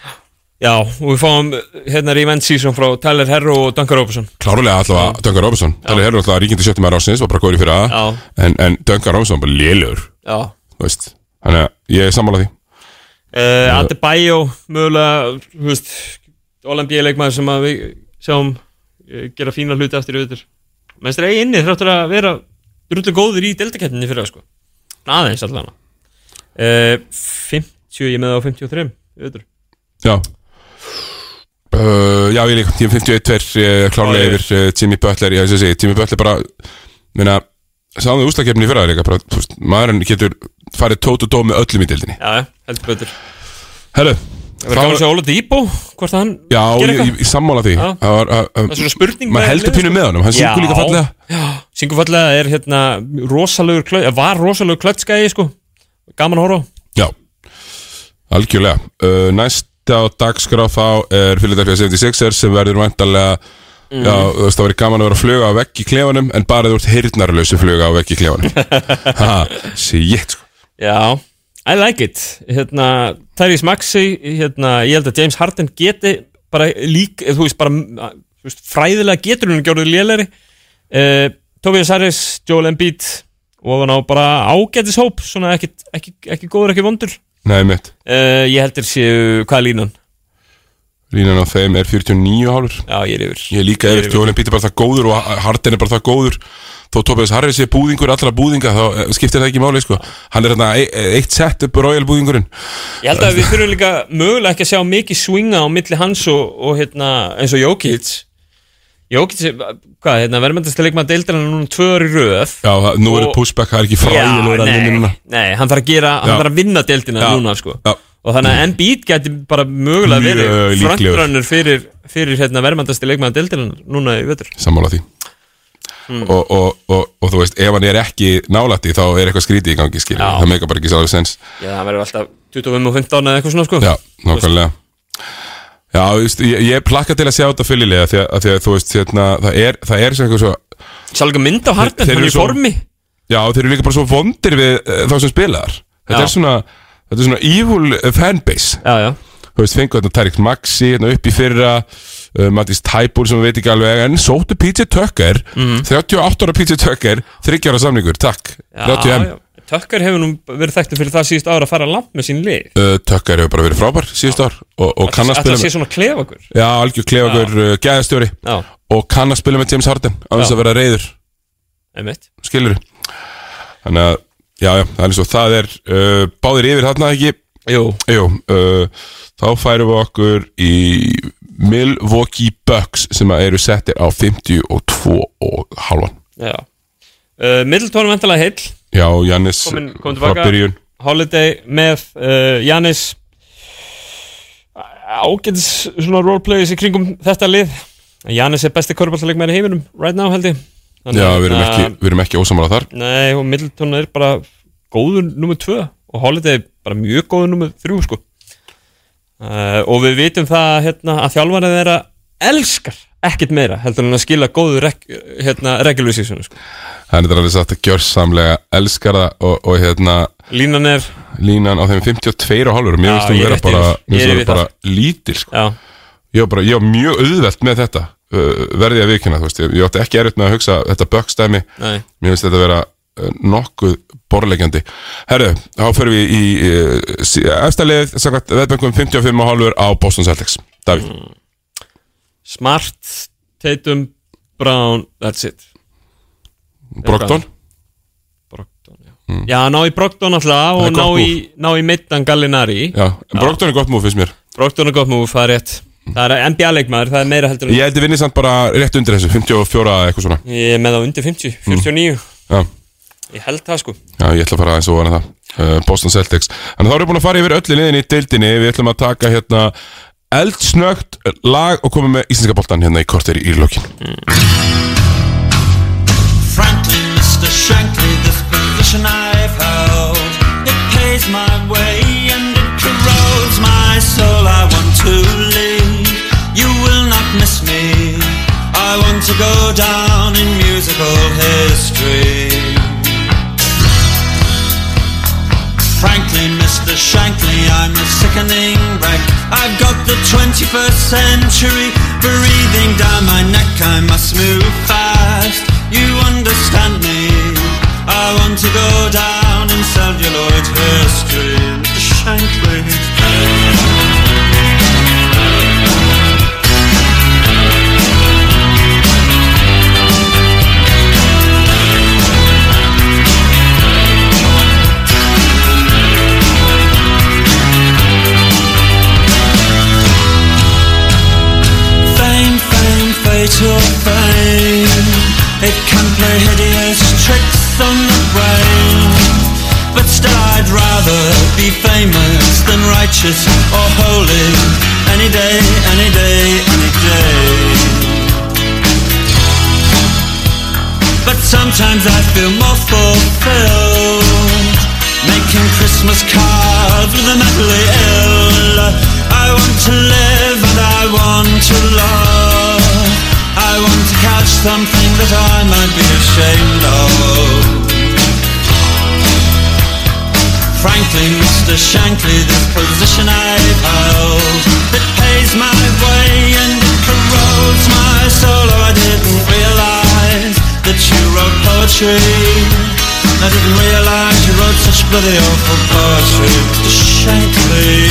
Já, og við fáum hérna revenge season frá Tyler Herro og Duncan Robertson Klárlega allavega Duncan Robinson. Talið herru alltaf ríkindi sjöttum aðra ásins Var bara góður í fyrir Já. en, en Duncan Robinson bara lélugur Já. Þú veist Þannig að ég er sammála því. Uh, Adebayo, mögulega þú veist, All-NBA leikmaður sem að við sjáum uh, gera fína hluti eftir auðvitað Menn þeir eigi inni þráttur að vera drullu góður í deltakeppninni fyrir það sko aðeins allan. Uh, 50, ég með á 53 auðvitað Já. Uh, Já, ég líka Tíma 51 uh, Klárlega yfir uh, Jimmy Butler ég segi Jimmy Butler bara Minna Sáðum við úslakefni fyrir það líka bara, þú veist, Maðurinn getur farið tót og dó með öllum í dildinni Já, heldur betur. Herru Það verður gaman að sjá Óla Dýbó hvort hann Já, gerir ég, ég, sammála því. Það var, Það er svona spurning Maður heldur pínu sko. með honum Hann syngur líka fallega. Já, syngur fallega er hérna rosalegur klöð, var rosalegur klöldskæði sko. Gaman að horfa á. Já, algjörlega. Uh, Næsta á dagskrá þá er Philadelphia 76ers sem verður vantarlega Mhm. Já, þú veist, það verður gaman að vera að fluga á vegg í klefanum en bara þú ert heyrnarlösu fluga á vegg í klefanum. Ha, shit sko. Já, I like it. Hérna, Tyrese Maxey hérna, ég held að James Harden geti bara lík, eh, þú veist, bara þú veist, fræðilega getur hún gjörður lélæri uh, Tobias Harris, Joel Embiid og hann á bara ágætis hóp svona ekki, ekki, ekki góður, ekki vondur. Nei, mitt, uh, ég heldur séu, hvað er línan? Línan á þeim er 49 hálfur. Já, ég er yfir. Ég er líka er yfir. Jólin Pítur bara það góður og Harden er bara það góður. Þó Tobias Harris sé búðingur allra búðinga þá eh, skiptir það ekki máli sko. Hann er hérna e- eitt sett upp royal búðingurinn. Ég held að við þurfum líka mögulega ekki að sjá mikið swinga á milli hans og, og hérna, eins og Jókic Jókic, hvað, hérna, verðmæntast leikmaður deildina núna tvö ári röð. Já, nú er pushback, það er ekki fræðilegur að nei, nei, hann þarf að gera, hann Já. þarf að vinna deildina Já. núna sko. Já. Og þannig að Embiid geti bara mögulega verið frontrunner fyrir, fyrir hérna, verðmæntast leikmaður deildina núna í vetur. Sammála því. Hmm. og, og, og, og þú veist, ef hann er ekki nálætti þá er eitthvað skrítið í gangi skilur það meika bara ekki sálega sens Já, það verður alltaf 25 og 15 eða eitthvað svona sko. Já, nákvæmlega. Já, þú veist, ég, ég plakka til að sjá þetta fyllilega því að, því að þú veist, hérna, það er það er sem eitthvað svo líka mynd á þeir hann er í formi. Já, þeir eru líka bara svo vondir við uh, þá sem spilaðar. Þetta Já. er svona Þetta er svona evil fanbase. Já, já. Þú veist, fengu þetta Tarik Maxi hérna upp í fyrra uh, Mattis Tæbúr sem við veit ekki alveg En sóttu PJ Tucker Mhm. 38 ára PJ Tucker 30 ára samningur, takk. 30 M. já. Tökkar hefur nú verið þekktur fyrir það síðust ára að fara langt með sín lið. Uh, Tucker hefur bara verið frábær síðust ár og, og kann að spila sé með svona klefakur. Já, algjör klefagur uh, gæðastjóri. Og kann að spila með James Harden á þess að vera reyður skilur Þannig að, já, já, það er svo það er uh, báðir yfir þarna ekki? Jú, Jú uh, Þá færum við okkur í Milwaukee Bucks sem að eru settir á 52 og halvan já. Uh, Middleton vantalega heill. Já, Jannis Komin, komin frá tilbaka byrjun. Holiday með uh, Janis Ágætis svona roleplayers í kringum þetta lið. Janis er besti korfballtalegmæri í heiminum right now held ég Þannig Já, að- við erum ekki, við erum ekki ósamála þar. Nei, og Middleton er bara góður nummer tvö og Holiday er bara mjög góður nummer þrjú sko. Uh, og við vitum það hérna, að þjálfarið þeirra elskar ekkert meira heldur en að skila góðu reg, hérna, regular season sko. Það er alveg satt að gjörsamlega elskar það og, og hérna línan er línan á þeim 52 og hálfur. Mér Já, finnst ég er vera bara, er bara lítil sko. Ég, var mjög auðvelt með þetta verði ég að vikina, þú veist, ég, ég átti ekki erfitt með að hugsa þetta bökkstæmi, Nei. mér finnst þetta vera uh, nokkuð borlegjandi Herru, þá fyrir við í uh, efstalið, samkvæmt veðböngum 55 og hálfur á Boston Celtics. Davíð, Mm. Smart, Tatum, Brown that's it. Brogdon Brogdon, já. Já, ná í Brogdon alltaf og ná í, ná í Middan Gallinari. Já, Brogdon er gott múf fyrst mér. Brogdon er gott múf, það er rétt Það er NBA-leikmaður, það er meira heldur en Ég held að vinni samt bara rétt undir þessu 54 eða eitthvað svona. Ég er með það undir 50, 49 Já, Ég held það sko. Já ég ætla að fara aðeins og vana það. Uh, Boston Celtics. Þannig þá erum við búin að fara yfir öll í liðinni í deildinni. Við ætlum að taka hérna eldsnögt lag og koma með íslenska boltan hérna í kortir í lokin. Frankly, Mr. Shankly, this position I've held, it pays my way and it corrodes my soul. I want to not miss me. I want to go down in musical history. Frankly, Mr. Shankly, I'm a sickening wreck. I've got the 21st century breathing down my neck. I must move fast. You understand me? I want to go down in celluloid history. Famous than righteous or holy. Any day, any day, any day. But sometimes I feel more fulfilled Making Christmas cards with the mentally ill I want to live and I want to love I want to catch something that I might be ashamed of Frankly, Mr. Shankly, this position I've held It pays my way and corrodes my soul Oh, I didn't realize that you wrote poetry I didn't realize you wrote such bloody awful poetry Mr. Shankly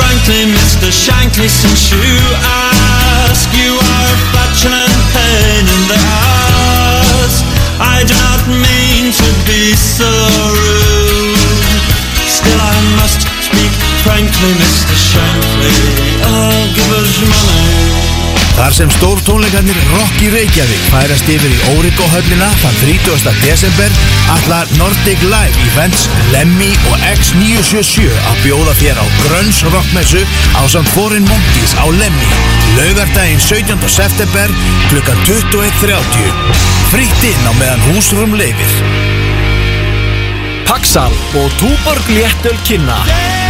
Frankly, Mr. Shankly, since you ask You are a flatulent pain in the ass I do not mean be so rude Still I must speak frankly, Mr. Shankly Oh, give us money Þar sem stór tónleikarnir Rock í Reykjavík færast yfir í Óriko höllina þann 30. desember allar Nordic Live Events, Lemmy og X977 að bjóða þér á Grönns Rockmessu á samt Foreign Monkeys á Lemmy laugardaginn 17. september klukkan 21.30 Frítt inn á meðan húsrum leifir Paxal og Túborg Léttöl kynna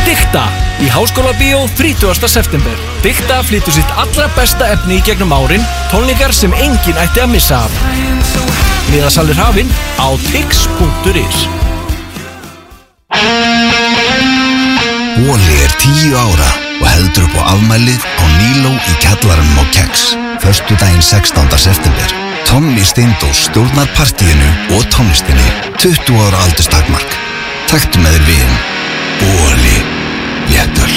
Dikta í Háskóla Bíó 30. september Dikta flyttur sitt allra besta efni í gegnum árin tónleikar sem enginn ætti að missa af Miðasalir hafinn á tix.is Óli er tíu ára og heldur upp á afmælið á Níló í kjallaranum á Keks Förstu daginn 16. september Tommy Steindós stjórnar partíinu og tónlistinni 20 ára aldurstakmark Taktu með þér vin Óli Léttöl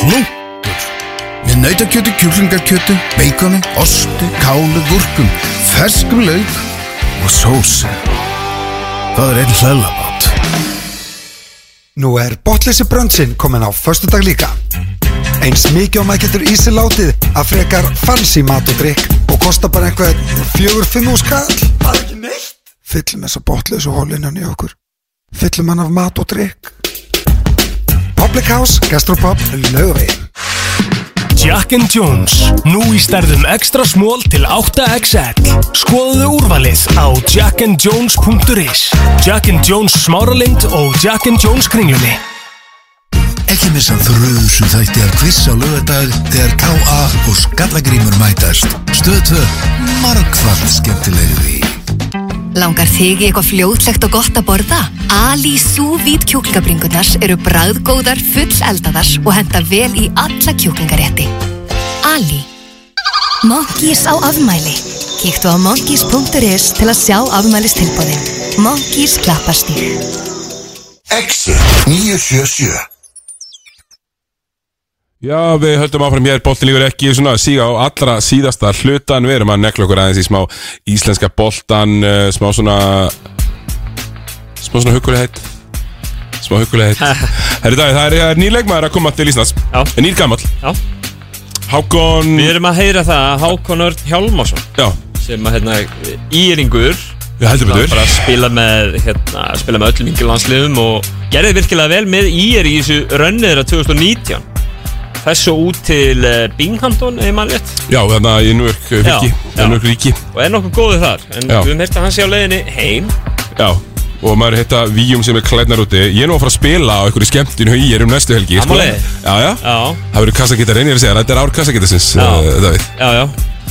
Hnúkur Með nautakjötu, kjúklingarkjötu, beikoni, ostu, kálu, gúrkum, ferskum lauk og sósu. Það er einn hlöllabátt. Nú er botleysi bröndsinn komin á föstudag líka. Eins mikið og maður getur í sig látið að frekar fancy mat og drikk og kostar bara einhver fjögur, fimm úr skall. Það er ekki neitt. Fyllum þessa botleysu hólinnan í okkur. Fyllum hann af mat og drikk. Public House, Gastropub, Laugavegin. Jack and Jones, nú í stærðum extra smól til 8XL. Skoðuðu úrvalið á jackandjones.is Jack and Jones smáralind og Jack and Jones kringlunni. Ekki missa þröðusu þætti af kviss á lögadag þegar K.A. og Skallagrímur mætast. Stöð 2. Margfald skemmtilegri. Langar þig í eitthvað fljótlegt og gott að borða? Ali Sous-Vide kjúklingabringurnar eru bræðgóðar, full eldaðar og henda vel í alla kjúklingarétti. Ali Monkeys á afmæli. Kíktu á monkeys.is til að sjá afmælistilbóðin. Monkeys klappastík. Exit 977 Já, við höldum áfram hér, boltin lífur ekki svona síga á allra síðasta hlutan Við erum að nekla okkur aðeins í smá íslenska boltan uh, Smá svona Smá svona hugulegheit Smá hugulega heitt Herri dag, það er, það nýr leikmaður að koma til Íslands. Nýr gamall. Já. Hákon Við erum að heyra það að Hákon Örn Hjálmarsson Já. sem að hérna íringur að spila með hérna, spila með öllum yngilandsliðum og gerði virkilega vel með ír í þessu rönnið þeirra 2019 Þess svo út til uh, Binghamton, ef maður rétt. Já, þannig að ég nú er ríki. Og er nokkuð góðið þar en Já. við höfum heyrt að hann sé á leiðinni heim. Já Og maður heita Víum sem er klædnar úti. Ég er nú að fara að spila á einhverju skemmtinu Í er um næstu helgi á leið? Já, já. Já, Það verður ég er að segja Þetta er ár kassagítarsins, Já. uh, Davíð. Já, já.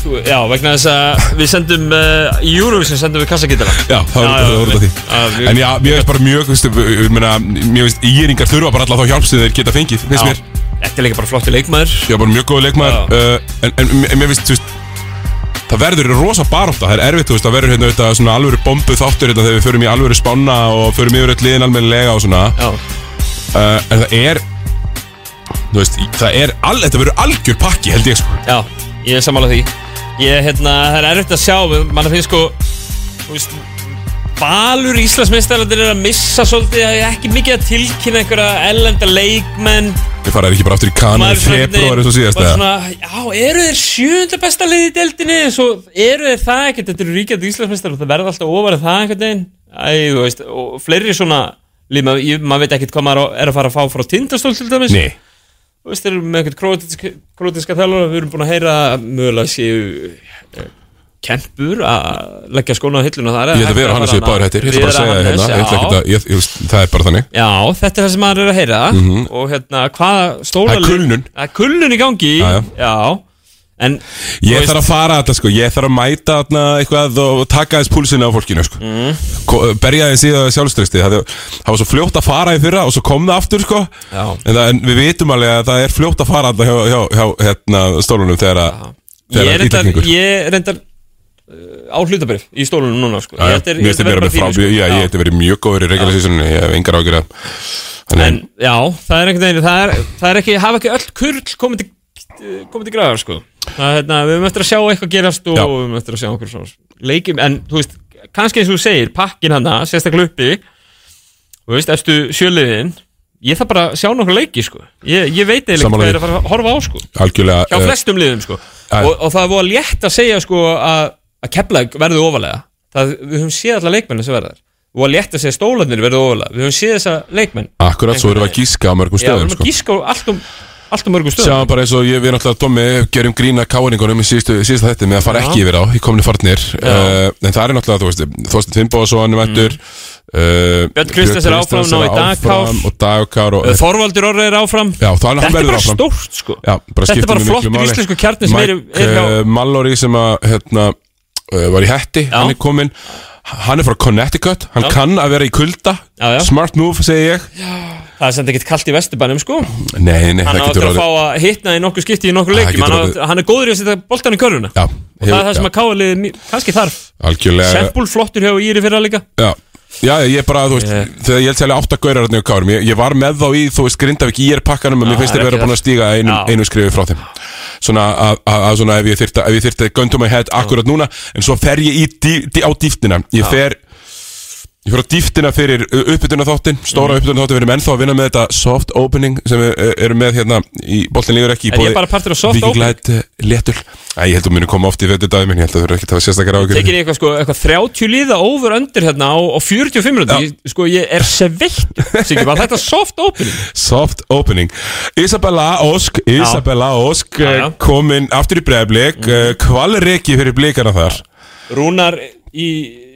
Já, vegna þess að við sendum uh, í Eurovision sendum við kassagítara Já, það var það því. En já, mér veist bara mjög, meina, mér veist, íringar þurfa bara alltaf þá hjálp sem þeir geta fengið, finnst mér Þetta er líka bara flotti leikmaður. Já, bara mjög góð leikmaður. Uh, En, en mér- mér veist, þú veist Það verður rosa baróta, það er erfitt, þú veist, það verður hérna þetta svona alvöru bombu þáttur hérna þegar við förum í alvöru spána og förum yfir öll liðin almennilega og svona. Uh, En það er, þú veist, það er, all, þetta verður algjör pakki held ég sko. Já, ég er sammála því. Ég, hérna, það er erfitt að sjá mann finnst sko þú veist, Valur Íslandsmeistararnir er að missa svolítið að ekki mikið að tilkynna einhverja ellenda leikmenn. Við faraði ekki bara aftur í kanu í Maður svona februar eins og síðast eða? Já, eru þeir sjönda besta liði í deildinni? Svo eru þeir það ekkert Þetta eru ríkjandi Íslandsmeistar og það verða alltaf ofar en það einhvern veginn. Æ, þú veist, og fleiri svona lið, maður, ég- maður veit ekkert hvað maður er að fara að fá frá tindastól til dæmis. Nei. Þú veist, þeir eru með eitthvað krótiska, krótiska þjálfara Við erum búin að heyra mögulega séu eh, kempur að leggja skóna á hilluna þar Ég ætla að vera hann að séu báður hættir, ég ætla bara að segja hérna Ég ætla ekki að, ég, ég, veist, það er bara þannig. Já, þetta er það sem maður er að heyra. Mhm. og hérna, hvaða stóla Það er kulnun. Það er kulnun í gangi. Já, já. já. En Ég þarf að fara þetta sko, ég þarf að mæta þarna eitthvað og taka þess púlsina á fólkinu sko. Mm. Berja þess í það sjálfströsti það, var svo fljótt að fara í fyrra og svo kom það aftur sko. En, það, en við vitum alveg að það er fljótt að fara þarna hjá, hjá, hjá hérna, stólunum þegar að þegar að ég reyndar á hlutabrif í stólunum núna sko. Ég Mér finnst ég vera bara með frá, þínu, sko. já, ég hef verið mjög góður í regular seasoninu, ég hef engar ágjur að En já, það er einhvern veginn Það er, það er ekki, hafa ekki öll kurl komið til, komið til græðar sko. það, hérna, Við höfum eftir að sjá eitthvað gerast og Já. við höfum eftir að sjá okkur svona leikjum En þú veist, kannski eins og þú segir Pakkin hana, sérstaklega uppi Þú veist, efstu sjöliðin Ég þarf bara að sjá nokkur leiki sko. ég, ég veit eða hvað er að fara að horfa á sko. algjörlega Hjá eh, flestum liðum sko. Já. og, og það að sko, Keflag verði ofalega. Það, Við höfum séð alla leikmenn sem verðar Og að létt að segja stólanir verði ofalega. Við höfum séð þessa leikmenn. Akkurat, svo erum við að gíska á mörgum Já, við stöðum erum sko. að gíska á allt um, allt um mörgum stöðum. Sjáum bara eins og ég, við náttúrulega Tommi gerum grína káningunum í síðustu, þetta með að fara ekki yfir á í komni farnir. Uh, en það er náttúrulega, þú veist, Þorstein Finnbóðsson er mættur. Uh, Björn Kristjáns er áfram, Nói Dagkár. áfram og Dagkár og, Uh, Þorvaldur Orri er áfram. Já, það er hann er verður áfram. stórt sko. Já, bara Þetta er bara flottur máli. íslensku kjarni er, Mike Mallory sem að hérna, var í hætti, hann er kominn. Hann er frá Connecticut, hann Já. kann að vera í kulda. Já, já. smart move, segi ég. Það er sem ekkert kallt í vesturbænum sko. Nei, nei, Hann á það eftir getur að fá að hitna í nokkuð skipti í nokkuð leikjum. getur hann, á- orðið- hann er góður í að setja boltan í körfuna. Já, Og það er það sem að káalið kannski þarf. Algjörlega Sempul flottur hjá Íri fyrra líka. Já, já, ég er bara, þú veist, þegar ég held sérlega átt að gaurar hérna í kárum, ég, ég var með þá í, þú veist, Grindavík í er pakkanum, Já, mér finnst þeir vera búin að stíga einu, einu skrifi frá þeim. Svona að, að, að svona ef ég þyrfti ef ég gun to my head akkurat núna en svo fer ég í dí, dí, á dýftina ég fer ég fer á dýftina fyrir uppbytuna þáttin stóra mm. uppbytuna þáttin, við erum ennþá að vinna með þetta soft opening sem við eh, erum með hérna í boltin lífur ekki í Er ég bara partur af soft opening? Light, eh, léttul Æ, ég held að muni koma oft í þetta dæmi ég held að það verður ekki að hafa sérstakar ágjör Tekir ég eitthvað sko, eitthvað 30 líða over under hérna á, á 45 minúti Sko, ég er sveitt Sigur, var þetta soft opening? Soft opening. Isabella Ósk Isabella Ósk komin aftur í bregðarblik mm. Í,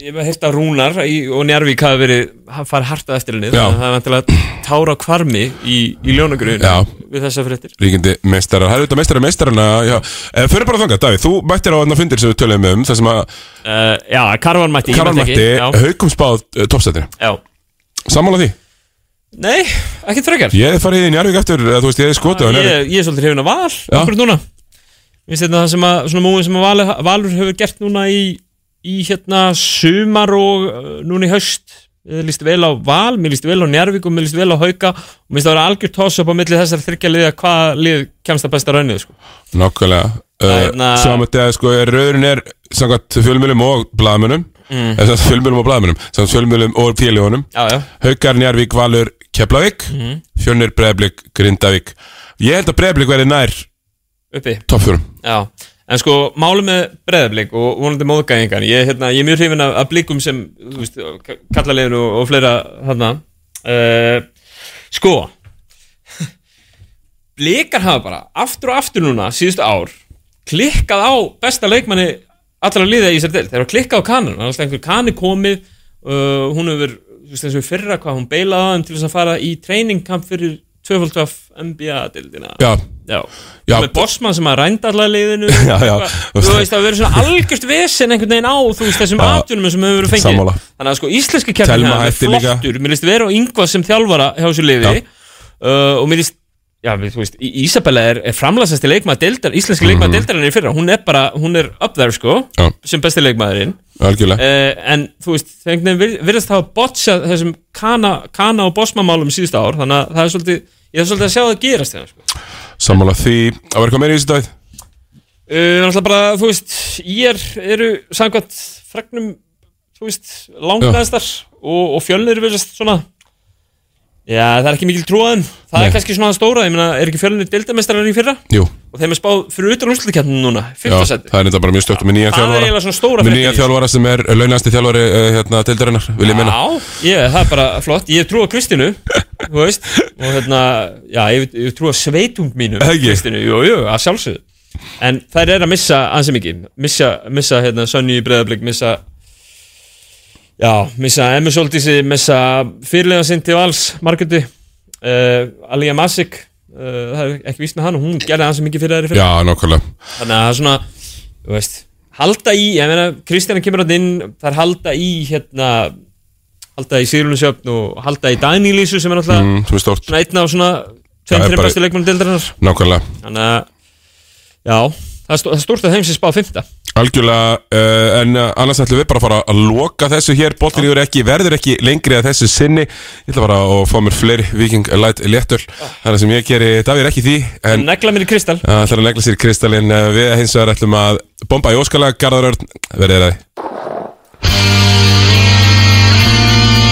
ég hef heilt að Rúnar í, og Njarvík hafi verið, hann farið hartað eftir henni þannig að það er vantilega tára kvarmi í, í ljónagrun Já. við þessa fréttir. Ríkindi meistarar Það er auðvitað meistarar meistarana Já, eh, fyrir bara þangað, Davíð, þú mættir á þarna fundir sem við töluðum um Það sem að uh, Já, Karvan mætti, ég Karvan mætti mætti ekki Já. Haukum spáð uh, toppstættinu Já. Sammála því? Nei, ekkert frekar. Ég farið í Njarvík eftir Þú veist, ég skotið á Njarvík ég, ég er svolítið hrifin að val okkur núna. Finnst þetta það sem að, svona múin sem að Valur, Valur hefur gert núna í, í hérna sumar og uh, núna í haust. Mér líst vel á Val, mér líst vel á Njarvík og mér líst vel á Hauka. Og mér það að vera algjör toss upp á milli þessar þryggja liða hvað lið kemst að besta raunnið sko. Nákvæmlega. Uh, Hérna- Saman þetta sko Rauðurinn er Samkvæmt fjölmjölum og blaðmönum Mm. Eða samkvæmt fjölmjölum og blaðmönum Samkvæmt fjölmjölum og já. Haukar, Njarvík, Valur, Keflavík. Mhm. Fjölnir, Breiðablík, Grindavík. Ég held að Breiðablík verði nær uppi. Topp fjórum. Já, en sko máli með breðablík og vonandi móðgæðingan ég, hérna, ég er mjög hrifin af, af blíkum sem þú veist, kallalegin og, og fleira hérna uh, sko blíkar hafa bara aftur og aftur núna síðustu ár klikkað á besta leikmanni allra liða í sér del, þeir hafa klikkað á kanan það er alltaf einhver kani komið uh, hún hefur, þú veist eins og fyrra hvað hún beilaði á þeim til þess að fara í treiningkamp fyrir 12 NBA-dildina Já. Já, Já. með bossmann sem að rænda allar liðinu Já, já. Þú veist, það verður svona algjörst vesen einhvern veginn á þú veist þessum atvinnum sem hefur verið fengið Sammála. Þannig að sko íslenski kjarnin Telma hérna er hætti líka. flottur Mér líst vera á yngvað sem þjálfara hjá þessu liði uh, og mér líst Já, við, þú veist, Í- Ísabella er, er framlæsasti leikmaður deildar, íslenski Mhm. leikmaður deildarinn í fyrra, hún er bara, hún er up there sko, sem besti leikmaðurinn Algjörlega uh, en þú veist, það einhvern veginn vir- virðast hafa botchað þessum kana, kana og bossmamálum síðustu ár, þannig að það er svolítið ég er svolítið að sjá það gerast þegar sko. Sammála því. Að vera eitthvað meira í þessu dag Uh, náttúrulega bara, þú veist, ég er, eru samkvæmt fregnum, þú veist, langnaðistar og, og fjölnir verðast svona, já, það er ekki mikil trúaðum, það Nei. er kannski svona það stóra, ég meina, er ekki fjölnir deildamestrar í fyrra? Jú Og þeim er spáð fyrir utan úrslutikjarninu núna, Já, fyrsta seti. það er þetta bara mjög stökt með nýja Það er eiginlega svona stóra Með fréttin nýja í þessu. þjálfara sem er launasti þjálfari uh, hérna, deildarinnar Vil ég meina Já, ég, það er bara flott, ég trú á Kristínu, þú veist, og hérna, já, ég, ég trú á sveitung mínu, Ekki? Kristínu, jú, jú, að sjálfsögðu. En þær er að missa ansi mikið, missa, missa hérna, Sönni í breðablík, missa, já, missa Emmi Soltísi, missa fyrirlega sinn til vals, Margretti, uh, Alía Masik, uh, það er ekki með hann, og hún gerði ansi mikið fyrir í fyrir. Já, nákvæmlega. Þannig að það er svona, þú veist, halda í, ég meina, Kristjana kemur hann inn, það er halda í, hérna, halda í Sýrlunsjöfn og halda í Danílísu sem er náttúrulega mm, svona einn af svona Það tveim, þreim bara- bestu leikmann deildarinnar. Nákvæmlega. Þannig að, já, það er stórt að þeim sem spá fymta. Algjörlega, uh, en uh, annars ætlum við bara að fara að loka þessu hér. Yfir ekki, verður ekki lengri að þessu sinni. Ég ætla bara að fá mér fleiri Viking Light léttöl. Þannig sem ég geri, Davíð er ekki því en Negla mér í kristall. Það ætlar að negla sér í kristallin uh, Við hins vegar ætlum að bomba í óskalag Garðarörn, verðið það